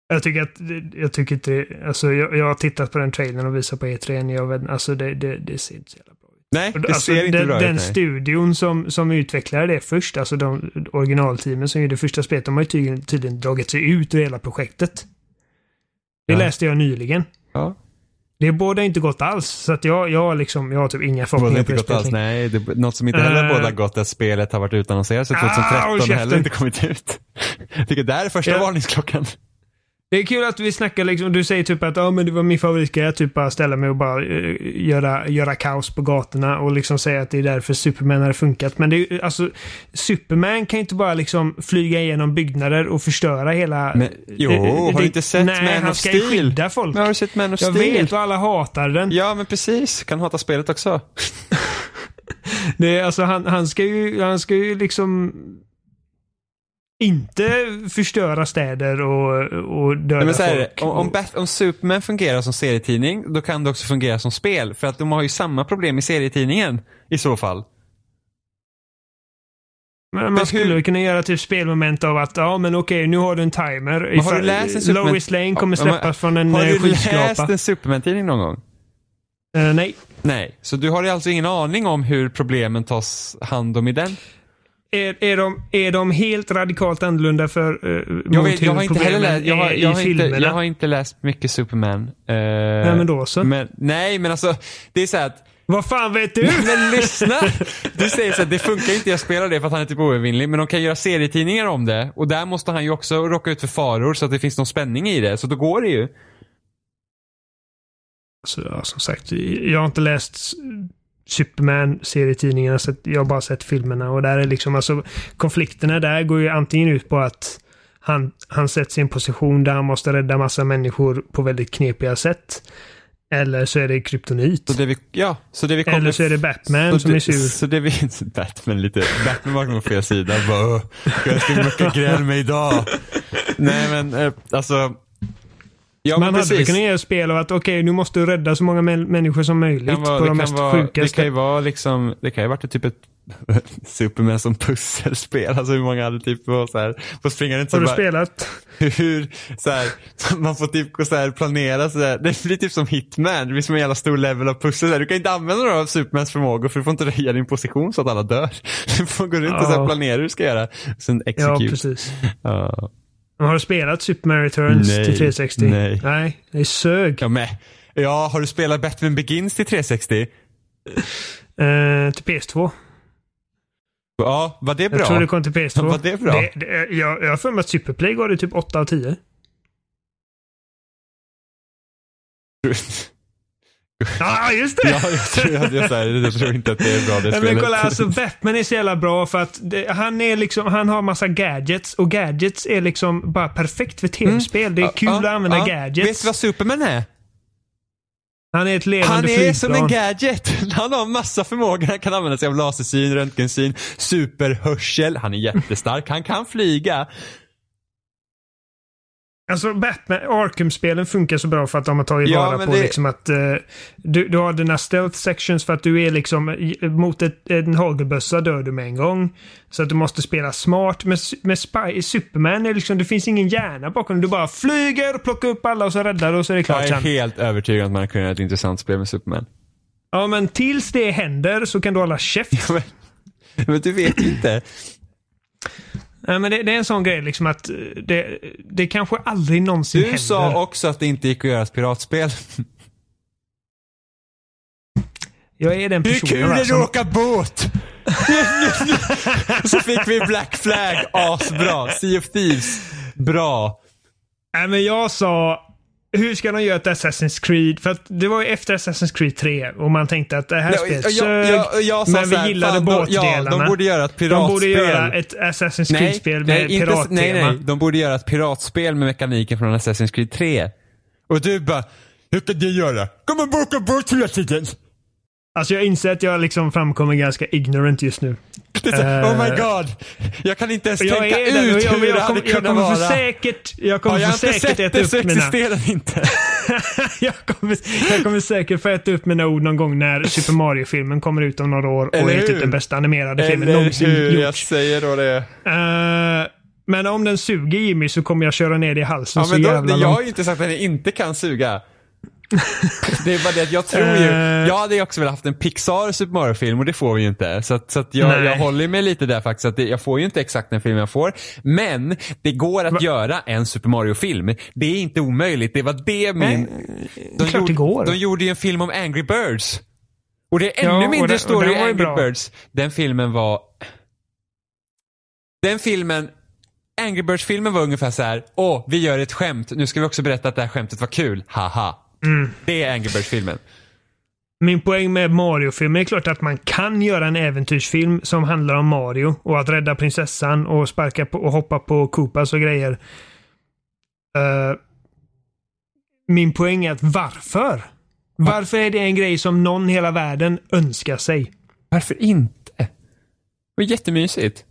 Jag tycker att, jag tycker inte alltså jag, jag har tittat på den trailern och visat på E3. Jag alltså det, det, det ser inte så jävla bra ut. Nej, det Alltså, ser inte den, bra den ut. Nej. studion som, som utvecklade det först, alltså de originalteamen som gjorde första spelet, de har ju tydligen, tydligen dragit sig ut ur hela projektet. Det Ja. läste jag nyligen. Ja. Det båda inte gått alls, så att jag, jag, liksom, jag har typ inga förhoppningar inte på det gått alls. Nej, det, något som inte heller Eh. båda gott är att spelet har varit utannonserat Ah, håll 2013 och käften. heller inte kommit ut. Jag *laughs* tycker där är första Ja. varningsklockan. Det är kul att vi snackar liksom, du säger typ att ja men det var min favoritgrej att typ bara ställa mig och bara eh, göra, göra kaos på gatorna och liksom säga att det är därför Superman hade funkat. Men det är alltså, Superman kan ju inte bara liksom flyga igenom byggnader och förstöra hela... Men, jo, det- har det- du inte sett nej, Man han of ska ju Steel? skydda folk. Men har du sett Man of Jag Steel? vet och alla hatar den. Ja, men precis. Kan hata spelet också. *laughs* Det är, alltså, han, han, ska ju, han ska ju liksom inte förstöra städer och, och döda Nej, här, är folk. om, om, Bat- om Superman fungerar som serietidning, då kan det också fungera som spel. För att de har ju samma problem i serietidningen i så fall. Men man skulle hur- kunna göra typ spelmoment av att ja men okej nu har du en timer. Men har du läst en Superman- Lois Lane kommer Ja, men- släppas från en Har eh, du läst skyskrapa. en Superman-tidning någon gång? Eh, nej. Nej, så du har alltså ingen aning om hur problemen tas hand om i den? Är, är, de, är de helt radikalt annorlunda för uh, Jag, vet, jag har inte heller läst, jag har, jag, har inte, jag har inte läst mycket Superman. Eh, Nej men då så. men, nej men alltså, det är så här att Vad fan vet du? Men *laughs* lyssna! Du säger så att det funkar inte, jag spelar det för att han är typ oövervinnlig. Men de kan göra serietidningar om det. Och där måste han ju också råka ut för faror så att det finns någon spänning i det. Så då går det ju. Så, ja, som sagt, jag har inte läst Superman-serietidningarna, så jag har bara sett filmerna. Och där är liksom, alltså konflikterna där går ju antingen ut på att han, han sätts i en position där han måste rädda massa människor på väldigt knepiga sätt. Eller så är det kryptonit. Så det vi, ja, så det vi. Eller så är det Batman som det, är sur. Så det vi... *laughs* Batman lite... Batman var på fel sida. Bara, "Åh, jag ska mucka gräl med idag. Nej men, eh, alltså... Ja, Man men hade precis. kunnat göra spel av att okej, nu måste du rädda så många mä- människor som möjligt vara, på det, de mest vara, det sjukaste. kan ju vara liksom, det kan ju varit typ ett *laughs* Superman som pusselspel. Alltså hur många hade typ på så här, på springa runt så Har du bara, spelat? *laughs* hur, så här, *laughs* man får typ gå så här, planera så där. Det blir typ som Hitman, det blir som en jävla stor level av pussel. Du kan inte använda några av Supermans förmågor för du får inte röja din position så att alla dör. Du får gå runt och så här Ja. planera hur du ska göra. Sen Ja, execute. precis. Ja. Har du spelat Superman Returns Nej, till 360? nej. Nej, det är sög. Ja, men, ja, har du spelat Batman Begins till 360? Eh, till PS2. Ja, var det bra? Jag tror det kom till PS2. Var det bra? Det, det, jag, jag har för mig att Superplay gav det typ 8 av 10. *laughs* Ja, just det! Ja, jag tror, jag, jag, jag, jag tror inte att det är bra det spelet. men kolla, alltså Batman är så jävla bra för att det, han är liksom, han har massa gadgets och gadgets är liksom bara perfekt för tv-spel. Det är kul Mm. Ja, att använda ja. gadgets. Vet du vad Superman är? Han är ett levande Han är flygplan. som en gadget. *laughs* Han har massa förmågor. Han kan använda sig av lasersyn, röntgensyn, superhörsel. Han är jättestark. Han kan flyga. Alltså Batman, Arkham-spelen funkar så bra för att de har tagit Ja, vara på det- liksom att eh, du, du har dina stealth sections för att du är liksom mot ett, en hagelbössa dör du med en gång. Så att du måste spela smart. Med, med Spy, Superman är liksom, det finns ingen hjärna bakom. Du bara flyger, plockar upp alla och så räddar du och så är det klart Jag är helt övertygad om att man kan göra ett intressant spel med Superman. Ja, men tills det händer så kan du hålla käft. *laughs* Men, men du vet inte. Nej, men det, det är en sån grej liksom att eh, det, det kanske aldrig någonsin Du händer. sa också att det inte gick att göra ett piratspel. Jag är den personen kul va, är det som- att åka båt? Så fick vi Black Flag, asbra. Sea of Thieves, bra. Nej, men jag sa, hur ska de göra ett Assassin's Creed? För att det var ju efter Assassin's Creed 3 och man tänkte att det här spelet sög, jag, jag men vi här, gillade fan, de- båtdelarna. Ja, de borde göra ett de piratspel. borde göra ett Assassin's Creed-spel med inte- pirattema. nej, nej, de borde göra ett piratspel med mekaniken från Assassin's Creed 3. Och du bara, hur kan det göra? Kommer boka båt hela tiden. Alltså jag inser att jag liksom framkommer ganska ignorant just nu. *laughs* Det så, Eh, oh my god. Jag kan inte ens Jag tänka och ut jag, hur jag, det jag, hade kom, jag kunnat kommer vara. för säkert, jag kommer Har jag för inte säkert sett äta det så upp mina... existerar det inte. *laughs* jag, kommer, jag kommer säkert få äta upp mina ord någon gång när Super Mario-filmen kommer ut om några år och Eller är typ hur? den bästa animerade filmen Eller någonsin hur, jag gjorts. säger då det. Eh, men om den suger Jimmy så kommer jag köra ner det i halsen Ja, så men då, jävla jag långt. har ju inte sagt att den inte kan suga. *laughs* Det är bara det att jag tror ju, Eh. jag hade ju också velat haft en Pixar Super Mario-film och det får vi ju inte. Så att, så att jag, Nej. jag håller mig lite där faktiskt, att det, jag får ju inte exakt den film jag får. Men det går att göra en Super Mario-film. Det är inte omöjligt, det var det min... De, klart det går. de gjorde ju en film om Angry Birds. Och det är Ja, ännu och mindre och story i Angry bra. Birds. Den filmen var... Den filmen Angry Birds-filmen var ungefär så här. åh, vi gör ett skämt, nu ska vi också berätta att det här skämtet var kul, haha. Mm. Det är Angry Birds-filmen. Min poäng med Mario-filmer är klart att man kan göra en äventyrsfilm som handlar om Mario och att rädda prinsessan och sparka på och hoppa på Koopas och grejer. Eh, min poäng är att varför? Varför är det en grej som någon i hela världen önskar sig? Varför inte? Det var jättemysigt.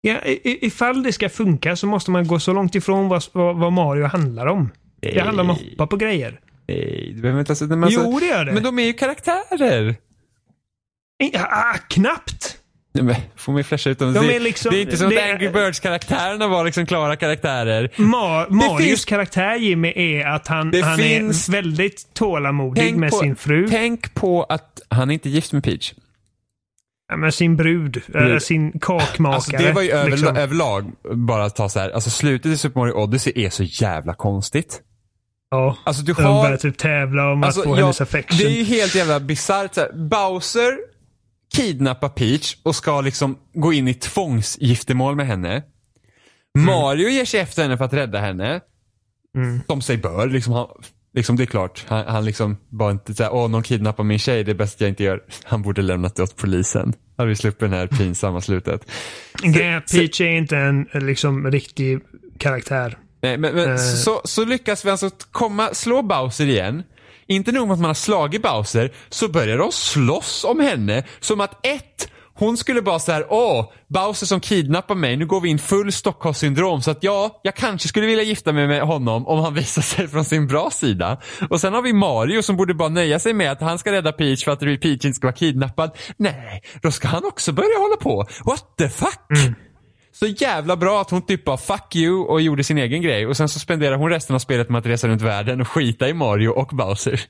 Ja, ifall det ska funka så måste man gå så långt ifrån vad, vad, vad Mario handlar om. Det handlar om att hoppa på grejer. Nej, du behöver inte... Alltså, men alltså, jo, det gör det. Men de är ju karaktärer. Ah, knappt! Men, får man flasha ut dem. De det, är liksom- det är inte som det att är- Angry Birds-karaktärerna var liksom klara karaktärer. Ma Marios finns- karaktär Jimmy är att han, han finns- är väldigt tålamodig med sin fru. Tänk på att han är inte gift med Peach. Ja, med sin brud. äh, Brud. sin kakmakare. Alltså det var ju över, liksom. överlag, bara att ta så här, alltså slutet i Super Mario Odyssey är så jävla konstigt. Ja. Alltså du De har... börjar typ tävla om Alltså, att få ja, hennes affection. Det är ju helt jävla bisarrt. Bowser kidnappar Peach och ska liksom gå in i tvångsgiftermål med henne. Mm. Mario ger sig efter henne för att rädda henne. Som sig bör. Liksom, han, liksom det är klart. Han, han liksom bara inte såhär, åh någon kidnappar min tjej, det är bäst jag inte gör. *laughs* Han borde lämnat det åt polisen. Hade vi sluppit det här pinsamma slutet. *laughs* Att Peach är inte en liksom riktig karaktär. Nej, men, men Eh. så, så lyckas vi alltså komma, slå Bowser igen. Inte nog med att man har slagit Bowser, så börjar de slåss om henne. Som att ett, hon skulle bara så här: åh, Bowser som kidnappar mig, nu går vi in full Stockholmssyndrom. Så att ja, jag kanske skulle vilja gifta mig med honom om han *laughs* visar sig från sin bra sida. Och sen har vi Mario som borde bara nöja sig med att han ska rädda Peach för att Peach inte ska vara kidnappad. Nej, då ska han också börja hålla på. What the fuck? Så jävla bra att hon typ bara fuck you och gjorde sin egen grej. Och sen så spenderar hon resten av spelet med att resa runt världen och skita i Mario och Bowser.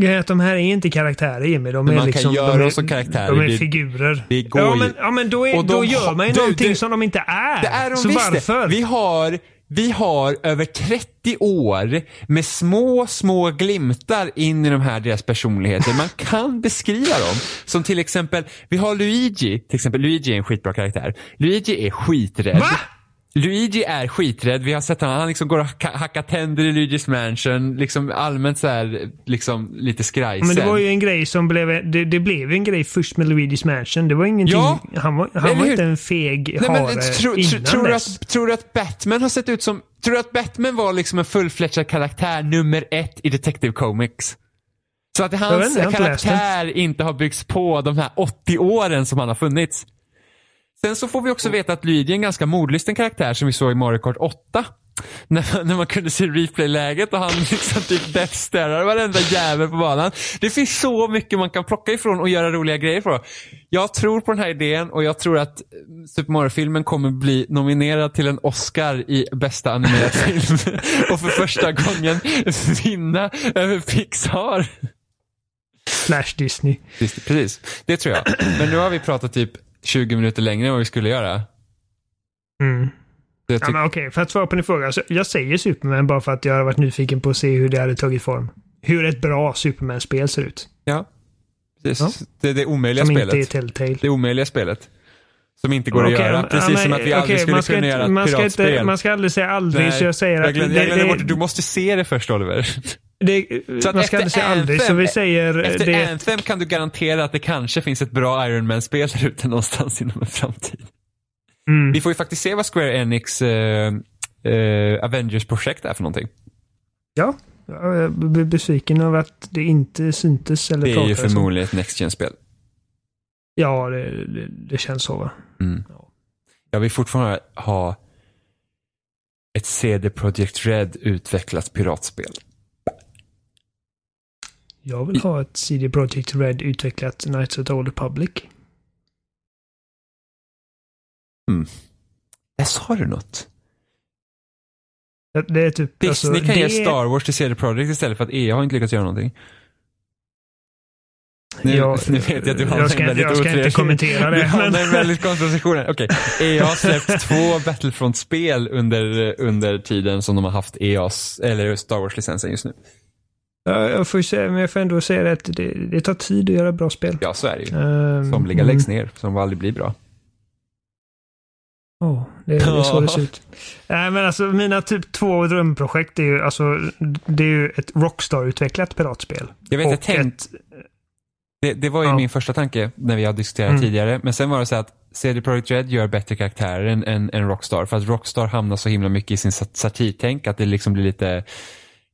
Grejen är att de här är inte karaktärer Jimmy. De är man kan liksom, göra de är, som karaktärer. De är Det- figurer. det går ja, men, ja, men då, är, Och då gör man ju du, någonting du- som de inte är. Det är de så visst det. varför? Vi har, vi har över 30 år med små, små glimtar in i de här deras personligheter. Man kan beskriva dem. Som till exempel, vi har Luigi. Till exempel, Luigi är en skitbra karaktär. Luigi är skiträdd. Va? Luigi är skiträdd. Vi har sett honom, han liksom går och hacka- hackar tänder i Luigis mansion. Liksom allmänt så här, liksom lite skraj Men det var ju en grej som blev... Det, det blev en grej först med Luigi's Mansion. Det var ingenting... Ja. Han var, han var inte en feg Nej, men, hare tro, tro, innan tror, du att, tror du att Batman har sett ut som... Tror du att Batman var liksom en fullflätschad karaktär nummer ett i Detective Comics? Så att hans inte, karaktär inte har byggts på de här 80 åren som han har funnits. Sen så får vi också veta att Luigi är en ganska mordlysten karaktär som vi såg i Mario Kart 8. *laughs* När, när man kunde se replay-läget och han *laughs* liksom typ deathstarar varenda jävel på banan. Det finns så mycket man kan plocka ifrån och göra roliga grejer på. Jag tror på den här idén och jag tror att eh, Super Mario-filmen kommer bli nominerad till en Oscar i bästa animerad *laughs* film. och för första gången vinna över Pixar. Slash Disney. Precis, Precis, det tror jag. Men nu har vi pratat typ 20 minuter längre än vad vi skulle göra. Mm. Ja, men okej, för att svara på din fråga. Jag säger Superman bara för att jag har varit nyfiken på att se hur det hade tagit form. Hur ett bra Superman-spel ser ut. ja, precis. Ja. Det är det omöjliga Som spelet. inte är Telltale. Det omöjliga spelet. Som inte går att Okej, göra. Precis men- som att vi aldrig okej, skulle kunna inte- göra ett man ska piratspel. Inte, man ska aldrig säga aldrig, så jag säger jag att... glömde, det- jag glömde bort, du måste se det först Oliver. *laughs* det, Så att man ska aldrig säga aldrig, så vi säger... Efter det, Anthem kan du garantera att det kanske finns ett bra Iron Man-spel där ute någonstans *laughs* inom en framtid. mm, Vi får ju faktiskt se vad Square Enix eh, eh, Avengers-projekt är för någonting. ja, jag blir besviken över att det inte syntes eller Det är ju förmodligen ett Next Gen-spel. Ja, det, det, det känns så va. Mm. Ja. Jag vill fortfarande ha ett CD Projekt Red utvecklat piratspel. Jag vill ha ett CD Projekt Red utvecklat Knights of the Old Republic. Där sa du något. Det- Det är typ... Disney alltså, kan det, ge Star Wars till CD Projekt istället för att EA har inte lyckats göra någonting. Nu, Ja, *laughs* nu vet jag att du har jag ska en inte- väldigt jag ska inte kommentera det, *laughs* Du har men- en väldigt konstig position. Okej, EA har släppt *laughs* två Battlefront-spel under, under tiden som de har haft EAs, eller Star Wars-licensen just nu. Ja, jag får ju säga, men jag får ändå säga att det, det tar tid att göra bra spel. Ja, så är det ju. Um, Somliga läggs ner, som aldrig blir bra. Ja, det, det är så det ser ut. Nej, men alltså mina typ två drömprojekt är ju, alltså, det är ju ett Rockstar-utvecklat piratspel. Jag vet, jag tänkt, ett, det, det var ju Ja. min första tanke när vi har diskuterat Mm. tidigare. Men sen var det så att CD Projekt Red gör bättre karaktärer än, än, än Rockstar. För att Rockstar hamnar så himla mycket i sin sat- satirtänk att det liksom blir lite,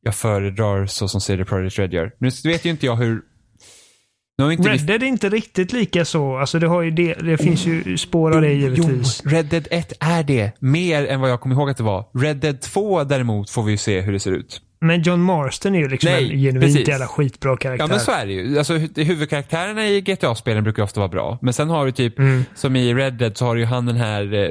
jag föredrar så som CD Projekt Red gör. Nu vet ju inte jag hur, nu inte Red Dead är inte riktigt lika så. Alltså det har ju det, det finns ju spår av det givetvis. Jo, Red Dead 1 är det. Mer än vad jag kommer ihåg att det var. Red Dead 2 däremot får vi ju se hur det ser ut. Men John Marston är ju liksom Nej, en genuint precis. jävla skitbra karaktär. Ja men så är det ju. Alltså, hu- huvudkaraktärerna i GTA-spelen brukar ofta vara bra. Men sen har du typ, Mm. som i Red Dead så har du ju han den här eh,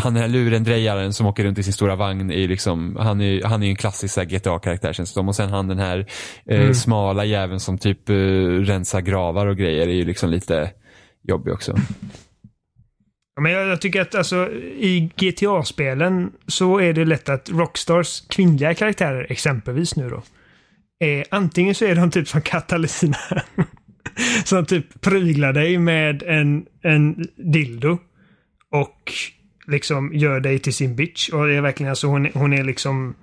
han den här lurendrejaren som åker runt i sin stora vagn i liksom, han är han är ju en klassisk GTA-karaktär känns det som. Och sen han den här eh, Mm. smala jäveln som typ eh, rensar gravar och grejer är ju liksom lite jobbig också. Men jag, jag tycker att alltså, i GTA-spelen så är det lätt att Rockstars kvinnliga karaktärer, exempelvis nu då, är antingen så är de typ som Catalina. *laughs* som typ pryglar dig med en, en dildo och liksom gör dig till sin bitch. Och det är verkligen alltså hon, hon är liksom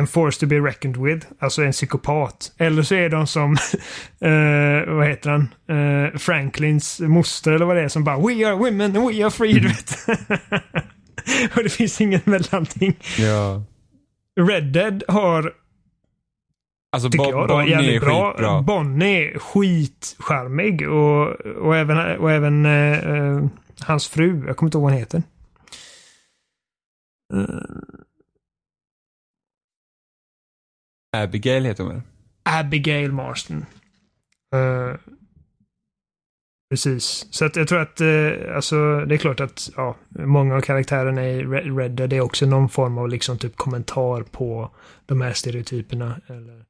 en force to be reckoned with, alltså en psykopat. Eller så är de som, *laughs* eh, vad heter han, Eh, Franklins moster eller vad det är som bara We are women we are free, *laughs* vet. *laughs* och det finns ingen mellanting. Ja. Red Dead har, Alltså tycker Bo- jag då, Bonnie är bra. skitbra. Bonnie är skitcharmig och, och även, och även eh, eh, hans fru, jag kommer inte ihåg vad hon heter. Abigail heter hon väl? Abigail Marston. Uh, precis. Så att jag tror att, uh, alltså det är klart att ja, många av karaktärerna i Red Dead är också någon form av liksom typ kommentar på de här stereotyperna. Eller...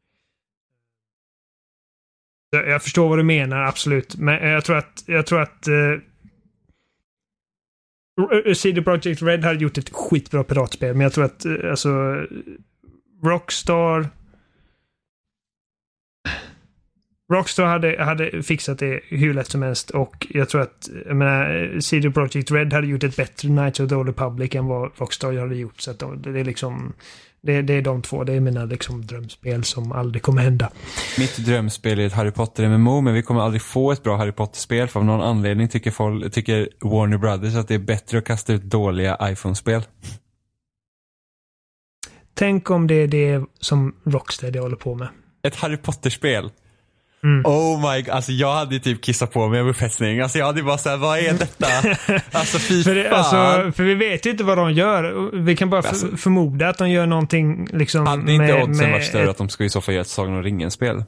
Jag, jag förstår vad du menar, absolut. Men jag tror att, jag tror att eh, uh, CD Projekt Red hade gjort ett skitbra piratspel, men jag tror att alltså Rockstar Rockstar hade, hade fixat det hur lätt som helst och jag tror att, jag menar, CD Projekt Red hade gjort ett bättre Knights of the Old Republic än vad Rockstar hade gjort. Så att det är liksom, det, det är de två, det är mina liksom drömspel som aldrig kommer hända. Mitt drömspel är ett Harry Potter-MMO, men vi kommer aldrig få ett bra Harry Potter-spel för av någon anledning tycker, folk, tycker Warner Brothers att det är bättre att kasta ut dåliga iPhone-spel. Tänk om det är det som Rocksteady håller på med. Ett Harry Potter-spel. Mm. Oh my god, alltså jag hade typ kissat på mig av upphetsning. Alltså jag hade bara såhär, vad är detta? *laughs* Alltså fy För, det, fan. alltså, för vi vet ju inte vad de gör. Vi kan bara Alltså- för, förmoda att de gör någonting liksom hade inte med, oddsen varit större ett- att de skulle i så fall göra ett Sagan om ringen-spel?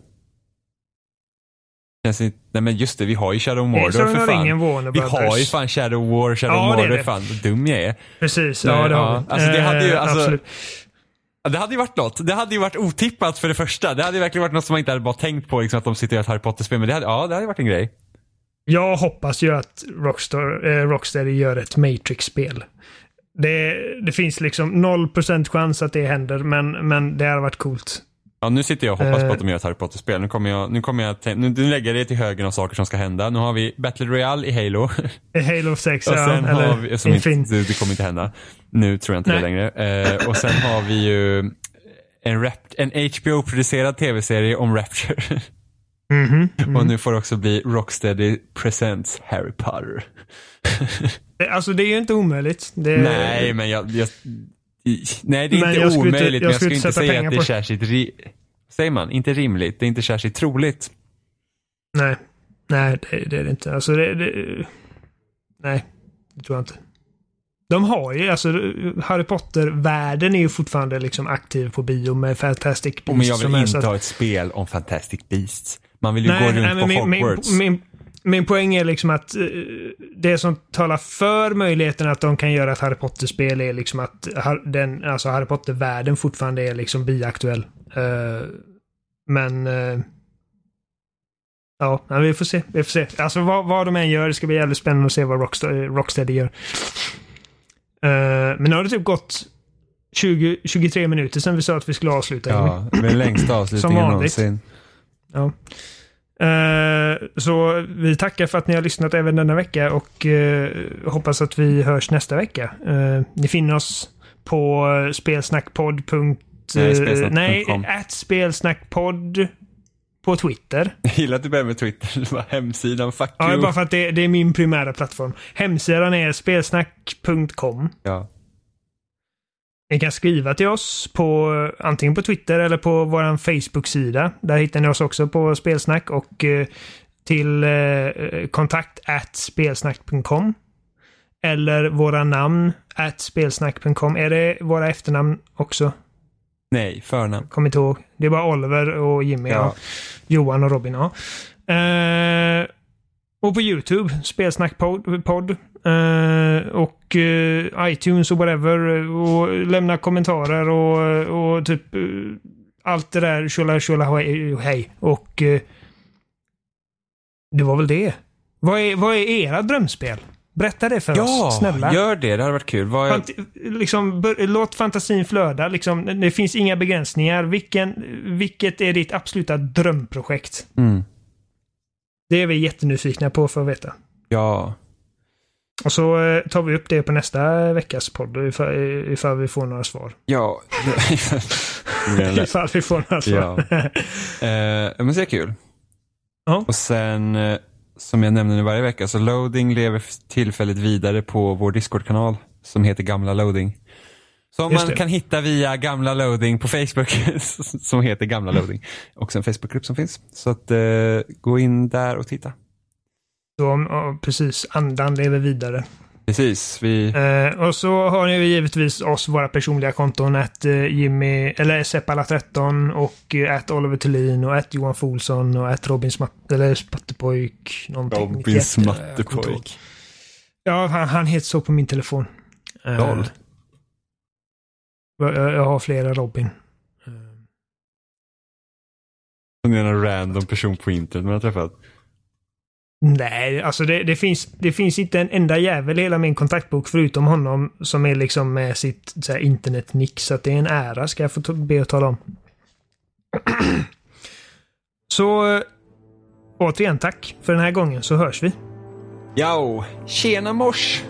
Inte, nej men just det, vi har ju Shadow Det är Mordor för fan. ringen Vi har ju fan Shadow War, Shadow Ja, Mordor, fan vad dum jag är. Precis, ja det har vi. Alltså, det hade ju- Eh, alltså- absolut. Ja, Det hade ju varit något. Det hade ju varit otippat för det första. Det hade ju verkligen varit något som man inte hade bara tänkt på, liksom, att de sitter och gör ett Harry Potter-spel. Men det hade, ja, det hade varit en grej. Jag hoppas ju att Rockstar, eh, Rocksteady gör ett Matrix-spel. Det, det finns liksom 0% chans att det händer, men, men det hade varit coolt. Ja, nu sitter jag och hoppas Eh. på att de gör ett Harry Potter-spel. Nu kommer jag, nu kommer jag, nu, nu lägger jag det till högen av saker som ska hända. Nu har vi Battle Royale i Halo. Halo 6, *laughs* Och ja, sen eller har vi, som inte, Infinite. det, det kommer inte hända. Nu tror jag inte det Nej. längre. Eh, och sen har vi ju en, en HBO-producerad tv-serie om Rapture. Mhm, mhm. *laughs* och nu får det också bli Rocksteady Presents Harry Potter. Alltså det är ju inte omöjligt. Det, Nej, men jag... jag nej, det är Men inte skulle inte- omöjligt, jag men jag skulle inte säga pengar att det är på- särskilt... Ri, säger man? Inte rimligt. Det är inte särskilt troligt. Nej, nej det, det är det inte. Alltså det, det... Nej, det tror jag inte. De har ju, alltså Harry Potter-världen är ju fortfarande liksom aktiv på bio med Fantastic Beasts. Men jag vill inte att- ha ett spel om Fantastic Beasts. Man vill ju gå Nej, runt nej, på min, min, Hogwarts. min, min poäng är liksom att eh, det som talar för möjligheten att de kan göra ett Harry Potter-spel är liksom att den, alltså Harry Potter-världen fortfarande är liksom biaktuell. Eh, men... eh, ja, vi får se. Vi får se. Alltså vad, vad de än gör, det ska bli jävligt spännande att se vad Rocksteady gör. Eh, men nu har det typ gått 20, 23 minuter sedan vi sa att vi skulle avsluta. Ja, det är längsta avslutningen någonsin. Ja. Eh, så vi tackar för att ni har lyssnat även denna vecka och eh, hoppas att vi hörs nästa vecka. Ni finner oss på spelsnackpodd. Nej, spelsnack.com. Nej, at spelsnackpodd på Twitter. Jag gillar att du börjar med Twitter. *laughs* Var hemsidan, fuck Ja, you. bara för att det, det är min primära plattform. Hemsidan är spelsnack.com. Ja. Ni kan skriva till oss på antingen på Twitter eller på vår Facebook-sida. Där hittar ni oss också på Spelsnack och eh, till eh, kontakt at spelsnack.com. Eller våra namn at spelsnack.com. Är det våra efternamn också? Nej, förnamn. Kom inte ihåg. Det är bara Oliver och Jimmy. Ja. Ja. Johan och Robin. Ja. Eh, och på YouTube, Spelsnackpodd. Podd, eh, och eh, iTunes och whatever. Och lämna kommentarer och, och typ eh, allt det där. Tjola tjola hej. hej. Och eh, det var väl det. Vad är, vad är era drömspel? Berätta det för Ja, oss, snälla. gör det. Det hade varit kul. Vad. Fant- liksom, låt fantasin flöda. Liksom, det finns inga begränsningar. Vilken, vilket är ditt absoluta drömprojekt? Mm. Det är vi jättenyfikna på för att veta. Ja. Och så eh, tar vi upp det på nästa veckas podd ifall, ifall vi får några svar. Ja. *laughs* Ifall vi får några svar. Ja. *laughs* eh, men så är det kul. Ja. Och sen, eh, som jag nämner nu varje vecka, så loading lever tillfälligt vidare på vår Discord-kanal som heter Gamla Loading. Som man kan hitta via Gamla Loading på Facebook, *laughs* som heter Gamla Loading. Också en Facebookgrupp som finns. Så att eh, gå in där och titta. Så, ja, precis, andan lever vidare. Precis, vi... Eh, och så har ni ju givetvis oss, våra personliga konton, att eh, Jimmy, eller Seppala13 och eh, att Oliver Thulin och att Johan Folsson och att Robin Smatt, eller Spattepojk. Någonting. Robin. Smattepojk. Ja, han, han heter så på min telefon. Eh, Roll. jag, jag har flera Robin. Eh, Som är en random person på internet man har träffat. Nej, alltså det, det, finns, det finns inte en enda jävel i hela min kontaktbok förutom honom som är liksom med sitt så här, internetnick. Så att det är en ära ska jag få be att tala om. *clears throat* Så eh, återigen tack för den här gången så hörs vi. Jao, tjena mors!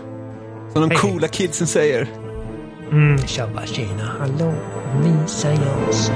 Som de Hej, coola kidsen säger. Mm, tjabba tjena, hallå, vi säger oss.